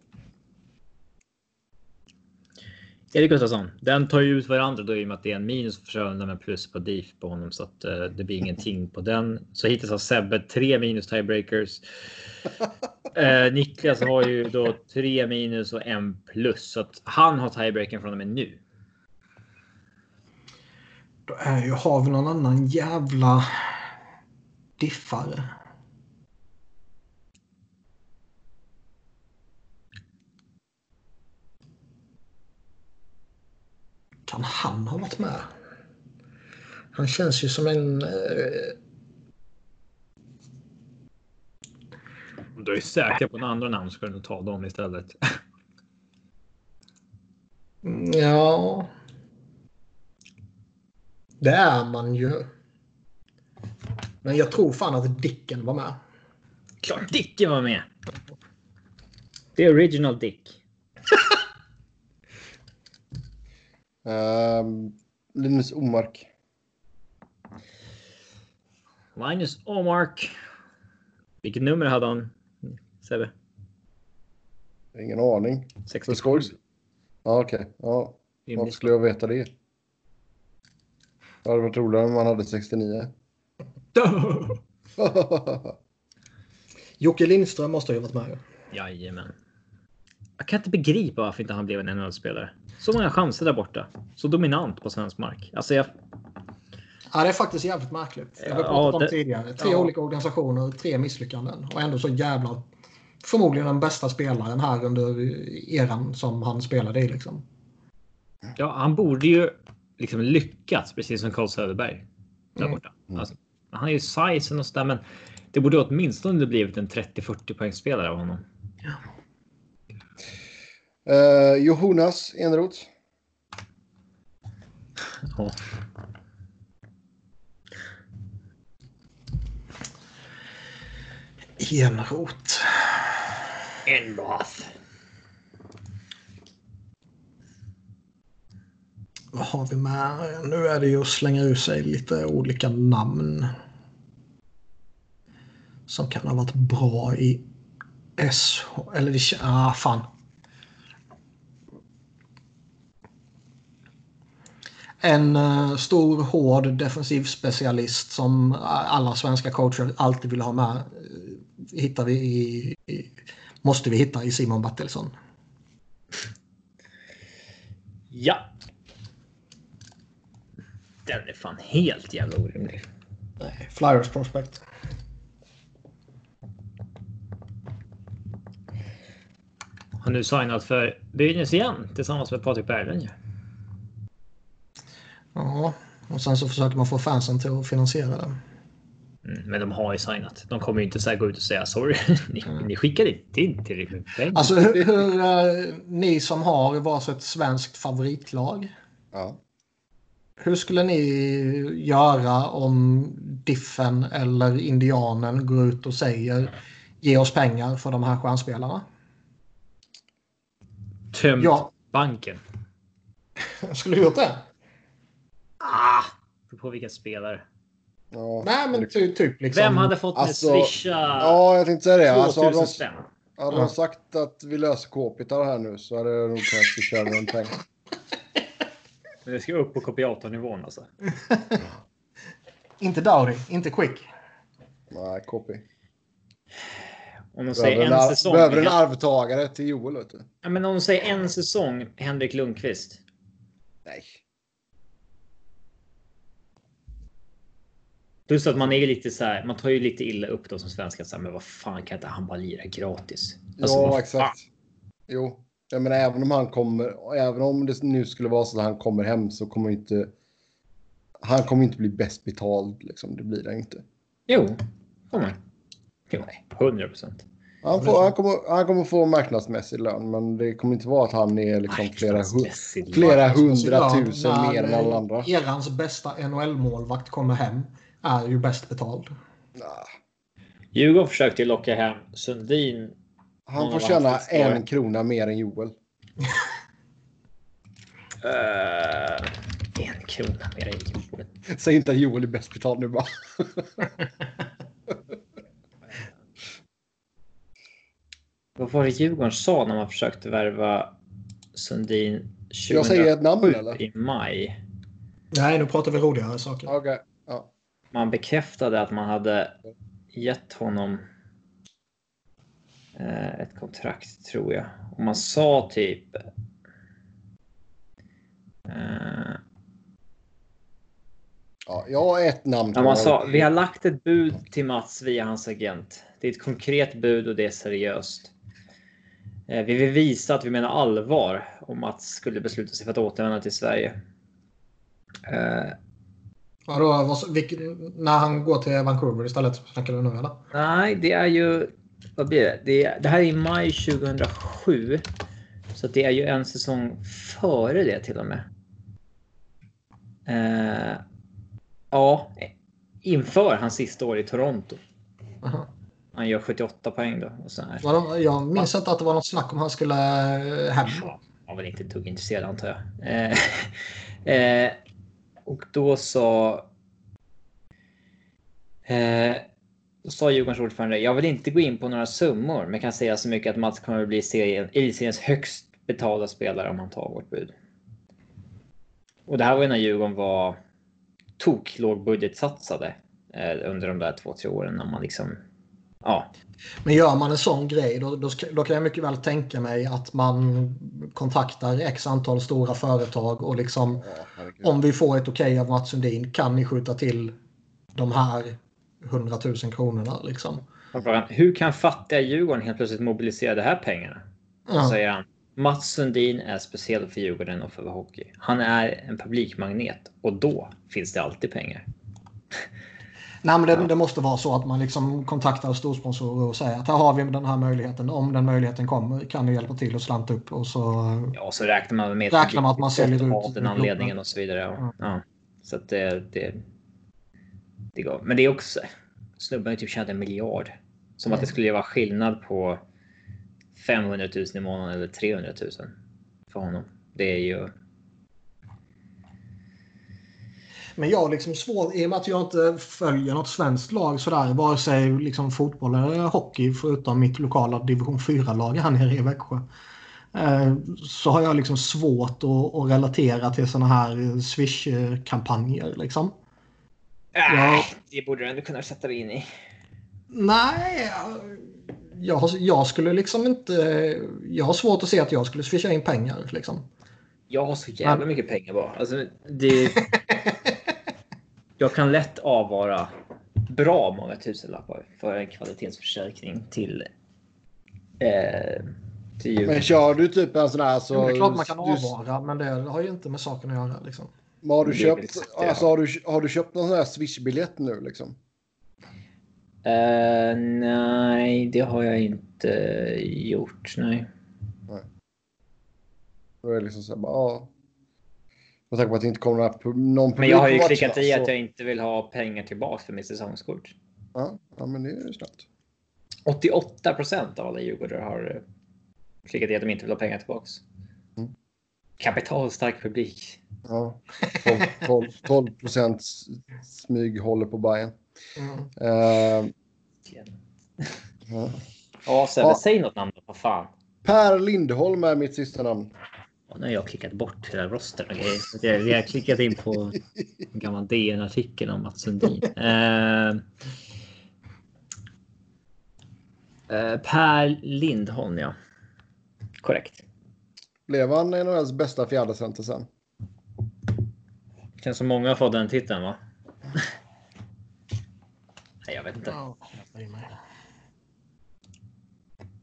Erik Gustafsson, den tar ju ut varandra då i och med att det är en minus för Frölunda men plus på DIF på honom så att eh, det blir ingenting på den. Så hittills har Sebbe tre minus tiebreakers. Eh, Niklas har ju då tre minus och en plus så att han har tiebreaken från och med nu. Då är ju, har vi någon annan jävla diffare? Kan han ha varit med? Han känns ju som en... Eh, Om du är säker på en andra namn ska du ta dem istället. ja... Det är man ju. Men jag tror fan att Dicken var med. Klart Dicken var med. Det är original Dick. Linus Omark. Linus Omark. Vilket nummer hade han? Sebbe? Ingen aning. 67. För skojs. Ja, okej. Ja, varför skulle jag veta det? Det hade varit roligare om man hade 69. Jocke Lindström måste ju ha varit med. Jajamän. Jag kan inte begripa varför inte han blev en NHL-spelare. Så många chanser där borta. Så dominant på svensk mark. Alltså jag... Ja, det är faktiskt jävligt märkligt. Jag har Ja, pratat om det- tidigare. Tre ja. olika organisationer, tre misslyckanden. Och ändå så jävla... Förmodligen den bästa spelaren här under eran som han spelade i. Liksom. Ja, han borde ju liksom lyckats precis som Carl Söderberg. Där Mm. borta. Alltså, han har ju sizen och sådär, men det borde åtminstone blivit en 30-40 poängspelare av honom. Uh, Jonas Enroth. Ja. Enroth. Enroth. Vad har vi med? Nu är det ju att slänga ur sig lite olika namn. Som kan ha varit bra i SH. Eller det Ah, fan. En eh, stor, hård defensiv specialist som alla svenska coacher alltid vill ha med. eh, Hittar vi i, i, måste vi hitta i Simon Bertilsson. Ja. Den är fan helt jävla orimlig. Nej, Flyers prospect. Har nu signat för Brynäs igen tillsammans med Patrik Berglund. Ja, och sen så försöker man få fansen till att finansiera det. Mm, men de har ju signat. De kommer ju inte så här gå ut och säga sorry. ni, ni skickade inte in tillräckligt med pengar. Alltså hur, hur eh, ni som har varsitt svenskt favoritlag. Ja. Hur skulle ni göra om Diffen eller Indianen går ut och säger ge oss pengar för de här stjärnspelarna? Tömt Ja. banken. Skulle du gjort det? Ah, på vilka spelare. ja. Nej, men ty, typ liksom. Vem hade fått Alltså, med swisha Ja, jag tänkte säga det. Alltså, hade 2000 de, hade Ja. de sagt att vi löser k-pitar här nu så hade jag nog kunnat köra en peng. Men det ska upp på kopiatornivån alltså. Inte Dowdy, inte Quick. Nej, KP. Om de säger en, säsong. behöver en arvtagare till Joel, vet du. Ja, men om de säger en säsong Henrik Lundqvist. Nej. Plus att man är lite så här. Man tar ju lite illa upp då som svenska. Så här, men vad fan kan inte han bara lira gratis? Alltså, ja, exakt. Jo, jag menar även om han kommer, även om det nu skulle vara så att han kommer hem så kommer inte. Han kommer inte bli bäst betald liksom. Det blir han inte. Jo, kommer. Jo, nej, 100 procent. Han, får, han, kommer, han kommer få marknadsmässig lön, men det kommer inte vara att han är liksom flera, flera hundratusen mer än alla andra. Erans bästa NHL-målvakt kommer hem är ju bäst betald. Nah. Djurgården försökte ju locka hem Sundin. Han får tjäna en krona mer än Joel. Uh, en krona mer än Djurgården. Säg inte att Joel är bäst betald nu bara. Vad var det Djurgården sa när man försökte värva Sundin Jag säger ett namn 2007 eller? i maj? Nej, nu pratar vi roligare saker. Okej. Man bekräftade att man hade gett honom eh, ett kontrakt tror jag. Och man sa typ. Eh, ja, jag har ett namn. ja, man sa vi har lagt ett bud till Mats via hans agent. Det är ett konkret bud och det är seriöst. Eh, vi vill visa att vi menar allvar om Mats skulle besluta sig för att återvända till Sverige. Eh, Vadå, vad, vilk, när han går till Vancouver istället? Snackar du nu eller? Nej, det är ju... Vad blir det? Det, det här är i maj 2007. Så det är ju en säsong före det till och med. Uh, ja, inför hans sista år i Toronto. Aha. Han gör 78 poäng då. Och så här. Jag minns inte att det var något snack om han skulle eh, hem. Han var väl inte tugg intresserad antar jag. Eh, eh, och då sa... Eh, då sa Djurgårdens ordförande, jag vill inte gå in på några summor, men kan säga så mycket att Mats kommer att bli serien, elitseriens högst betalda spelare om han tar vårt bud. Och det här var ju när Djurgården var tok lågbudgetsatsade eh, under de där två, tre åren när man liksom Ja. Men gör man en sån grej då, då, då, kan jag mycket väl tänka mig att man kontaktar x antal stora företag och liksom ja, om vi får ett okej okay av Mats Sundin kan ni skjuta till de här 100 000 kronorna liksom. Hur kan fattiga Djurgården helt plötsligt mobilisera de här pengarna? Ja. säger han. Mats Sundin är speciell för Djurgården och för hockey. Han är en publikmagnet och då finns det alltid pengar. Nej, men det, det, måste vara så att man liksom kontaktar storsponsorer och säger att här har vi den här möjligheten. Om den möjligheten kommer kan du hjälpa till och slanta upp och så. Ja, så räknar man med räknar man att man säljer ut den anledningen och så vidare. Ja. ja. Så att det, det, det går. Men det är också snubben typ tjänat en miljard. Som att det skulle vara skillnad på 500 000 i månaden eller 300 000 för honom. Det är ju Men jag har liksom svårt, i och med att jag inte följer något svenskt lag sådär, vare sig liksom fotboll eller hockey, förutom mitt lokala division 4-lag här nere i Växjö. Eh, så har jag liksom svårt att, att relatera till sådana här Swish-kampanjer. Liksom. Äh, jag... Det borde du ändå kunna sätta dig in i. Nej, jag, jag skulle liksom inte... Jag har svårt att se att jag skulle swisha in pengar. Liksom. Jag har så jävla mycket pengar bara. Alltså, det... jag kan lätt avvara bra många tusenlappar för en kvalitetsförstärkning till eh, till Men kör du typ en sån här så... Jo, det är klart man kan avvara, men det har ju inte med saken att göra. Liksom. Men har du köpt, exakt, alltså, har, du, har du köpt någon sån här Swish-biljett nu liksom? Uh, nej, det har jag inte gjort. Nej. nej. Då är det liksom så här, bara, ja, med tanke på att det inte kommer någon Men jag har ju klickat i så... att jag inte vill ha pengar tillbaka för mitt säsongskort. Ja, ja men det är snabbt. 88 procent av alla djurgårdare har eh, klickat i att de inte vill ha pengar tillbaka. Mm. Kapitalstark publik. Ja, 12 procent smyg håller på Bayern. Mm. Uh, ja, ja Sebbe, ja. säg något namn då, vad fan. Per Lindholm är mitt sista namn. Och nu har jag klickat bort hela rostern och grejer. Så jag, jag har klickat in på en gammal DN-artikel om Mats Sundin. Eh, eh, per Lindholm, ja. Korrekt. Blev han NHLs bästa fjärdecenter sen? Känns som många har fått den titeln, va? Nej, jag vet inte.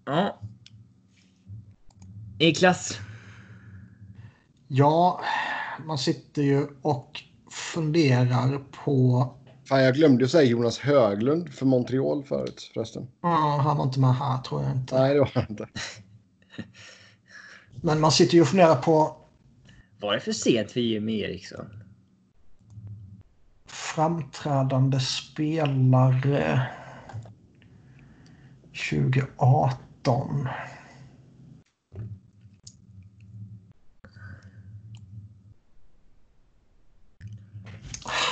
Ja. Niklas. Ja, man sitter ju och funderar på... Fan, jag glömde ju säga Jonas Höglund för Montreal förut förresten. Ja, han var inte med här tror jag inte. Nej, det var han inte. Men man sitter ju och funderar på... Var det för sent för Jimmy Eriksson? Framträdande spelare 2018.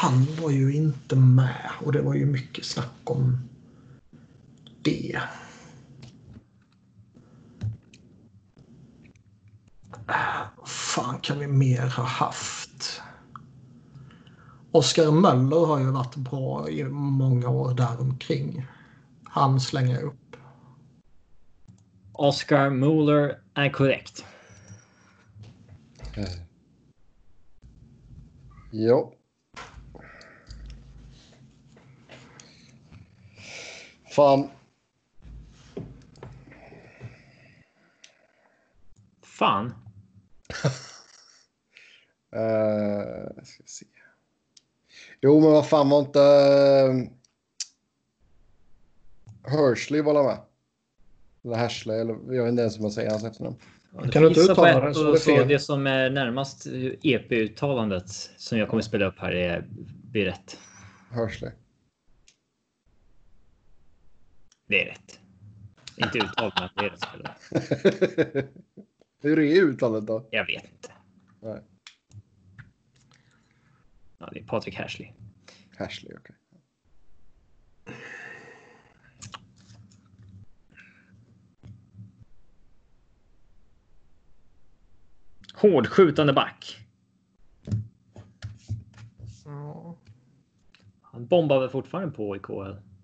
Han var ju inte med och det var ju mycket snack om det. fan kan vi mer ha haft? Oskar Möller har ju varit bra i många år däromkring. Han slänger upp. Oskar Muller är korrekt. Mm. Fan. Fan. uh, ska se. Jo, men vad fan var inte... Uh, Hersley var med? Eller Hersley, eller jag vet inte ens hur man säger hans efternamn. Kan du inte uttala det så det fel? det som är närmast EP-uttalandet som jag kommer spela upp här är, blir rätt. Hersley. Det är rätt. Inte uttalandet, det är rätt. Hur är uttalet då? Jag vet inte. Nej. Ja, det är Patrik Hersley. Hersley, okej. Hårdskjutande back. Han bombar väl fortfarande på i KL?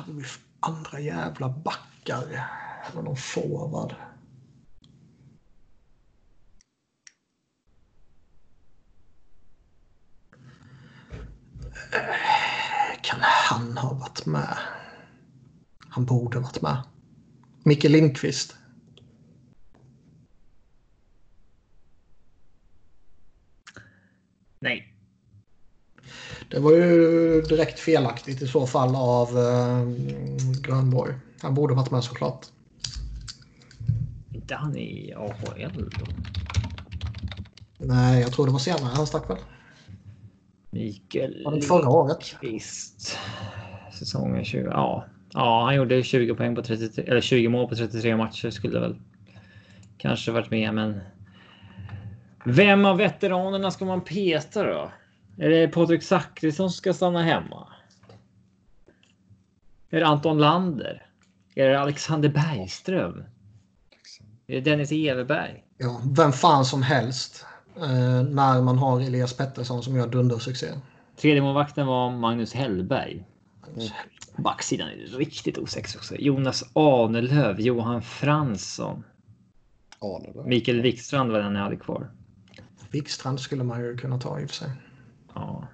Hade vi andra jävla backar? Eller någon forward? Kan han ha varit med? Han borde varit med. Micke Lindqvist. Nej. Det var ju direkt felaktigt i så fall av eh, Grönborg. Han borde varit med såklart. Inte han i AHL då? Nej, jag tror det var senare han stack väl. Mikael Var det förra året? Lindqvist. Säsongen 20. Ja. ja, han gjorde 20 poäng på 33 eller 20 mål på 33 matcher skulle väl kanske varit med, men. Vem av veteranerna ska man peta då? Är det Patrik Zackrisson som ska stanna hemma? Är det Anton Lander? Är det Alexander Bergström? Är det Dennis Everberg? Ja, vem fan som helst. Eh, när man har Elias Pettersson som gör dundersuccé. Tredje målvakten var Magnus Hellberg. Backsidan är riktigt osex också. Jonas Ahnelöv, Johan Fransson. Då. Mikael Wikstrand var den jag hade kvar. Wikstrand skulle man ju kunna ta i och för sig. Ja.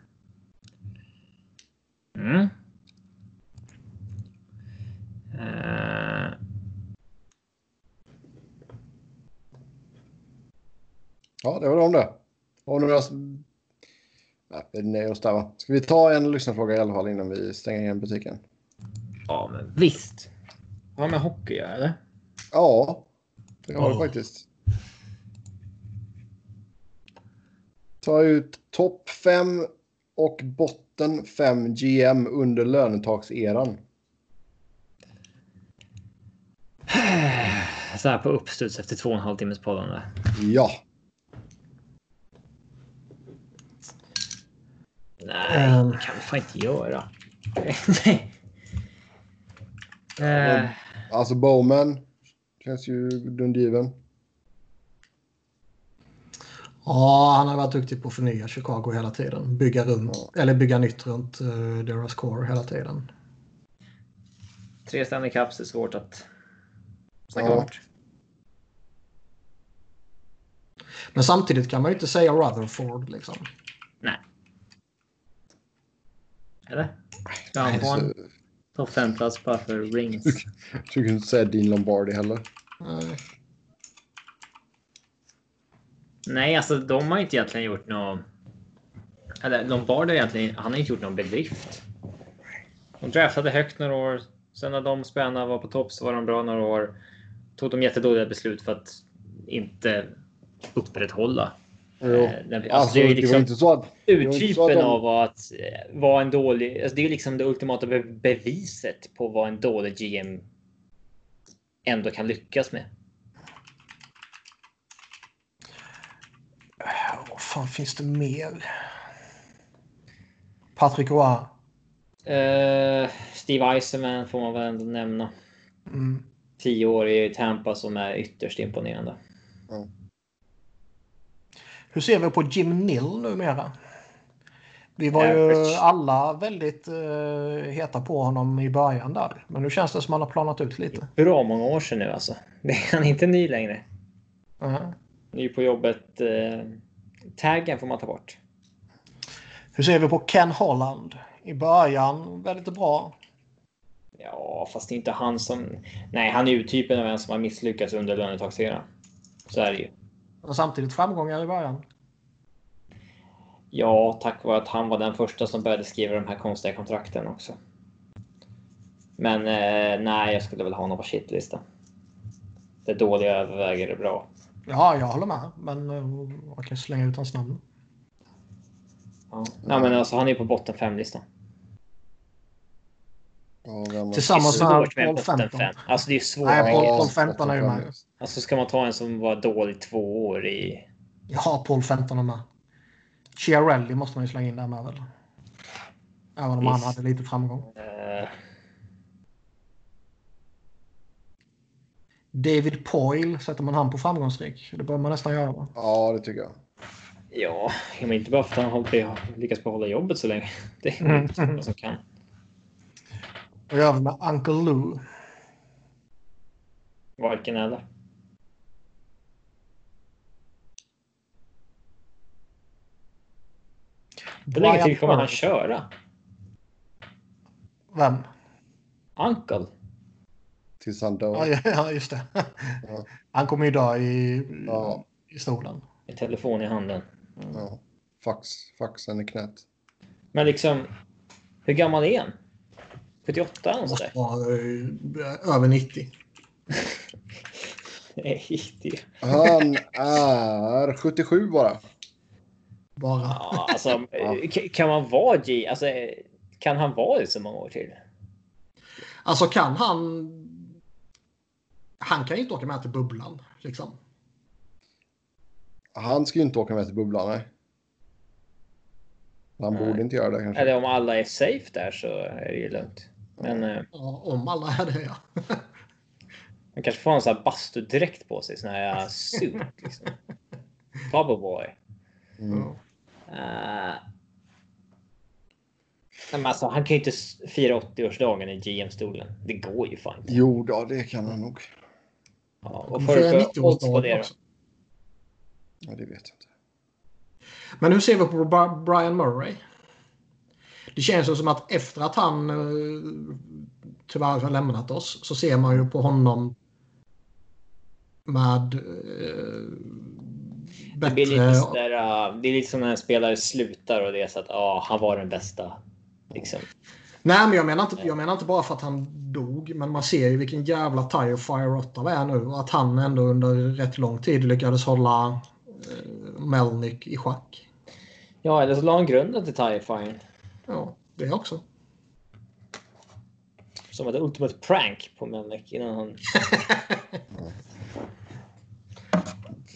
Mm. Eh, Ja, det var de det. Och några... Nej, det är nej oss där va. Ska vi ta en lyssnarfråga i alla fall innan vi stänger igen butiken? ja, men visst. Har med hockey eller? Ja, det har det Ja. faktiskt. Ta ut topp 5 och botten 5 GM under lönetakseran. Så här på uppstuds efter två och en halv timmes poddande. Ja, Nej, Ehm. det kan vi fan inte göra. Nej. Eh, alltså Bowman känns ju dungiven. Ja, han har varit duktig på att förnya Chicago hela tiden. Bygga, runt, eller bygga nytt runt uh, deras core hela tiden. tre Stanley Cups är svårt att snacka Ja. bort. Men samtidigt kan man ju inte säga Rutherford liksom. Nej. Eller? Ska han Nej, få en topp 5-plats bara för rings? Jag skulle inte säga Dean Lombardi heller. Eh, Nej, alltså de har inte egentligen gjort något. Eller Lombard har egentligen, han har inte gjort någon bedrift. De draftade högt några år. Sen när de spelarna var på topp så var de bra några år. Tog de jättedåliga beslut för att inte upprätthålla. Jo. Alltså, Alltså, det är ju var liksom inte så att... urtypen de- av att eh, vara en dålig. Alltså det är liksom det ultimata be- beviset på vad en dålig GM ändå kan lyckas med. Fan finns det mer? Patrick Roy. Eh, Steve Eisenman får man väl ändå nämna. Mm. Tio år i Tampa som är ytterst imponerande. Hur ser vi på Jim Nill numera? Vi var ju alla väldigt uh, heta på honom i början där. Men nu känns det som att han har planat ut lite. Bra många år sedan nu alltså. Det är han inte ny längre. Uh-huh. Ny på jobbet. Eh, taggen får man ta bort. Hur ser vi på Ken Holland? I början väldigt bra. Ja, fast det är inte han som... Nej, han är ju typen av en som har misslyckats under lönetaxera. Så är det ju. Men samtidigt framgångar i början. Ja, tack vare att han var den första som började skriva de här konstiga kontrakten också. Men eh, nej, jag skulle väl ha honom på shitlista. Det dåliga överväger det bra. Ja, jag håller med. Men eh, man kan slänga ut hans namn. Ja. Nej, men alltså, han är på botten fem-listan. Ja, Tillsammans med Paul botten 15. fem. Alltså det är svårt. Nej, Paul, Ja, Paul 15 är ju med. Alltså ska man ta en som var dålig två år i... Ja, Paul 15 är med. Chiarelli måste man ju slänga in där med väl? Även om han Visst. hade lite framgång. Eh, David Poyle, sätter man han på framgångsrik? Det bör man nästan göra va? Ja, det tycker jag. ja, men inte bara för att han har lyckats behålla jobbet så länge. Det är Mm. inte så många som kan. Och gör vi med Uncle Lou. Varken eller. Hur länge till kommer han köra? Vem? Uncle? Tills han dör. Ja, ja, just det. Ja. Han kommer ju dö i, Ja. i stolen. Med telefon i handen. Ja. Fax, faxen i knät. Men liksom, hur gammal är han? 78 eller Måste sådär? vara eh, över 90. Nej, det... Han är 77 bara. Bara. Ja, alltså, Ja. k- kan man vara G? Alltså, kan han vara det så många år till? Alltså kan han... Han kan ju inte åka med till bubblan. Liksom. Han ska ju inte åka med till bubblan, nej. Han Nej. borde inte göra det kanske. Eller om alla är safe där så är det ju lugnt. Men eh, Ja, om alla är det ja. man kanske får en sån här bastudräkt på sig. Sån här suit. Liksom. Bubble boy. Mm. Uh, men alltså, han kan ju inte fira 80-årsdagen i GM-stolen. Det går ju fan inte. Jo, då, det kan han nog. Ja, och får för, göra för odds på 90-årsdagen det också. Ja, det vet jag inte. Men hur ser vi på Bri- Brian Murray? Det känns ju som att efter att han eh, tyvärr har lämnat oss så ser man ju på honom med eh, Det blir lite bättre... sådär, uh, det är lite som när en spelare slutar och det är så att ah, han var den bästa. Liksom. Nej, men jag menar, inte, jag menar inte bara för att han dog, men man ser ju vilken jävla tire fire Ottawa är nu och att han ändå under rätt lång tid lyckades hålla eh, Melnick i schack. Ja, eller så la han grunden till Tie Fine. Ja, det också. Som ett ultimate prank på Melnick innan han...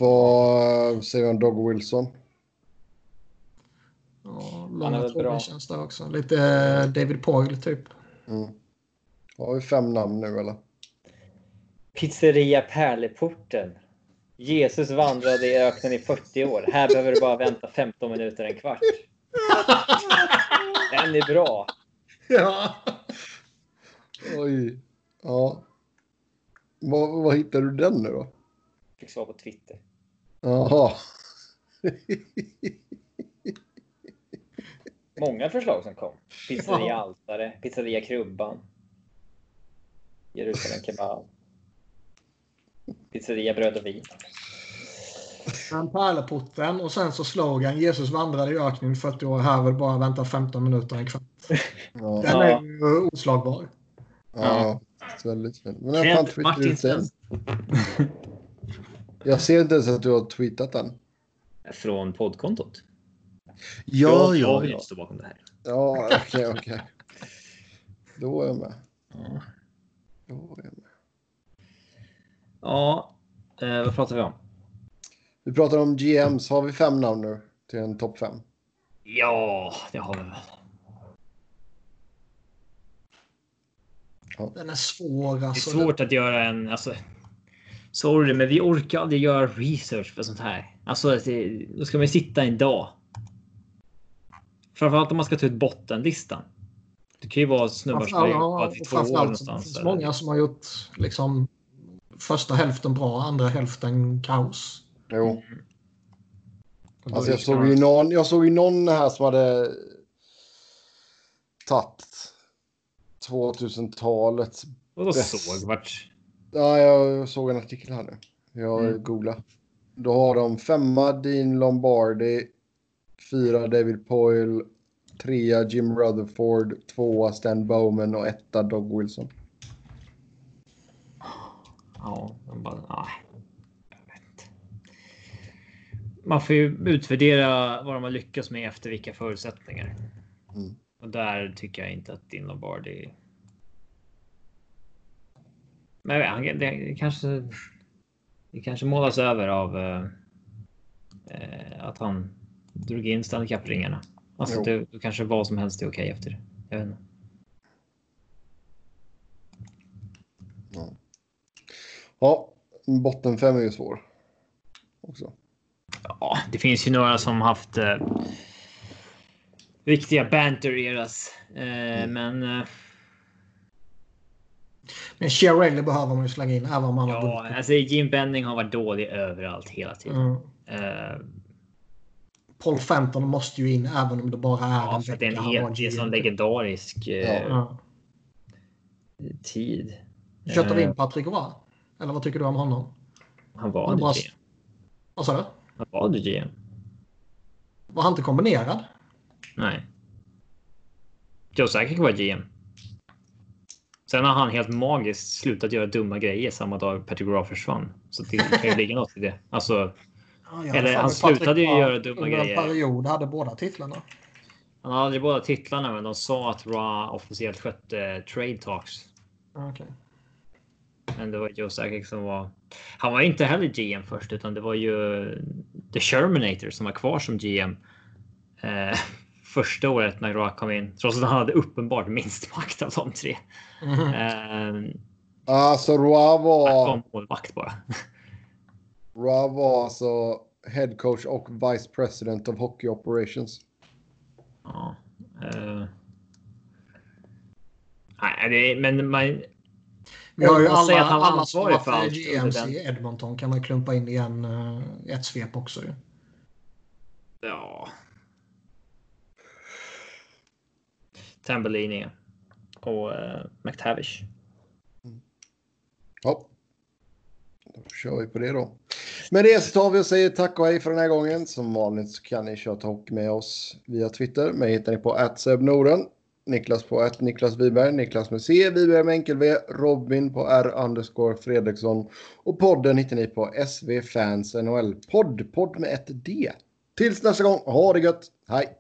Vad säger vi om Dog Wilson? Är långa trådar känns det också. Lite eh, David Poyle typ. Mm. Har vi fem namn nu eller? Pizzeria Pärleporten. Jesus vandrade i öknen i 40 år. Här behöver du bara vänta 15 minuter, en kvart. Den är bra. Ja. Oj. Ja. Vad, vad hittar du den nu då? Fick svar på Twitter. Jaha. Många förslag som kom. Pizzeria Altare, Pizzeria Krubban. Jerusalem Kebab. Pizzeria Bröd och Vin. Men Pärleporten och sen så slogan Jesus vandrade i öknen i 40 år. Här vill bara vänta 15 minuter en kvart. Ja. Den är ju oslagbar. ja. Väldigt fint. Men jag fan Martin ut den. Jag ser inte ens att du har tweetat den. Från poddkontot. Ja, Jag vill stå bakom det här. Ja, okej, okej. Då är jag med. Ja. Då är jag med. Ja, eh, vad pratar vi om? Vi pratar om GMs. Har vi fem namn nu till en topp fem? Ja, det har vi väl. Den är svår Det är alltså. svårt att göra en... Alltså, sorry, men vi orkar aldrig göra research för sånt här. Alltså, det, då ska man sitta en dag. Framförallt om man ska ta ut bottenlistan. Det kan ju vara snubbar som har jobbat i två år så det någonstans. finns eller- många som har gjort liksom första hälften bra, andra hälften kaos. Jo. Då Alltså jag såg ju någon, jag såg ju någon här som hade tagit 2000-talets... Vadå såg? Vart? Ja, jag såg en artikel här nu. Jag Mm. googlade. Då har de femma Dean Lombardi, fyra David Poyle, trea Jim Rutherford, tvåa Stan Bowman och etta Doug Wilson. Ja, de bara, inte. Man får ju utvärdera vad de har lyckats med efter vilka förutsättningar. Mm. Och där tycker jag inte att din Lombardi. Men han- det kanske. Det kanske målas över av. eh, eh, att han drog in Stanley Cup-ringarna. Alltså det, då kanske vad som helst är okej efter det. Jag vet inte. Ja, botten fem är ju svår. Också. Ja, det finns ju några som haft eh, riktiga banter eras. Eh, Men eh, Men Rayleigh behöver man ju slänga in även om han ja, alltså Jim Benning har varit dålig överallt hela tiden. Mm. Paul Fenton måste ju in även om det bara är ja, en för det är vecka han var det är en sån legendarisk eh, Ja. tid. Köttar vi Eh, in Patrick Roy? Eller vad tycker du om honom? Han var aldrig bara- GM. Vad sa du? Han var aldrig GM. Var han inte kombinerad? Nej. Joe Sakic var GM. Sen har han helt magiskt slutat göra dumma grejer samma dag Patrick Roy försvann. Så det kan ju ligga något i det. Alltså, Ja, Eller han slutade ju göra dumma under grejer. en period hade båda titlarna. han hade aldrig båda titlarna, men de sa att Roy officiellt skötte trade talks. Okej. Men det var Joe Sakic som var. Han var inte heller GM först, utan det var ju The Shermanator som var kvar som GM. Eh, första året när Roy kom in, trots att han hade uppenbart minst makt av de tre. Mhm. Eh, Alltså han var, var målvakt bara. Roy var alltså head coach och vice president of hockey operations. Ja. eh. Nej, det, men man. Vi har ju alla, att han var alla som för allt GMs i Edmonton kan man klumpa in i en, eh, ett svep också. Ju. Ja. Tambellini och uh, McTavish. Ja. Då kör vi på det då. Med det så tar vi och säger tack och hej för den här gången. Som vanligt så kan ni köra hockey med oss via Twitter. Mig hittar ni på Norden. Niklas på att Niklas Wiberg, Niklas med C, Wiberg med enkel V, Robin på R underscore Fredriksson och podden hittar ni på SV Fans NHL Podd, podd med ett D. Tills nästa gång, ha det gött, hej!